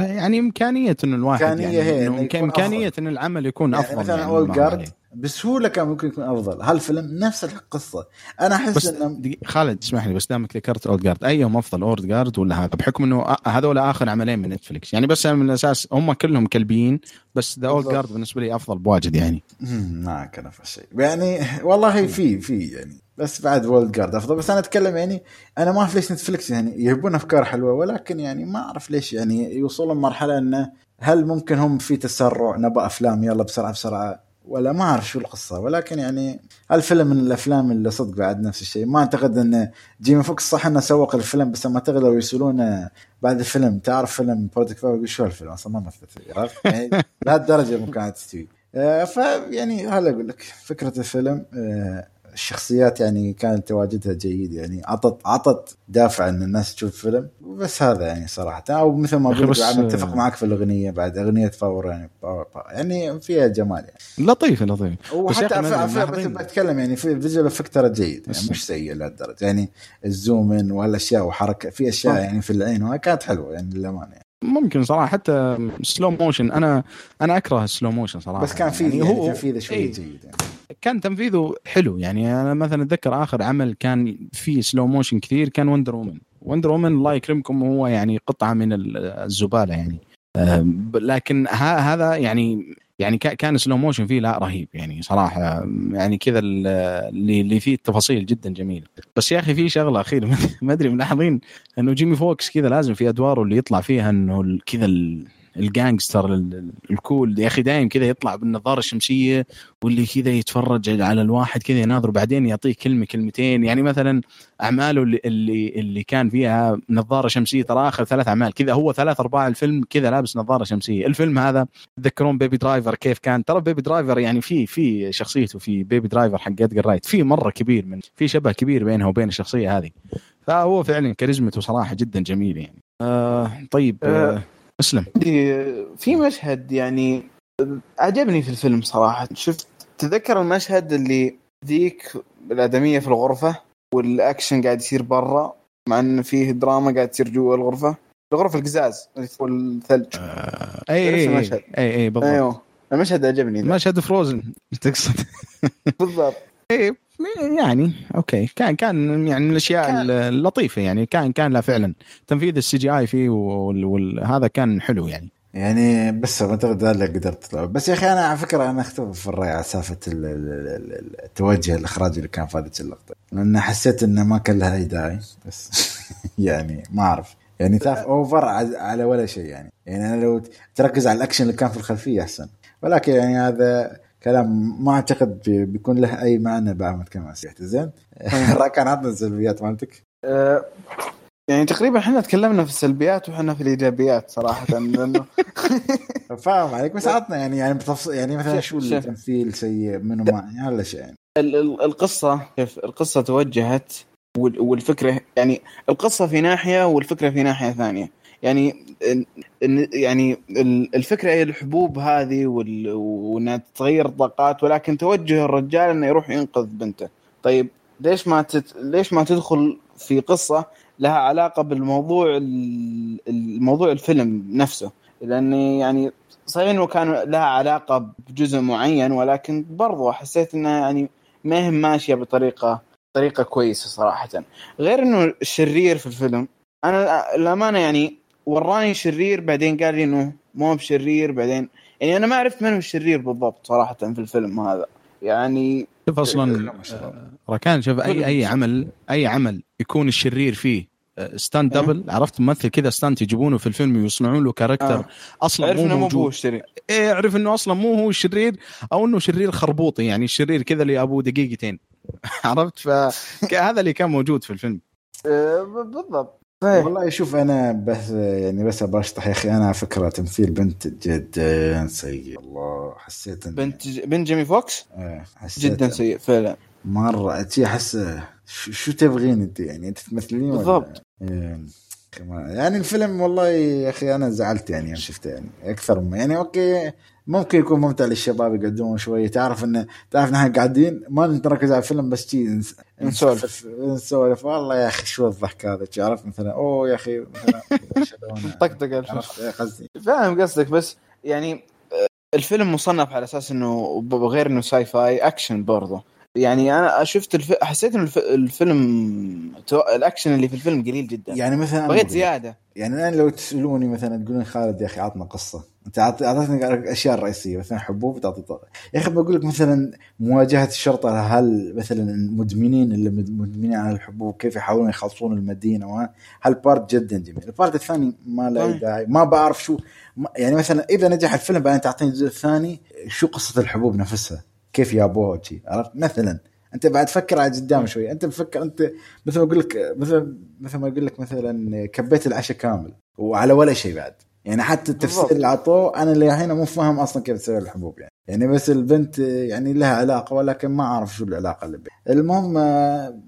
B: يعني إمكانية إنه الواحد يعني
A: هي
B: إنه إمكانية
A: أفضل.
B: ان العمل يكون
A: يعني
B: أفضل
A: مثلا
B: يعني
A: Old
B: Guard.
A: بسهولة كان ممكن يكون أفضل. هالفيلم نفس القصة. أنا أحس
B: بس
A: إنه
B: دقيقة، خالد اسمح لي بس دامك ذكرت Old Guard أيهم أفضل Old Guard ولا هذا؟ بحكم إنه هذول آخر عملين من نتفلكس يعني بس من الأساس هم كلهم كلبيين بس The
A: Old.
B: Guard بالنسبة لي أفضل بواجد يعني.
A: مم، ما كان أفضل شيء. يعني والله في في يعني بس بعد Old Guard أفضل. بس أنا أتكلم يعني أنا ما أعرف ليش نتفلكس يعني يهبون أفكار حلوة ولكن يعني ما أعرف ليش يعني يوصلون مرحلة إنه هل ممكن هم في تسرع نبى أفلام يلا بسرعة بسرعة؟ ولا ما أعرف شو القصة. ولكن يعني الفيلم من الأفلام اللي صدق بعد نفس الشيء. ما أعتقد إن جيمي فوكس صح إنه سوق الفيلم بس ما أعتقد لو يرسلون بعد الفيلم تعرف فيلم بروتك فاو يقول شو الفيلم أصلا ما مثلت عرفت؟ يعني لهالدرجة ممكن تستوي. آه، فيعني هذا أقول لك فكرة الفيلم آه، الشخصيات يعني كانت تواجدها جيد يعني عطت عطت دافع إن الناس تشوف فيلم بس هذا يعني صراحة أو مثل ما لك بعد متفق معك في الأغنية بعد أغنية Power يعني Power Power يعني فيها جمال يعني
B: لطيف لطيف بس يا
A: وحتى بتكلم يعني في visual effect ترى جيد يعني مش سيء لهالدرجة يعني ال zoom in والاشياء وحركة في
C: أشياء.
A: يعني في العين وهي كانت حلوة يعني للأمانة يعني.
B: ممكن صراحة حتى slow motion أنا أنا أكره ال slow motion صراحة
A: بس كان في يعني,
B: هو
A: تنفيذه شوي
B: إيه.
A: جيد يعني.
B: كان تنفيذه حلو. يعني أنا مثلا أتذكر آخر عمل كان فيه slow motion كثير كان Wonder Woman Wonder Woman الله يكرمكم هو يعني قطعة من ال- الزبالة يعني. لكن هذا يعني يعني كا- كان slow motion فيه لا رهيب يعني صراحة. يعني كذا ال- اللي فيه التفاصيل جدا جميلة. بس يا أخي في شغلة أخيرة ما ادري ملاحظين إنه جيمي فوكس كذا لازم في أدواره اللي يطلع فيها إنه كذا ال gangster ال- ال- ال cool. يا أخي دايم كذا يطلع بالنظارة الشمسية واللي كذا يتفرج على الواحد كذا يناظره بعدين يعطيه كلمة كلمتين. يعني مثلا أعماله اللي اللي, اللي كان فيها نظارة شمسية ترى آخر ثلاث أعمال كذا هو ثلاث أرباع الفيلم كذا لابس نظارة شمسية. الفيلم هذا تذكرون Baby Driver كيف كان؟ ترى Baby Driver يعني في في شخصيته في Baby Driver حق ادجر رايت في مرة كبير من في شبه كبير بينها وبين الشخصية هذه. فهو فعلا كاريزمته صراحة جدا جميل يعني. آه طيب آه
C: آه. أسلم. في مشهد يعني عجبني في الفيلم صراحة. شفت تذكر المشهد اللي ذيك الآدمية في الغرفة والأكشن قاعد يصير برا مع أن فيه دراما قاعد تصير جوا الغرفة؟ الغرفة القزاز اللي فوق الثلج.
B: آه اي اي
C: المشهد؟
B: اي أي بالضبط.
C: أيوه. المشهد عجبني.
B: مشهد Frozen تقصد.
C: بالضبط.
B: إيه يعني أوكي. كان كان يعني من الأشياء
C: كان-
B: اللطيفة يعني. كان كان لا فعلا. تنفيذ ال CGI فيه وهذا كان حلو يعني.
A: يعني بس أعتقد هذا اللي قدرت أطلعه. بس يا أخي أنا على فكرة أنا أختلف في الرأي على سالفه ال- ال- ال- ال- التوجه الإخراجي اللي كان في هذه اللقطة. لأن حسيت انه ما كان لها أي داعي. بس يعني ما أعرف. يعني تاف أوفر على ولا شيء يعني. يعني أنا لو تركز على الأكشن اللي كان في الخلفية أحسن. ولكن يعني هذا كلام ما أعتقد بي- بيكون له أي معنى بعد ما تكلم عن سيحته زين راكان عطنا السلبيات مالتك.
C: آه، يعني تقريبا إحنا تكلمنا في السلبيات وإحنا في الإيجابيات صراحة لأنه
A: فاهم عليك. بس عطنا يعني يعني بتفص... يعني مثلا شو. التمثيل سيء منو ما يعني هلا شيء. يعني
C: ال- ال- القصة كيف القصة توجهت وال- والفكرة يعني القصة في ناحية والفكرة في ناحية ثانية. يعني يعني ال- الفكرة هي الحبوب هذه وإنها تغير الطاقات ولكن توجه الرجال إنه يروح ينقذ بنته. طيب ليش ما تت... ليش ما تدخل في قصة لها علاقة بالموضوع ال- الموضوع الفيلم نفسه؟ لأن يعني صحيح إنه كان لها علاقة بجزء معين ولكن برضو حسيت إنها يعني ما هي ماشية بطريقه طريقة كويسة صراحة. غير إنه الشرير في الفيلم أنا الامانه يعني وراني شرير بعدين قال لي إنه مو بشرير بعدين يعني أنا ما عرفت من هو الشرير بالضبط صراحة في الفيلم هذا. يعني
B: شوف
A: أصلا.
B: آه، ركان شوف أي أي عمل أي عمل يكون الشرير فيه stand
C: أه.
B: double عرفت؟ ممثل كذا stand يجيبونه في الفيلم ويصنعون له character
C: آه.
B: أصلا
C: عرف
B: مو
C: إنه مو هو
B: موجود
C: الشرير.
B: إيه اعرف إنه أصلا مو هو الشرير أو إنه شرير خربوطي يعني الشرير كذا اللي ابوه دقيقتين. عرفت؟ فهذا اللي كان موجود في الفيلم.
C: آه، بالضبط. صحيح.
A: والله شوف أنا بس يعني بس بشطح يا أخي. أنا على فكرة تمثيل بنت جدا سيء. والله حسيت إن-
C: بنت بنت جيمي فوكس؟
A: إيه، حسيت
C: جدا سيء فعلا.
A: مرة تي أحس شو, شو تبغين أنت؟ يعني أنت تمثلين
C: بالضبط.
A: إيه، يعني الفيلم والله يا أخي أنا زعلت يعني يوم شفته يعني. أكثر من يعني أوكي ممكن يكون ممتع للشباب يقعدون شوية تعرف انه تعرف إن إحنا قاعدين ما نركز على الفيلم بس شي
C: نسولف.
A: نسولف. والله يا أخي شو الضحك هذا؟ عرفت مثلا أوه يا أخي مثلا
C: طقطق
A: إيه قصدي.
C: فاهم قصدك بس يعني آه، الفيلم مصنف على أساس إنه غير إنه sci-fi action برضه يعني أنا شفت الف... حسيت انه الف... الفيلم تو... الأكشن اللي في الفيلم قليل جدا.
A: يعني مثلا
C: بغيت زيادة.
A: يعني أنا لو تسألوني مثلا تقولون خالد يا أخي عطنا قصة. أنت عط- اعطيتني الاشياء الرئيسيه مثلا حبوب تعطي. يا أخي بقول لك مثلا مواجهة الشرطة هل مثلا المدمنين اللي مد- مدمنين على الحبوب كيف يحاولون يخلصون المدينة؟ هال part جدا جميل؟ ال part الثاني ما له
C: طيب.
A: داعي ما بعرف شو يعني مثلا إذا نجح الفيلم بعدين تعطيني الجزء الثاني شو قصة الحبوب نفسها؟ كيف جابوها وشي عرفت؟ مثلا أنت بعد فكر على قدام شوي أنت بفكر أنت مثل ما أقول لك مثل مثل ما أقول لك مثلا كبيت العشاء كامل وعلى ولا شيء بعد. يعني حتى التفسير. اللي عطوه أنا اللي الحين مو فاهم أصلا كيف تسوي الحبوب يعني. يعني بس البنت يعني لها علاقة ولكن ما أعرف شو العلاقة اللي بينها. المهم آه،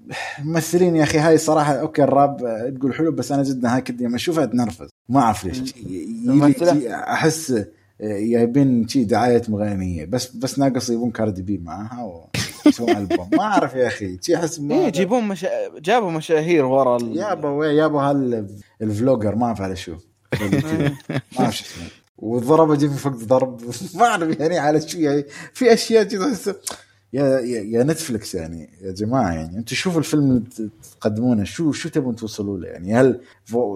A: ممثلين يا أخي هاي صراحة okay ال rap آه، تقول حلو بس أنا جدا هاي كنت يوم أشوفها اتنرفز ما أعرف ليش. أحس جايبين شي دعايه مغنية. بس بس ناقص يبون Cardi B معاها ويسوون ألبوم. ما أعرف يا أخي. شي أحس ما
C: إيه يجيبون مشا... جابوا مشاهير ورا ال...
A: يابا يابا هال ال vlogger ما أعرف على شو. ما أعرف شو اسمه. وضرب جيمي فوق ضرب ما أعرف يعني على شو يعني. في أشياء تحس يا يا Netflix يعني يا جماعة يعني أنتم شوفوا الفيلم اللي تقدمونه شو شو تبون توصلوا له يعني؟ هل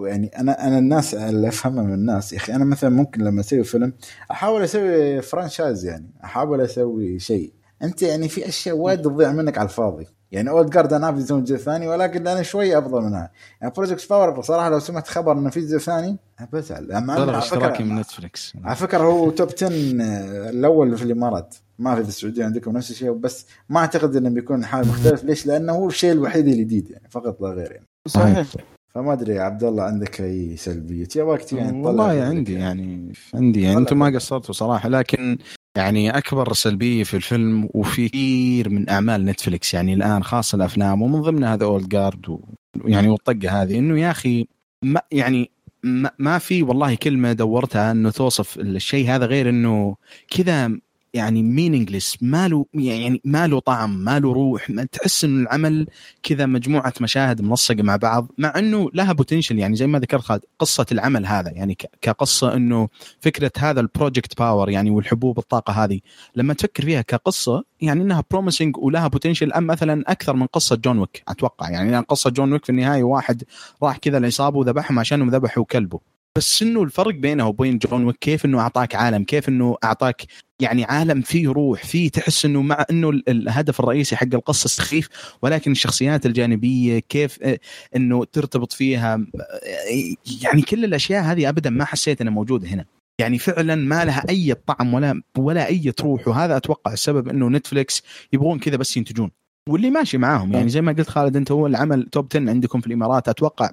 A: يعني أنا أنا الناس اللي أفهمها من الناس يا أخي أنا مثلا ممكن لما أسوي فيلم أحاول أسوي franchise يعني أحاول أسوي شيء. أنت يعني في أشياء وايد تضيع منك على الفاضي. يعني Old Guard أنا ابي يسوون جزء ثاني ولكن أنا شوي أفضل منها يعني Project Power صراحة لو سمعت خبر إنه في جزء ثاني؟ بزعل على
B: اشتراكي
A: فكرة-
B: من Netflix
A: على فكرة هو top 10 آه، الأول في الإمارات. ما في في السعودية عندكم نفس الشيء بس ما أعتقد إنه بيكون حال مختلف. ليش؟ لأنه هو الشيء الوحيد الجديد يعني فقط لا غير يعني.
C: صحيح.
A: فما أدري يا عبد الله عندك أي سلبية؟ يا وقت يعني
B: والله
A: طلع-
B: عندي يعني عندي يعني
A: طلع.
B: أنتم ما قصرتوا صراحة لكن يعني أكبر سلبية في الفيلم وفي كثير من أعمال Netflix يعني الآن خاصة الأفلام ومن ضمنها هذا Old Guard يعني والطقة هذه إنه يا أخي ما يعني ما, ما في والله كلمة دورتها إنه توصف الشيء هذا غير إنه كذا يعني meaningless ما له يعني ما له طعم ما له روح ما تحس إنه العمل كذا مجموعة مشاهد منسقه مع بعض مع إنه لها potential يعني زي ما ذكرت خالد قصة العمل هذا يعني كقصة إنه فكرة هذا ال Project Power يعني والحبوب الطاقة هذه. لما تفكر فيها كقصة يعني إنها promising ولها potential أم مثلا أكثر من قصة John Wick أتوقع. يعني قصة John Wick في النهاية واحد راح كذا العصابه وذبحهم عشانهم ذبحوا كلبه. بس إنه الفرق بينه وبين John Wick كيف إنه أعطاك عالم كيف إنه أعطاك يعني عالم فيه روح فيه تحس إنه مع إنه ال- الهدف الرئيسي حق القصة سخيف ولكن الشخصيات الجانبية كيف آه، إنه ترتبط فيها آه، يعني كل الأشياء هذه ابدا ما حسيت إنها موجودة هنا. يعني فعلا ما لها أي طعم ولا ولا أي روح وهذا أتوقع السبب إنه Netflix يبغون كذا بس ينتجون. واللي ماشي معاهم يعني زي ما قلت خالد أنت هو العمل top 10 عندكم في الإمارات أتوقع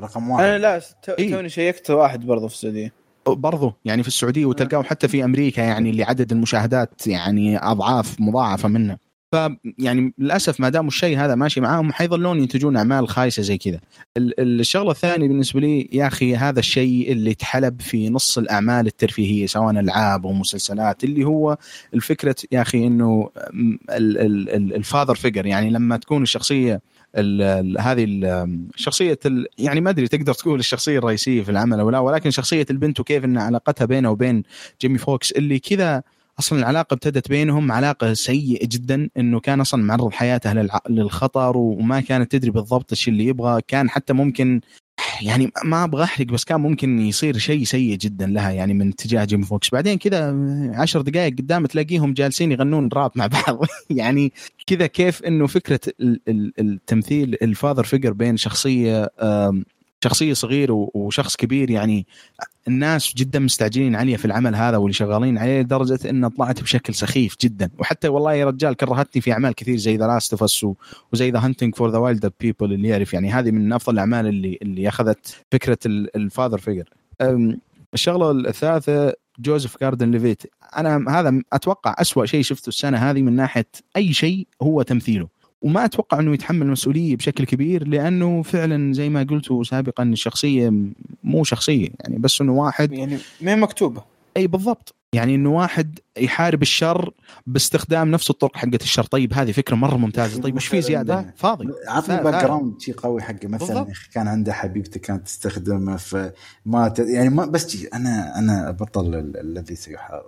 A: رقم واحد
C: أنا لا تو-
B: إيه.
C: توني شيكت واحد برضه في السعودية
B: برضو يعني في السعودية وتلقاه حتى في أمريكا يعني اللي عدد المشاهدات يعني أضعاف مضاعفة منه ف يعني للأسف ما دام الشيء هذا ماشي معاهم حيظلون ينتجون أعمال خايسة زي كذا. ال- الشغلة الثانية بالنسبة لي يا أخي هذا الشيء اللي تحلب في نص الأعمال الترفيهية سواء ألعاب أو مسلسلات اللي هو الفكرة يا أخي إنه الفاذر فيجر يعني لما تكون الشخصية ال- ال- هذه ال- شخصية ال- يعني ما أدري تقدر تقول الشخصية الرئيسية في العمل أو لا ولكن شخصية البنت وكيف إن علاقتها بينه وبين جيمي فوكس اللي كذا أصلا العلاقة ابتدت بينهم علاقة سيئة جدا إنه كان أصلا معرض حياته. للخطر وما كانت تدري بالضبط الشيء اللي يبغى كان حتى ممكن يعني ما أبغى أحرق بس كان ممكن يصير شيء سيء جدا لها يعني من اتجاه جيمي فوكس. بعدين كذا عشر دقائق قدام تلاقيهم جالسين يغنون راب مع بعض. يعني كذا كيف إنه فكرة ال- ال- التمثيل ال father figure بين شخصية شخصية صغير وشخص كبير يعني الناس جدا مستعجلين عليه في العمل هذا واللي شغالين عليه لدرجة انه طلعت بشكل سخيف جدا. وحتى والله يا رجال كرهتني في أعمال كثير زي The Last of Us وزي The Hunt for the Wilderpeople اللي يعرف يعني هذه من أفضل الأعمال اللي اللي أخذت فكرة ال father figure. الشغلة الثالثة جوزيف جوردن ليفيت أنا هذا أتوقع أسوأ شيء شفته السنة هذه من ناحية أي شيء هو تمثيله. وما أتوقع إنه يتحمل مسؤوليه بشكل كبير لأنه فعلا زي ما قلت سابقا الشخصية مو شخصية يعني بس إنه واحد
C: يعني ما مكتوبة.
B: أي بالضبط. يعني إنه واحد يحارب الشر باستخدام نفس الطرق حقت الشر. طيب هذه فكرة مرة ممتازة. طيب وش في زيادة؟ فاضي.
A: عطني background شيء قوي حقه مثلا كان عنده حبيبته كانت تستخدمه في ما ت... يعني ما بس جي أنا أنا بطل ال- الذي سيحارب.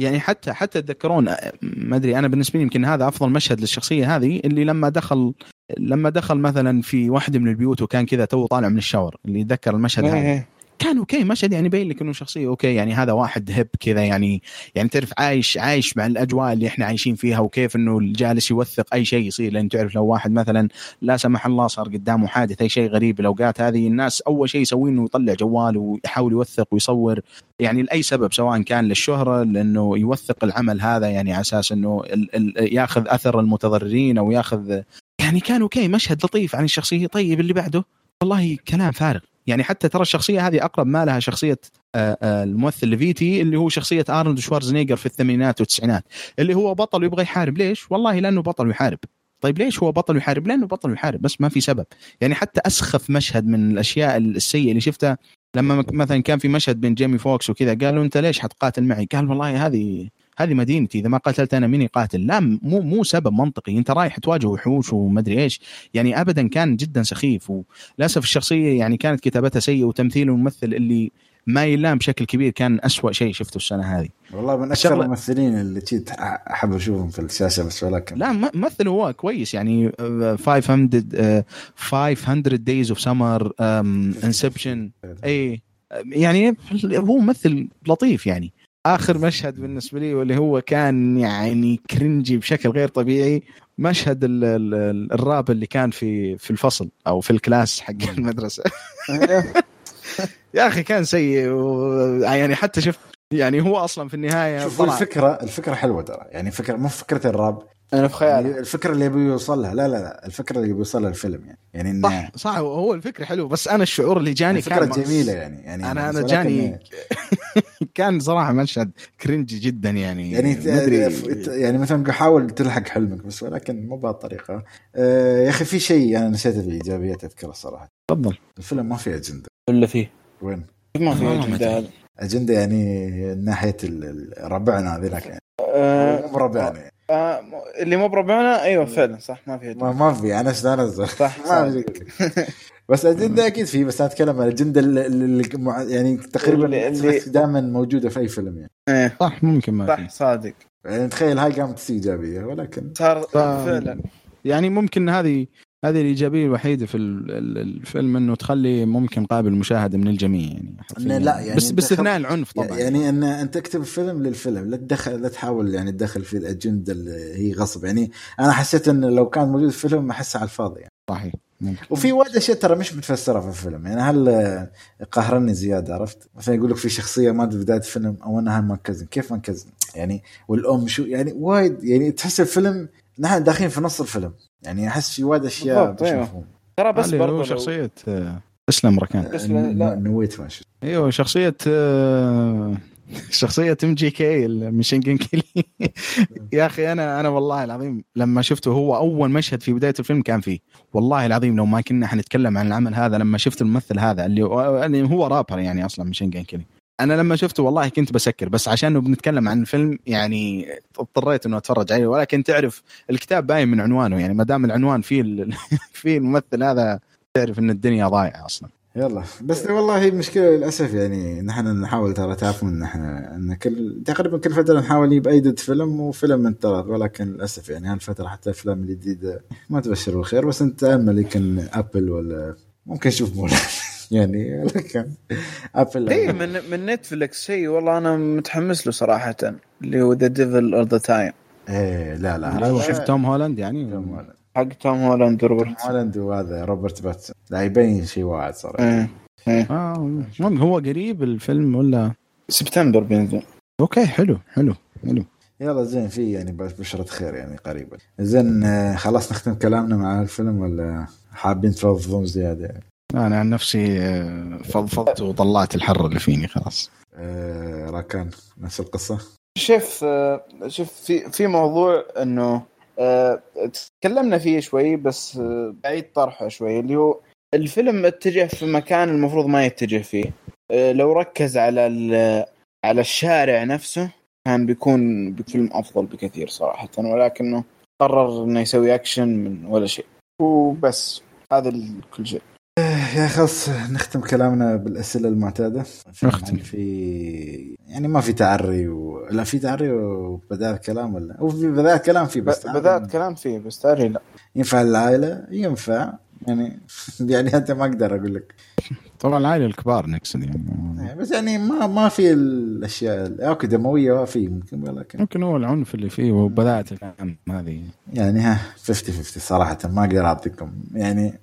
B: يعني حتى حتى تذكرون ما أدري أنا بالنسبة لي يمكن هذا أفضل مشهد للشخصية هذه اللي لما دخل لما دخل مثلا في واحدة من البيوت وكان كذا تو طالع من ال shower اللي يتذكر المشهد هذا.
C: إيه.
B: كان okay مشهد يعني يبين لك انه شخصية okay يعني هذا واحد هب كذا يعني يعني تعرف عايش عايش مع الأجواء اللي إحنا عايشين فيها وكيف إنه جالس يوثق أي شيء يصير. لأن تعرف لو واحد مثلا لا سمح الله صار قدامه حادث أي شيء غريب الأوقات هذه الناس أول شيء يسويه إنه يطلع جواله ويحاول يوثق ويصور يعني لأي سبب سواء كان للشهرة لأنه يوثق العمل هذا يعني على أساس إنه ال ال يأخذ أثر المتضررين أو يأخذ يعني كان okay مشهد لطيف عن الشخصية. طيب اللي بعده؟ والله كلام فارغ. يعني حتى ترى الشخصية هذه أقرب ما لها شخصية آه، آه، الممثل ليفيت اللي هو شخصية أرنولد شوارزنيجر في الثمانينات والتسعينات اللي هو بطل ويبغى يحارب ليش؟ والله لأنه بطل ويحارب طيب ليش هو بطل ويحارب؟ لأنه بطل ويحارب بس ما في سبب يعني حتى أسخف مشهد من الأشياء السيئة اللي شفتها لما مثلا كان في مشهد بين جيمي فوكس وكذا قالوا أنت ليش حتقاتل معي؟ قال والله هذه هذه مدينتي إذا ما قتلت أنا مين يقاتل؟ لا مو مو سبب منطقي. أنت رايح تواجه وحوش ومدري إيش. يعني ابدا كان جدا سخيف وللاسف الشخصية يعني كانت كتابتها سيئه وتمثيل الممثل اللي ما يلام بشكل كبير كان أسوأ شيء شفته السنة هذه.
A: والله من
B: أكثر
A: الممثلين اللي جيت أحب أشوفهم في الشاشه بس ولكن
B: لا ممثل هو كويس. يعني آه، 500 آه، 500 days of summer Inception اي يعني هو ممثل لطيف يعني. آخر مشهد بالنسبة لي واللي هو كان يعني cringy بشكل غير طبيعي مشهد ال ال الراب اللي كان في في الفصل أو في ال class حق المدرسة. يا أخي كان سيء و... يعني حتى شفت يعني هو أصلا في النهاية
A: شوف
B: طلع.
A: الفكرة الفكرة حلوة ترى. يعني فكره مو فكرة الراب.
C: أنا في خيالي.
A: يعني الفكرة اللي يبي يوصل لها لا لا لا. الفكرة اللي يبي يوصلها الفيلم يعني. يعني إن
B: صح صح. هو الفكرة حلوة. بس أنا الشعور اللي جاني
A: الفكرة
B: كان
A: جميلة يعني. يعني
B: أنا
A: بس أنا
B: جاني كان صراحة مشهد كرنجي جدا يعني.
A: يعني ت- يعني مثلا حاول تلحق حلمك بس ولكن مو بهالطريقة. آه يا أخي في شيء أنا نسيت الايجابيات اذكره الصراحه
B: تفضل.
A: الفيلم ما في أجندة.
C: ولا فيه؟
A: وين؟
C: ما في
B: والله
C: أجندة
A: يعني ناحية ربعنا هذيلاك يعني.
C: آه،
A: مو ربعنا يعني.
C: آه، اللي مو بربعنا أيوه فعلا صح ما في
A: ما, ما في أنا أنا
C: صح
A: ما. في بس أجندة أكيد في بس أنا أتكلم عن الأجندة اللي- يعني تقريبا
C: اللي-
A: دائما موجودة في أي فيلم يعني.
C: إيه.
B: صح ممكن ما
C: صح صادق.
A: يعني تخيل هاي قامت تصير إيجابية ولكن
C: صار فعلا.
B: يعني ممكن هذه هذه الإيجابية الوحيدة في ال- ال- الفيلم إنه تخلي ممكن قابل للمشاهده من الجميع يعني
A: إنه لا، يعني
B: بس باستثناء العنف طبعا.
A: يعني ان انت تكتب الفيلم للفيلم لا تدخل لا تحاول يعني تدخل في الأجندة اللي هي غصب. يعني أنا حسيت انه لو كان موجود في الفيلم احسه على الفاضي يعني.
B: صحيح ممكن.
A: وفي وايد أشياء ترى مش متفسرة في الفيلم. يعني هل قهرني زيادة عرفت؟ مثلا يقول لك في شخصية مات في بداية الفيلم أو انها ما كزن كيف ما كزن يعني والأم شو؟ يعني وايد يعني تحس الفيلم نحن داخلين في نص الفيلم. يعني أحس في وايد
C: أشياء
A: مش. مفهوم
C: ترى بس
B: اللي
C: برضه
B: هو
C: لو-
B: شخصية آه، تسلم ركان
C: بس لا-.
A: نويت ما شفت.
B: أيوه شخصية آه، شخصية MGK ال Machine Gun Kelly يا أخي أنا أنا والله العظيم لما شفته هو أول مشهد في بداية الفيلم كان فيه. والله العظيم لو ما كنا حنتكلم عن العمل هذا لما شفت الممثل هذا اللي اللي هو رابر يعني أصلا Machine Gun Kelly أنا لما شفته والله كنت بسكر بس عشان بنتكلم عن الفيلم يعني اضطريت إنه أتفرج عليه ولكن تعرف الكتاب باين من عنوانه يعني ما دام العنوان فيه فيه الممثل هذا تعرف إن الدنيا ضايعة أصلا.
A: يلا بس والله هي المشكلة للأسف يعني نحن نحاول ترى تعرفون إن إحنا إن كل تقريبا كل فترة نحاول نجيب ايدة فيلم وفيلم انتظر ولكن للأسف يعني هالفترة حتى الأفلام الجديدة ما تبشر بالخير بس أنت امل يمكن Apple ولا ممكن نشوف مولا يعني ولكن ابل
C: اي من من Netflix شيء والله أنا متحمس له صراحة اللي هو The Devil All the Time
A: إيه لا لا
B: لو شفت توم هولاند يعني؟
A: توم هولاند.
C: حق توم هولاند
A: توم
C: وروبرت
A: هولاند وهذا روبرت باتنسون. لا يبين شيء واعد صراحة.
C: إيه.
B: آه المهم هو قريب الفيلم ولا؟
C: سبتمبر بينزل.
B: okay حلو حلو حلو.
A: يلا زين في يعني بشرة خير يعني قريبا زين آه، خلاص نختم كلامنا مع الفيلم ولا حابين تفضفضون زيادة؟ يعني.
B: أنا عن نفسي آه، فضفضت وطلعت الحر اللي فيني خلاص.
A: آه راكان نفس القصة؟
C: شوف آه، شوف في في موضوع إنه آه، تكلمنا فيه شوي بس آه، بعيد طرحه شوي اللي هو الفيلم اتجه في مكان المفروض ما يتجه فيه. آه، لو ركز على ال- على الشارع نفسه كان بيكون فيلم أفضل بكثير صراحة ولكنه قرر إنه يسوي أكشن من ولا شيء. وبس هذا كل شيء.
A: يا خلاص نختم كلامنا بالأسئلة المعتادة. في-
B: نختم.
A: في يعني ما في تعري و... لا في تعري وبدايه كلام ولا؟ هو في بدايه كلام في بس
C: ب- بدات كلام فيه بس تاري لا
A: ينفع للعائله ينفع. يعني يعني أنت ما أقدر أقول لك.
B: طبعا العائلة الكبار نقصد يعني.
A: بس يعني ما ما في الأشياء أوكي دمويه في ممكن ولكن
B: ممكن هو العنف اللي فيه وبدات الان هذه.
A: يعني ها 50 50 صراحة ما أقدر أعطيكم. يعني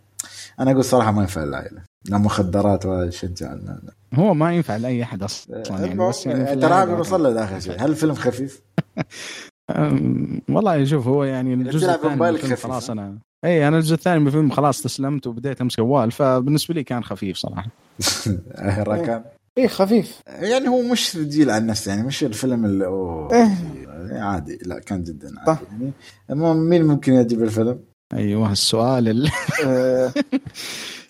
A: أنا أقول صراحة ما ينفع للعائله لا مخدرات ولا لا لا
B: هو ما ينفع لأي أحد أصلا يعني بس يعني
A: ترى بنوصل له لاخر شيء هل الفيلم خفيف؟
B: والله شوف هو يعني الجزء الثاني خلاص؟ أنا اي أنا الجزء الثاني من الفيلم خلاص تسلمت وبديت أمسك جوال فبالنسبة لي كان خفيف صراحة
A: راكان
C: إيه خفيف
A: يعني هو مش رجيل عن نفسه يعني مش الفيلم اللي أوه
C: إيه.
A: عادي لا كان جدا. عادي يعني المهم مين ممكن يجيب الفيلم؟
B: أيوه السؤال ال...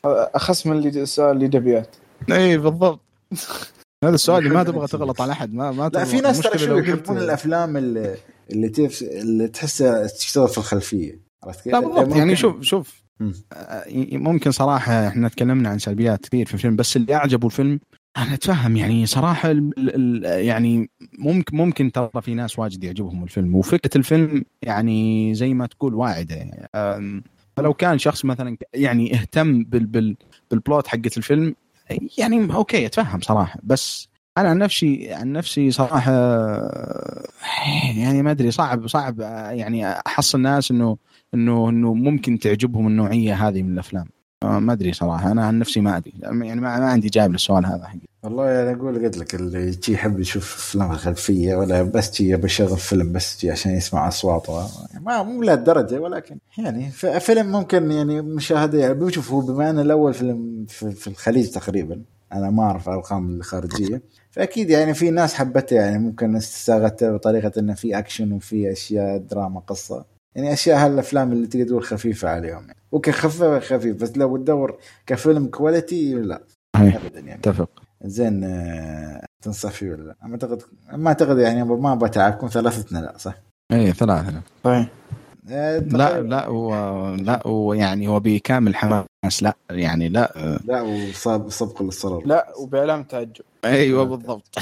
C: آه، أخص من اللي السؤال اللي دبيات
B: اي بالضبط هذا السؤال اللي ما تبغى تغلط على أحد ما ما
A: لا. في ناس ترى شو يحبون الأفلام اللي اللي, تف... اللي تحسها تشتغل في الخلفية عرفت كيف؟
B: لا بالضبط يعني شوف شوف. آه، ممكن صراحة إحنا تكلمنا عن سلبيات كثير في الفيلم بس اللي أعجبه الفيلم أنا أتفهم يعني صراحة ال ال يعني ممكن ممكن ترى في ناس واجد يعجبهم الفيلم وفكرة الفيلم يعني زي ما تقول واعدة يعني فلو كان شخص مثلا يعني اهتم بال بال بال plot حقة الفيلم يعني okay أتفهم صراحة بس أنا عن نفسي عن نفسي صراحة يعني ما أدري صعب صعب يعني أحصل ناس إنه إنه إنه ممكن تعجبهم النوعية هذه من الأفلام. ما أدري صراحة. أنا عن نفسي ما أدري. يعني ما, ما عندي جواب للسؤال هذا حقي.
A: والله أنا أقول قلت لك اللي يجي يحب يشوف أفلام الخلفية ولا بس يبي يشغل فيلم بس جي عشان يسمع اصوات و- ما مو لهالدرجة ولكن يعني فيلم ممكن يعني مشاهدة يعني بشوف هو بما أنه الأول فيلم في, الخليج تقريبا. أنا ما أعرف الأرقام الخارجية. فأكيد يعني في ناس حبته يعني ممكن استغلته بطريقة إنه في أكشن وفي أشياء دراما قصة. يعني أشياء هالأفلام اللي تقدر تقول خفيفة عليهم يعني. وكخفه خفيف بس لو تدور كفيلم كواليتي لا. ابدا يعني.
B: اتفق.
A: زين آه، تنصح فيه ولا لا؟ ما أعتقد ما أعتقد يعني ما بتعبكم ثلاثتنا لا صح؟
B: اي ثلاثة.
C: طيب
B: لا
A: آه،.
B: لا هو لا هو يعني هو بكامل حماس لا يعني لا
A: لا وصاب سبق للصرر
C: لا وبإعلام تعجب.
B: أيوه بالضبط.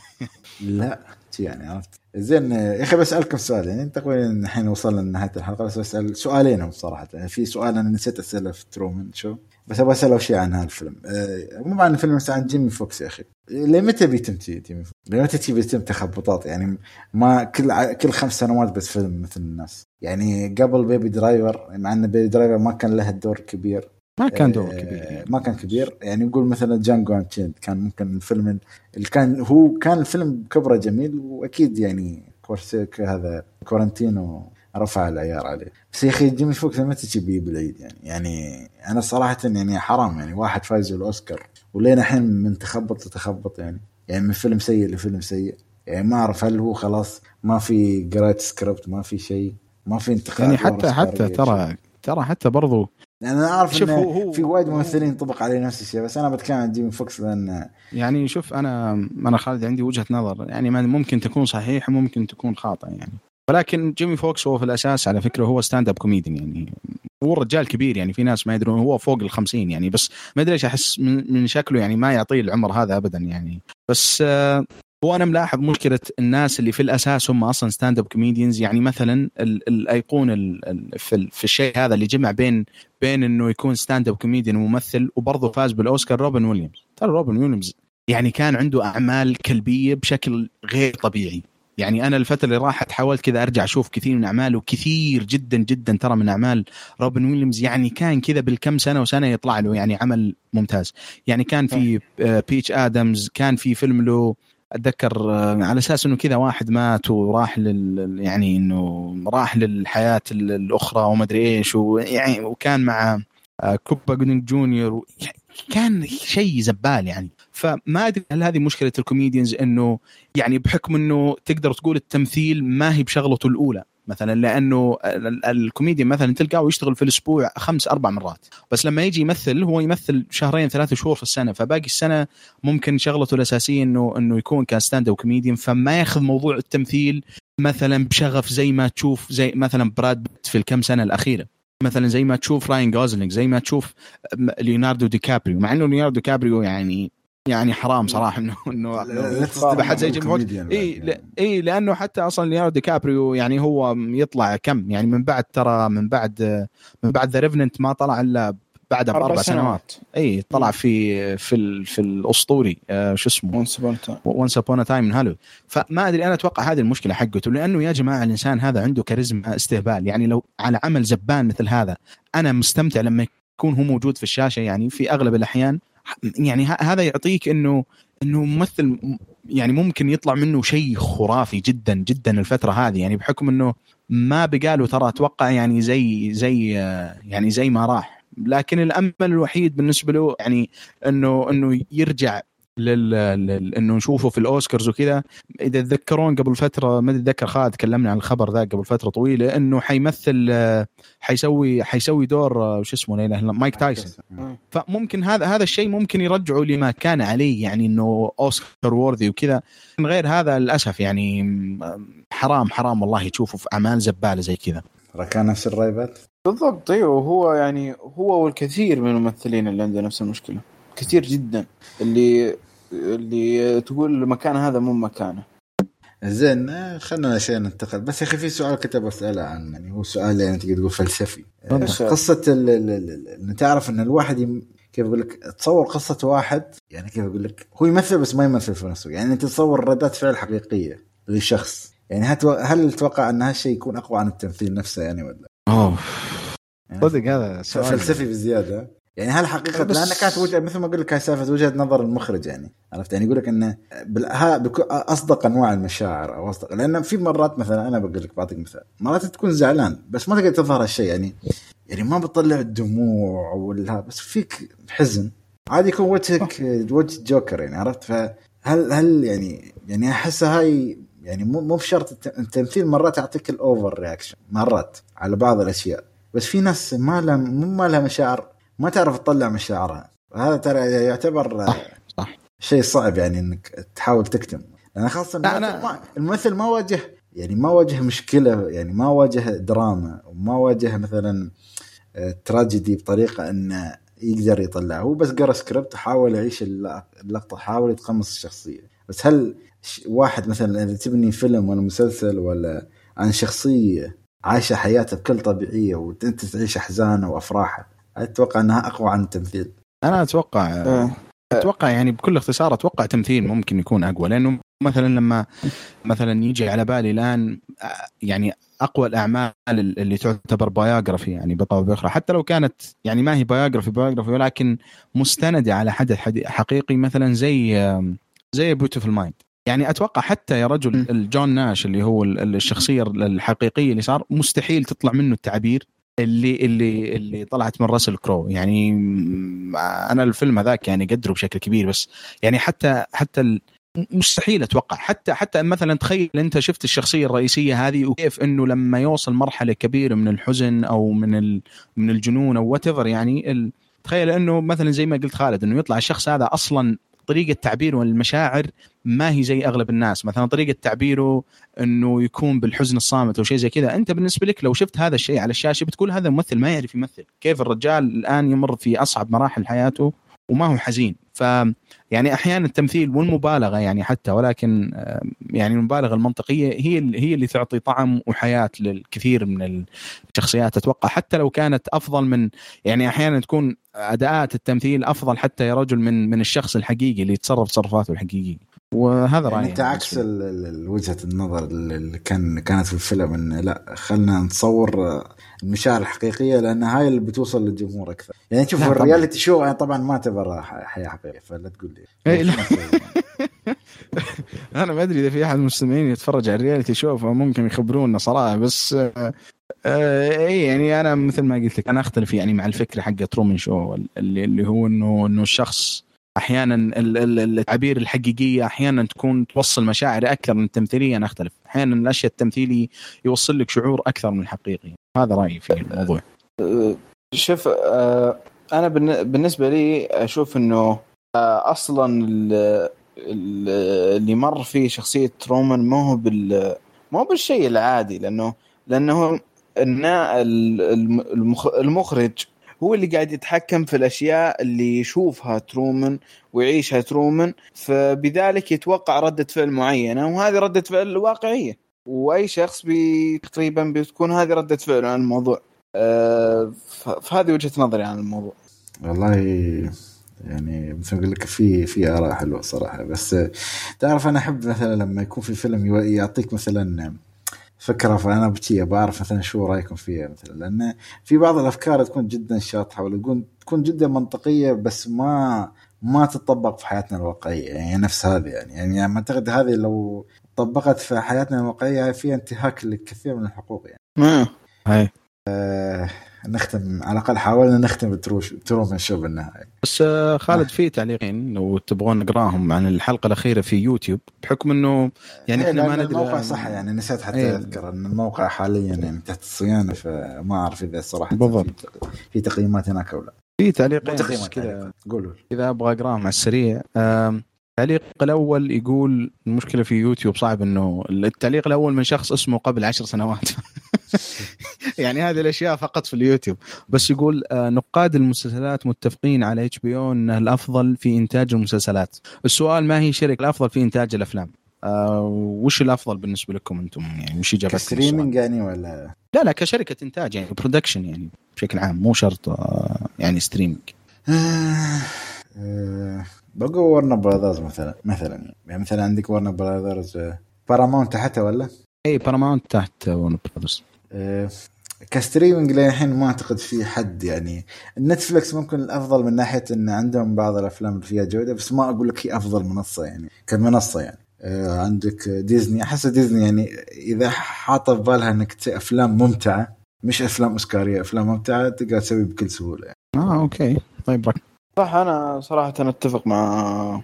A: لا يعني عرفت؟ زين يا أخي بسألكم سؤال يعني تقريبا الحين وصلنا لنهاية الحلقة؟ بس بسأل سؤالين هم صراحة. يعني في سؤال أنا نسيت أسأله في ترومان شو؟ بس أبغى أسأله شيء عن هالفيلم. آه، مو عن الفيلم بس عن جيمي فوكس يا أخي. لمتى بيتم جيمي فوكس؟ لمتى بيتم تخبطات؟ يعني ما كل كل خمس سنوات بس فيلم مثل الناس. يعني قبل Baby Driver مع إن Baby Driver ما كان له دور كبير.
B: ما كان دور
A: آه،
B: كبير يعني.
A: ما كان كبير. يعني نقول مثلا Django Unchained كان ممكن الفيلم اللي كان هو كان الفيلم كبره جميل وأكيد يعني كورسيك هذا تارنتينو رفع العيار عليه. بس يا أخي جيمي فوكس ما تجي بالعيد يعني؟ يعني أنا صراحة يعني حرام يعني. واحد فايز بالاوسكار ولين الحين من تخبط لتخبط يعني. يعني من فيلم سيء لفيلم سيء. يعني ما أعرف هل هو خلاص ما في قرايه سكريبت ما في شيء ما في انتقاد
B: يعني حتى حتى ترى ترى حتى برضو
A: يعني أنا أعرف شوف هو في وايد ممثلين طبق عليه نفس الشيء بس أنا بتكلم عن جيمي فوكس لأن
B: يعني شوف أنا أنا خالد عندي وجهة نظر يعني ممكن تكون صحيح وممكن تكون خاطئه يعني. ولكن جيمي فوكس هو في الأساس على فكرة هو stand-up comedian يعني. هو رجال كبير يعني في ناس ما يدرون هو فوق ال 50 يعني بس ما أدري إيش أحس من شكله يعني ما يعطيه العمر هذا ابدا يعني. بس آه هو أنا ملاحظ مشكلة الناس اللي في الأساس هم أصلا stand-up comedians يعني مثلا الأيقونة في, في الشيء هذا اللي جمع بين بين إنه يكون stand-up comedian وممثل وبرضه فاز بالأوسكار روبن ويليامز. ترى روبن ويليامز يعني كان عنده أعمال سلبية بشكل غير طبيعي. يعني أنا الفترة اللي راحت حاولت كذا أرجع أشوف كثير من أعماله كثير جدا جدا ترى من أعمال روبن ويليامز. يعني كان كذا بالكم سنة وسنة يطلع له يعني عمل ممتاز. يعني كان في Patch Adams كان في فيلم له أتذكر آه، على أساس إنه كذا واحد مات وراح لل يعني إنه راح للحياة الأخرى وما أدري إيش ويعني وكان مع آه، كوبا جودينج جونيور كان شيء زبالة يعني. فما أدري هل هذه مشكلة ال comedians إنه يعني بحكم إنه تقدر تقول التمثيل ما هي بشغلته الأولى. مثلا لأنه الكوميديان مثلا تلقاه يشتغل في الأسبوع خمس أربع مرات. بس لما يجي يمثل هو يمثل شهرين ثلاثة شهور في السنة. فباقي السنة ممكن شغلته الأساسية إنه إنه يكون ك stand-up comedian فما ياخذ موضوع التمثيل مثلا بشغف زي ما تشوف زي مثلا براد بيت في الكم سنة الأخيرة. مثلا زي ما تشوف راين جوزلينج زي ما تشوف ليوناردو دي كابريو مع إنه ليوناردو دي كابريو يعني يعني حرام صراحة انه إنه حد زي جيم إي إي لأنه حتى أصلا ليوناردو دي كابريو يعني هو يطلع كم؟ يعني من بعد ترى من بعد من بعد The Revenant ما طلع إلا بعدها بأربع سنوات. إي طلع في في في الأسطوري. آه شو اسمه؟
C: Once Upon a
B: Time Once Upon a Time Hollywood فما أدري أنا أتوقع هذه المشكلة حقته لأنه يا جماعة الإنسان هذا عنده كاريزما استهبال. يعني لو على عمل زبالة مثل هذا أنا مستمتع لما يكون هو موجود في الشاشة. يعني في أغلب الأحيان يعني هذا يعطيك إنه إنه ممثل يعني ممكن يطلع منه شيء خرافي جدا جدا الفترة هذه. يعني بحكم إنه ما بقاله ترى أتوقع يعني زي زي يعني زي ما راح. لكن الأمل الوحيد بالنسبة له يعني إنه إنه يرجع لل... لل... إنه نشوفه في الأوسكارز وكذا. إذا تذكرون قبل فترة ما اتذكر خالد تكلمنا عن الخبر ذا قبل فترة طويلة إنه حيمثل حيسوي حيسوي دور شو اسمه لا إله إلا مايك تايسون. فممكن هذا هذا الشيء ممكن يرجعه لما كان عليه يعني إنه أوسكار وورثي وكذا. من غير هذا للأسف يعني حرام حرام والله تشوفه في أعمال زبالة زي كذا.
A: ركان نفس الريبات
C: بالضبط أيوه هو يعني هو والكثير من الممثلين اللي عنده نفس المشكلة. كثير جدا. اللي اللي تقول المكان هذا مو مكانه.
A: زين خلينا شيء ننتقل. بس يا أخي في سؤال كنت بساله عن يعني هو سؤال يعني تقدر تقول فلسفي. قصة ان تعرف إن الواحد يم... كيف أقول لك تصور قصة واحد يعني كيف أقول لك هو يمثل بس ما يمثل في نفسه. يعني انت تصور ردات فعل حقيقية لشخص. يعني هل تتوقع إن هالشيء يكون أقوى عن التمثيل نفسه يعني ولا؟
B: أوه. يعني صدق هذا
A: سؤال. فلسفي بزيادة. يعني هل حقيقة بس... لأن كانت وجهه مثل ما أقول لك هاي سالفة وجهة نظر المخرج يعني عرفت؟ يعني يقول لك إنه بال... أصدق أنواع المشاعر أو اصدق لأن في مرات مثلا أنا بقول لك بعطيك مثال. مرات تكون زعلان بس ما تقدر تظهر هالشيء يعني يعني ما بتطلع الدموع ولا بس فيك حزن. عادي يكون وجهك وجه جوكر يعني عرفت؟ فهل هل يعني يعني احسها هاي يعني مو مو بشرط التمثيل مرات يعطيك ال over reaction مرات على بعض الأشياء. بس في ناس ما لها مو ما لها مشاعر ما تعرف تطلع مشاعرها هذا ترى يعتبر صح صح. شيء صعب يعني إنك تحاول تكتم. لأن خاصة لا أنا... الممثل ما واجه يعني ما واجه مشكلة يعني ما واجه دراما وما واجه مثلا آه، تراجيدي بطريقة إنه يقدر يطلع هو بس قرأ سكريبت حاول يعيش اللقطة حاول يتقمص الشخصية. بس هل واحد مثلا إذا تبني فيلم ولا مسلسل ولا عن شخصية عايشة حياتها بكل طبيعية وأنت تعيش احزانها وافراحها أتوقع أنها أقوى عن التمثيل.
B: أنا أتوقع أه. أتوقع يعني بكل اختصار أتوقع تمثيل ممكن يكون أقوى لأنه مثلا لما مثلا يجي على بالي الآن يعني أقوى الأعمال اللي تعتبر biography يعني بطريقه او باخرى حتى لو كانت يعني ما هي biography biography ولكن مستندة على حدث حقيقي مثلا زي زي Beautiful Mind يعني أتوقع حتى يا رجل الجون ناش اللي هو الشخصية الحقيقية اللي صار مستحيل تطلع منه التعابير اللي اللي اللي طلعت من راسل كرو. يعني أنا الفيلم هذاك يعني قدره بشكل كبير بس يعني حتى حتى مستحيل أتوقع. حتى حتى مثلا تخيل أنت شفت الشخصية الرئيسية هذه وكيف إنه لما يوصل مرحلة كبيرة من الحزن أو من من الجنون أو وات يعني تخيل إنه مثلا زي ما قلت خالد إنه يطلع الشخص هذا أصلا طريقة تعبيره والمشاعر ما هي زي أغلب الناس. مثلا طريقة تعبيره إنه يكون بالحزن الصامت أو شيء زي كذا. أنت بالنسبة لك لو شفت هذا الشيء على الشاشة بتقول هذا ممثل ما يعرف يمثل. كيف الرجال الآن يمر في أصعب مراحل حياته وما هو حزين؟ ف يعني أحيانا التمثيل والمبالغة يعني حتى ولكن يعني المبالغة المنطقية هي هي اللي تعطي طعم وحياة للكثير من الشخصيات. أتوقع حتى لو كانت أفضل من يعني أحيانا تكون أداءات التمثيل أفضل حتى يا رجل من من الشخص الحقيقي اللي يتصرف تصرفاته الحقيقية. وهذا
A: يعني رأيي أنت عكس وجهة النظر اللي كان كانت في الفيلم انه لا خلينا نصور المشاعر الحقيقية لأن هاي اللي بتوصل للجمهور أكثر. يعني شوف ال reality show يعني طبعا ما اعتبر حياة حقيقية فلا تقول لي.
B: إيه، أنا ما أدري إذا في أحد المستمعين يتفرج على ال reality show فممكن يخبرونا صراحة بس آه اي يعني أنا مثل ما قلت لك أنا أختلف يعني مع الفكرة حقت Truman Show اللي, اللي هو انه إنه الشخص أحيانا التعبير الحقيقية أحيانا تكون توصل مشاعر أكثر من التمثيليه أنا أختلف. أحيانا الأشياء التمثيلي يوصل لك شعور أكثر من الحقيقي. هذا رأيي في الموضوع.
C: أه، شوف أه، أنا بالنسبة لي أشوف إنه أه، أصلا اللي مر فيه شخصية رومان ما هو بال ما بالشيء العادي لأنه لأنه المخرج هو اللي قاعد يتحكم في الأشياء اللي يشوفها ترومان ويعيشها ترومان فبذلك يتوقع ردة فعل معينة وهذه ردة فعل واقعية. وأي شخص بي تقريبا بتكون هذه ردة فعله عن الموضوع. أه فهذه وجهة نظري عن الموضوع.
A: والله يعني مثل أقول لك في في آراء حلوة صراحة. بس تعرف أنا أحب مثلا لما يكون في فيلم يعطيك مثلا فكرة فانا بتي بعرف مثلا شو رأيكم فيها مثلا لأن في بعض الأفكار تكون جدا شاطحة ولا تكون جدا منطقية بس ما ما تطبق في حياتنا الواقعية يعني نفس هذه يعني. يعني ما أعتقد هذه لو طبقت في حياتنا الواقعية فيها انتهاك لكثير من الحقوق يعني.
B: امم هاي.
A: آه نختم على الأقل حاولنا نختم تروفن شو بالنهايه
B: بس آه، خالد في تعليقين لو تبغون نقراهم عن الحلقة الأخيرة في يوتيوب بحكم إنه يعني
A: إيه، إحنا ما ندري الموقع صح يعني نسيت حتى إيه. أذكر إن الموقع حاليا يعني تحت الصيانه فما أعرف إذا صراحة
B: بالضبط.
A: في تقييمات هناك أو لا.
B: في تعليقين كذا قولوا إذا أبغى أقراهم على السريع التعليق الأول يقول المشكلة في يوتيوب صعب إنه التعليق الأول من شخص اسمه قبل عشر سنوات. يعني هذه الأشياء فقط في اليوتيوب. بس يقول آه، نقاد المسلسلات متفقين على HBO انه الأفضل في إنتاج المسلسلات. السؤال ما هي الشركة الأفضل في إنتاج الأفلام؟ آه وش الأفضل بالنسبة لكم أنتم؟ يعني وش إجابتكم
A: ك streaming يعني ولا؟
B: لا لا كشركة إنتاج يعني production يعني بشكل عام مو شرط آه يعني streaming
A: آه آه بقول Warner Brothers مثلا مثلا يعني. مثلا عندك Warner Brothers Paramount تحتها ولا؟
B: اي باراماونت تحت Warner Brothers
A: أه ك streaming للحين ما أعتقد في حد يعني Netflix ممكن الأفضل من ناحية إن عندهم بعض الأفلام اللي فيها جودة بس ما أقول لك هي أفضل منصة يعني كمنصة يعني أه عندك ديزني أحس ديزني يعني إذا حاطة في بالها إنك أفلام ممتعة مش أفلام اوسكاريه أفلام ممتعة تقدر تسوي بكل سهولة يعني.
B: آه أوكي طيب ركان.
C: صح أنا صراحة أتفق مع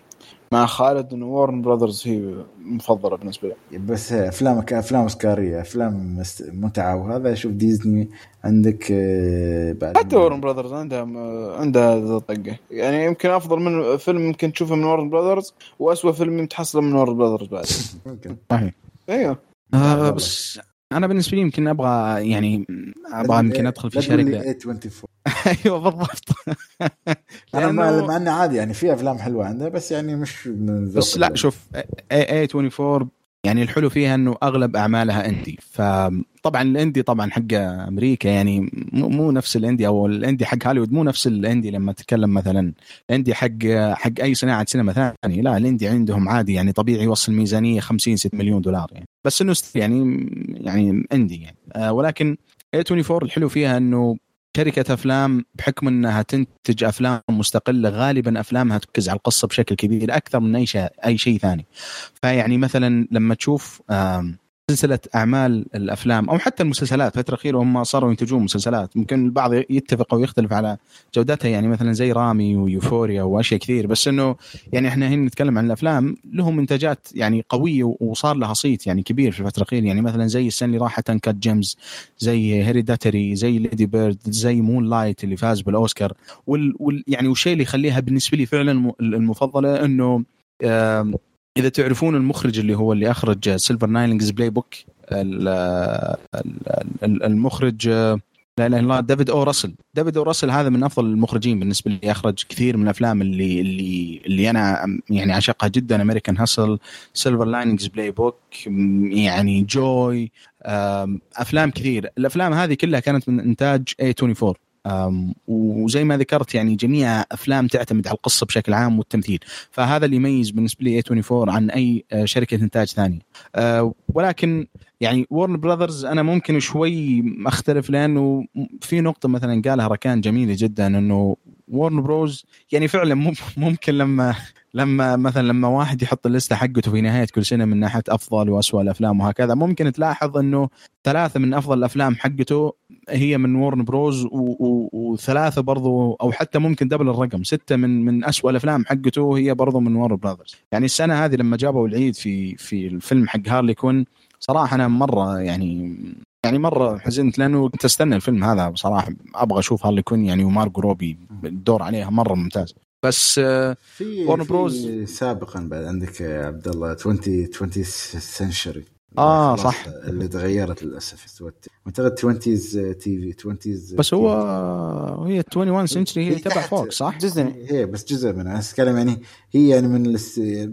C: مع خالد إنه Warner Brothers هي مفضلة بالنسبة لي
A: بس أفلام أفلام اوسكاريه أفلام متعة. وهذا شوف ديزني عندك
C: آه، بعد حتى Warner Brothers عندها عندها طقة. يعني يمكن أفضل من فيلم يمكن تشوفه من Warner Brothers واسوء فيلم تحصله من Warner Brothers بعد.
A: ممكن.
B: صحيح.
C: أيوه.
B: آه بس أنا بالنسبة لي يمكن أبغى يعني أبغى يمكن أدخل في شركة. أيوه بالضبط.
A: أنا مع إنه عادي يعني في أفلام حلوة عندها بس يعني مش من
B: بس لا شوف اي 24 يعني الحلو فيها إنه أغلب أعمالها إندي. فطبعا الإندي طبعا حق أمريكا يعني مو نفس الإندي أو الإندي حق هوليوود مو نفس الإندي لما تتكلم مثلا الاندي حق حق أي صناعة سينما ثانية. لا الإندي عندهم عادي يعني طبيعي يوصل ميزانية 50 6 مليون دولار يعني. بس إنه يعني يعني إندي يعني. آه ولكن A24 الحلو فيها إنه شركة أفلام بحكم إنها تنتج أفلام مستقلة غالبا أفلامها تركز على القصة بشكل كبير أكثر من أي شيء أي شيء ثاني. فيعني مثلا لما تشوف سلسلة أعمال الأفلام أو حتى المسلسلات. فترة أخيرة هم صاروا ينتجون مسلسلات. ممكن البعض يتفق أو يختلف على جودتها. يعني مثلا زي Ramy و Euphoria وأشياء كثير. بس إنه يعني إحنا هنا نتكلم عن الأفلام. لهم إنتاجات يعني قوية وصار لها صيت يعني كبير في الفترة الأخيرة. يعني مثلا زي السنة اللي راحت Uncut Gems زي Hereditary زي Lady Bird زي Moonlight اللي فاز بالأوسكار. وال, وال يعني والشيء اللي يخليها بالنسبة لي فعلا المفضلة إنه إذا تعرفون المخرج اللي هو اللي أخرج Silver Linings Playbook المخرج لا إله إلا الله ديفيد أو راسل. ديفيد أو راسل هذا من أفضل المخرجين بالنسبة لي. أخرج كثير من الافلام اللي اللي اللي أنا يعني أعشقها جدا American Hustle Silver Linings Playbook يعني Joy أفلام كثير. الأفلام هذه كلها كانت من إنتاج A24 وزي ما ذكرت يعني جميع أفلام تعتمد على القصة بشكل عام والتمثيل. فهذا اللي يميز بالنسبة لي 24 عن أي آه، شركة إنتاج ثانية. آه، ولكن يعني Warner Brothers أنا ممكن شوي أختلف لأنه في نقطة مثلا قالها ركان جميلة جدا إنه Warner Bros يعني فعلا ممكن لما لما مثلا لما واحد يحط اللسته حقته في نهاية كل سنة من ناحية أفضل واسوء الأفلام وهكذا ممكن تلاحظ إنه ثلاثة من أفضل الأفلام حقته هي من Warner Bros وثلاثة برضو أو حتى ممكن double الرقم ستة من من اسوء الأفلام حقته هي برضو من Warner Brothers يعني السنة هذه لما جابوا العيد في في الفيلم حق هارلي كوين صراحة أنا مرة يعني يعني مرة حزنت لأنه كنت أستنى الفيلم هذا بصراحه أبغى أشوف هارلي كوين يعني ومارجو روبي الدور عليها مرة ممتاز. بس
A: آه، في ورن بروز سابقا بعد عندك عبد الله 20 20 سنشري
B: آه صح.
A: اللي تغيرت للأسف. أعتقد 20 تي في 20
B: بس هو هي 21 سنشري هي تبع فوق صح؟
A: جزء هي بس جزء منها. أتكلم يعني هي يعني من.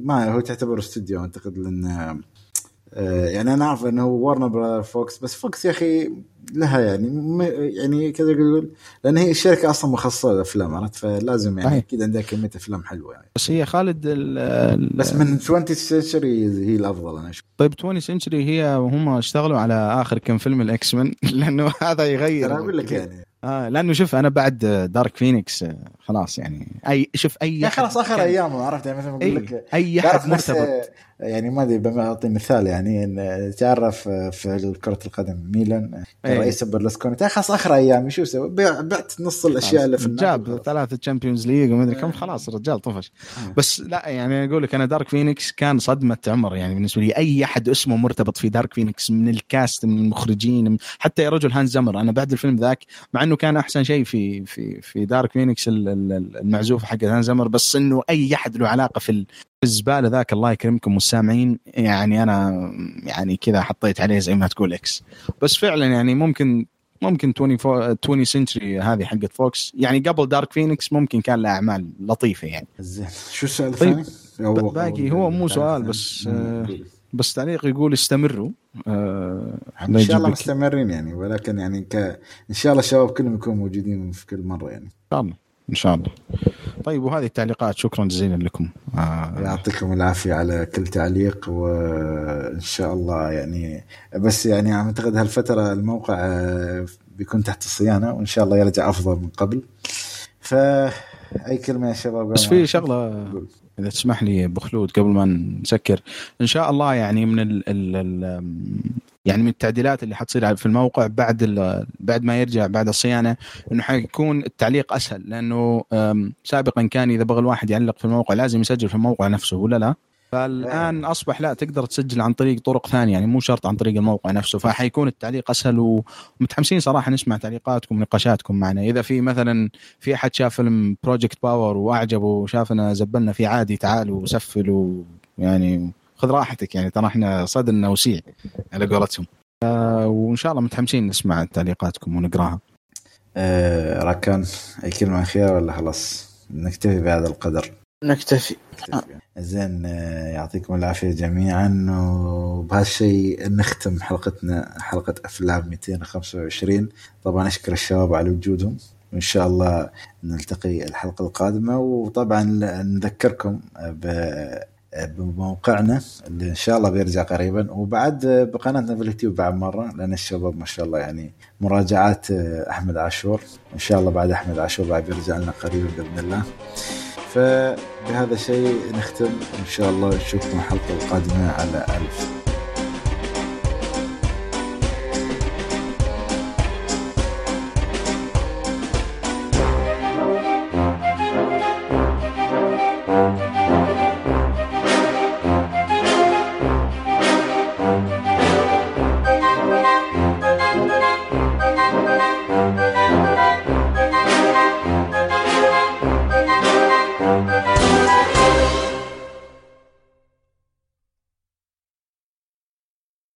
A: ما هو تعتبر استوديو أعتقد لأن آه، يعني أنا أعرف إنه ورنر فوكس بس فوكس يا أخي لها يعني يعني كذا يقول لأن هي الشركة أصلا مخصصة للأفلام عرفت؟ فلازم يعني أكيد عندها كمية أفلام حلوة يعني.
B: بس هي خالد
A: ال بس من 20 Century هي الأفضل أنا أشوف.
B: طيب 20 Century هي هم اشتغلوا على آخر كم فيلم ال X-Men لأنه هذا يغير
A: أنا أقول لك يعني.
B: آه لأنه شوف أنا بعد Dark Phoenix خلاص يعني أي شوف أي
A: يا خلاص آخر أيام عرفت؟ يعني مثلا
B: أقول لك أي أحد مرتبط.
A: يعني ما أدري بعطي مثال يعني تعرف في كره القدم ميلان رئيس برلسكوني. خلاص آخر أيام شو سوى بعت نص الأشياء اللي في
B: جاب ثلاثة Champions League وما أدري كم خلاص الرجال طفش. آه. بس لا يعني أقول لك أنا Dark Phoenix كان صدمة عمر يعني بالنسبة لي أي أحد اسمه مرتبط في Dark Phoenix من ال cast من المخرجين حتى يا رجل هانز زمر أنا بعد الفيلم ذاك مع إنه كان أحسن شيء في في في Dark Phoenix المعزوفه حق هانز زمر بس إنه أي أحد له علاقة في الزبالة ذاك الله يكرمكم والسامعين يعني أنا يعني كذا حطيت عليه زي ما تقول X بس فعلا يعني ممكن ممكن 24 20th Century هذه حقت Fox يعني قبل Dark Phoenix ممكن كان لها أعمال لطيفة يعني.
A: زين. شو السؤال طيب
B: الثاني؟ باقي هو مو سؤال بس آه بس تعليق يقول استمروا.
A: آه إن شاء الله مستمرين يعني ولكن يعني ك... إن شاء الله الشباب كلهم يكونوا موجودين في كل مرة يعني.
B: إن شاء الله إن شاء الله. طيب وهذه التعليقات شكرا جزيلا لكم.
A: آه يعطيكم العافية على كل تعليق وإن شاء الله يعني بس يعني أعتقد هالفترة الموقع آه، بيكون تحت الصيانة وإن شاء الله يرجع أفضل من قبل. فأي كلمة يا شباب؟
B: بس في شغلة إذا تسمح لي أبو خلود قبل ما نسكر إن شاء الله يعني من ال ال يعني من التعديلات اللي حتصير في الموقع بعد بعد ما يرجع بعد الصيانة إنه حيكون التعليق أسهل لأنه سابقا كان إذا بغى الواحد يعلق في الموقع لازم يسجل في الموقع نفسه ولا لا؟ فالآن أصبح لا تقدر تسجل عن طريق طرق ثانية يعني مو شرط عن طريق الموقع نفسه. فحيكون التعليق أسهل ومتحمسين صراحة نسمع تعليقاتكم ونقاشاتكم معنا. إذا في مثلا في أحد شاف فيلم Project Power وأعجبه وشافنا زبلنا فيه عادي تعالوا وسفلوا يعني خذ راحتك يعني ترى إحنا صدرنا وسيع على قولتهم. آه وإن شاء الله متحمسين نسمع تعليقاتكم ونقراها.
A: آه ركان أي كلمة أخيرة ولا خلاص؟ نكتفي بهذا القدر.
C: نكتفي. آه.
A: زين آه، يعطيكم العافية جميعا وبهالشيء نختم حلقتنا حلقة أفلام 225 طبعا أشكر الشباب على وجودهم. وإن شاء الله نلتقي الحلقة القادمة. وطبعا نذكركم بموقعنا اللي إن شاء الله بيرجع قريبا. وبعد بقناتنا في اليوتيوب بعد مرة لأن الشباب ما شاء الله يعني مراجعات آه، أحمد عاشور. إن شاء الله بعد أحمد عاشور بعد بيرجع لنا قريبا بإذن الله. فبهذا الشيء نختم. إن شاء الله نشوفكم الحلقة القادمة على ألف.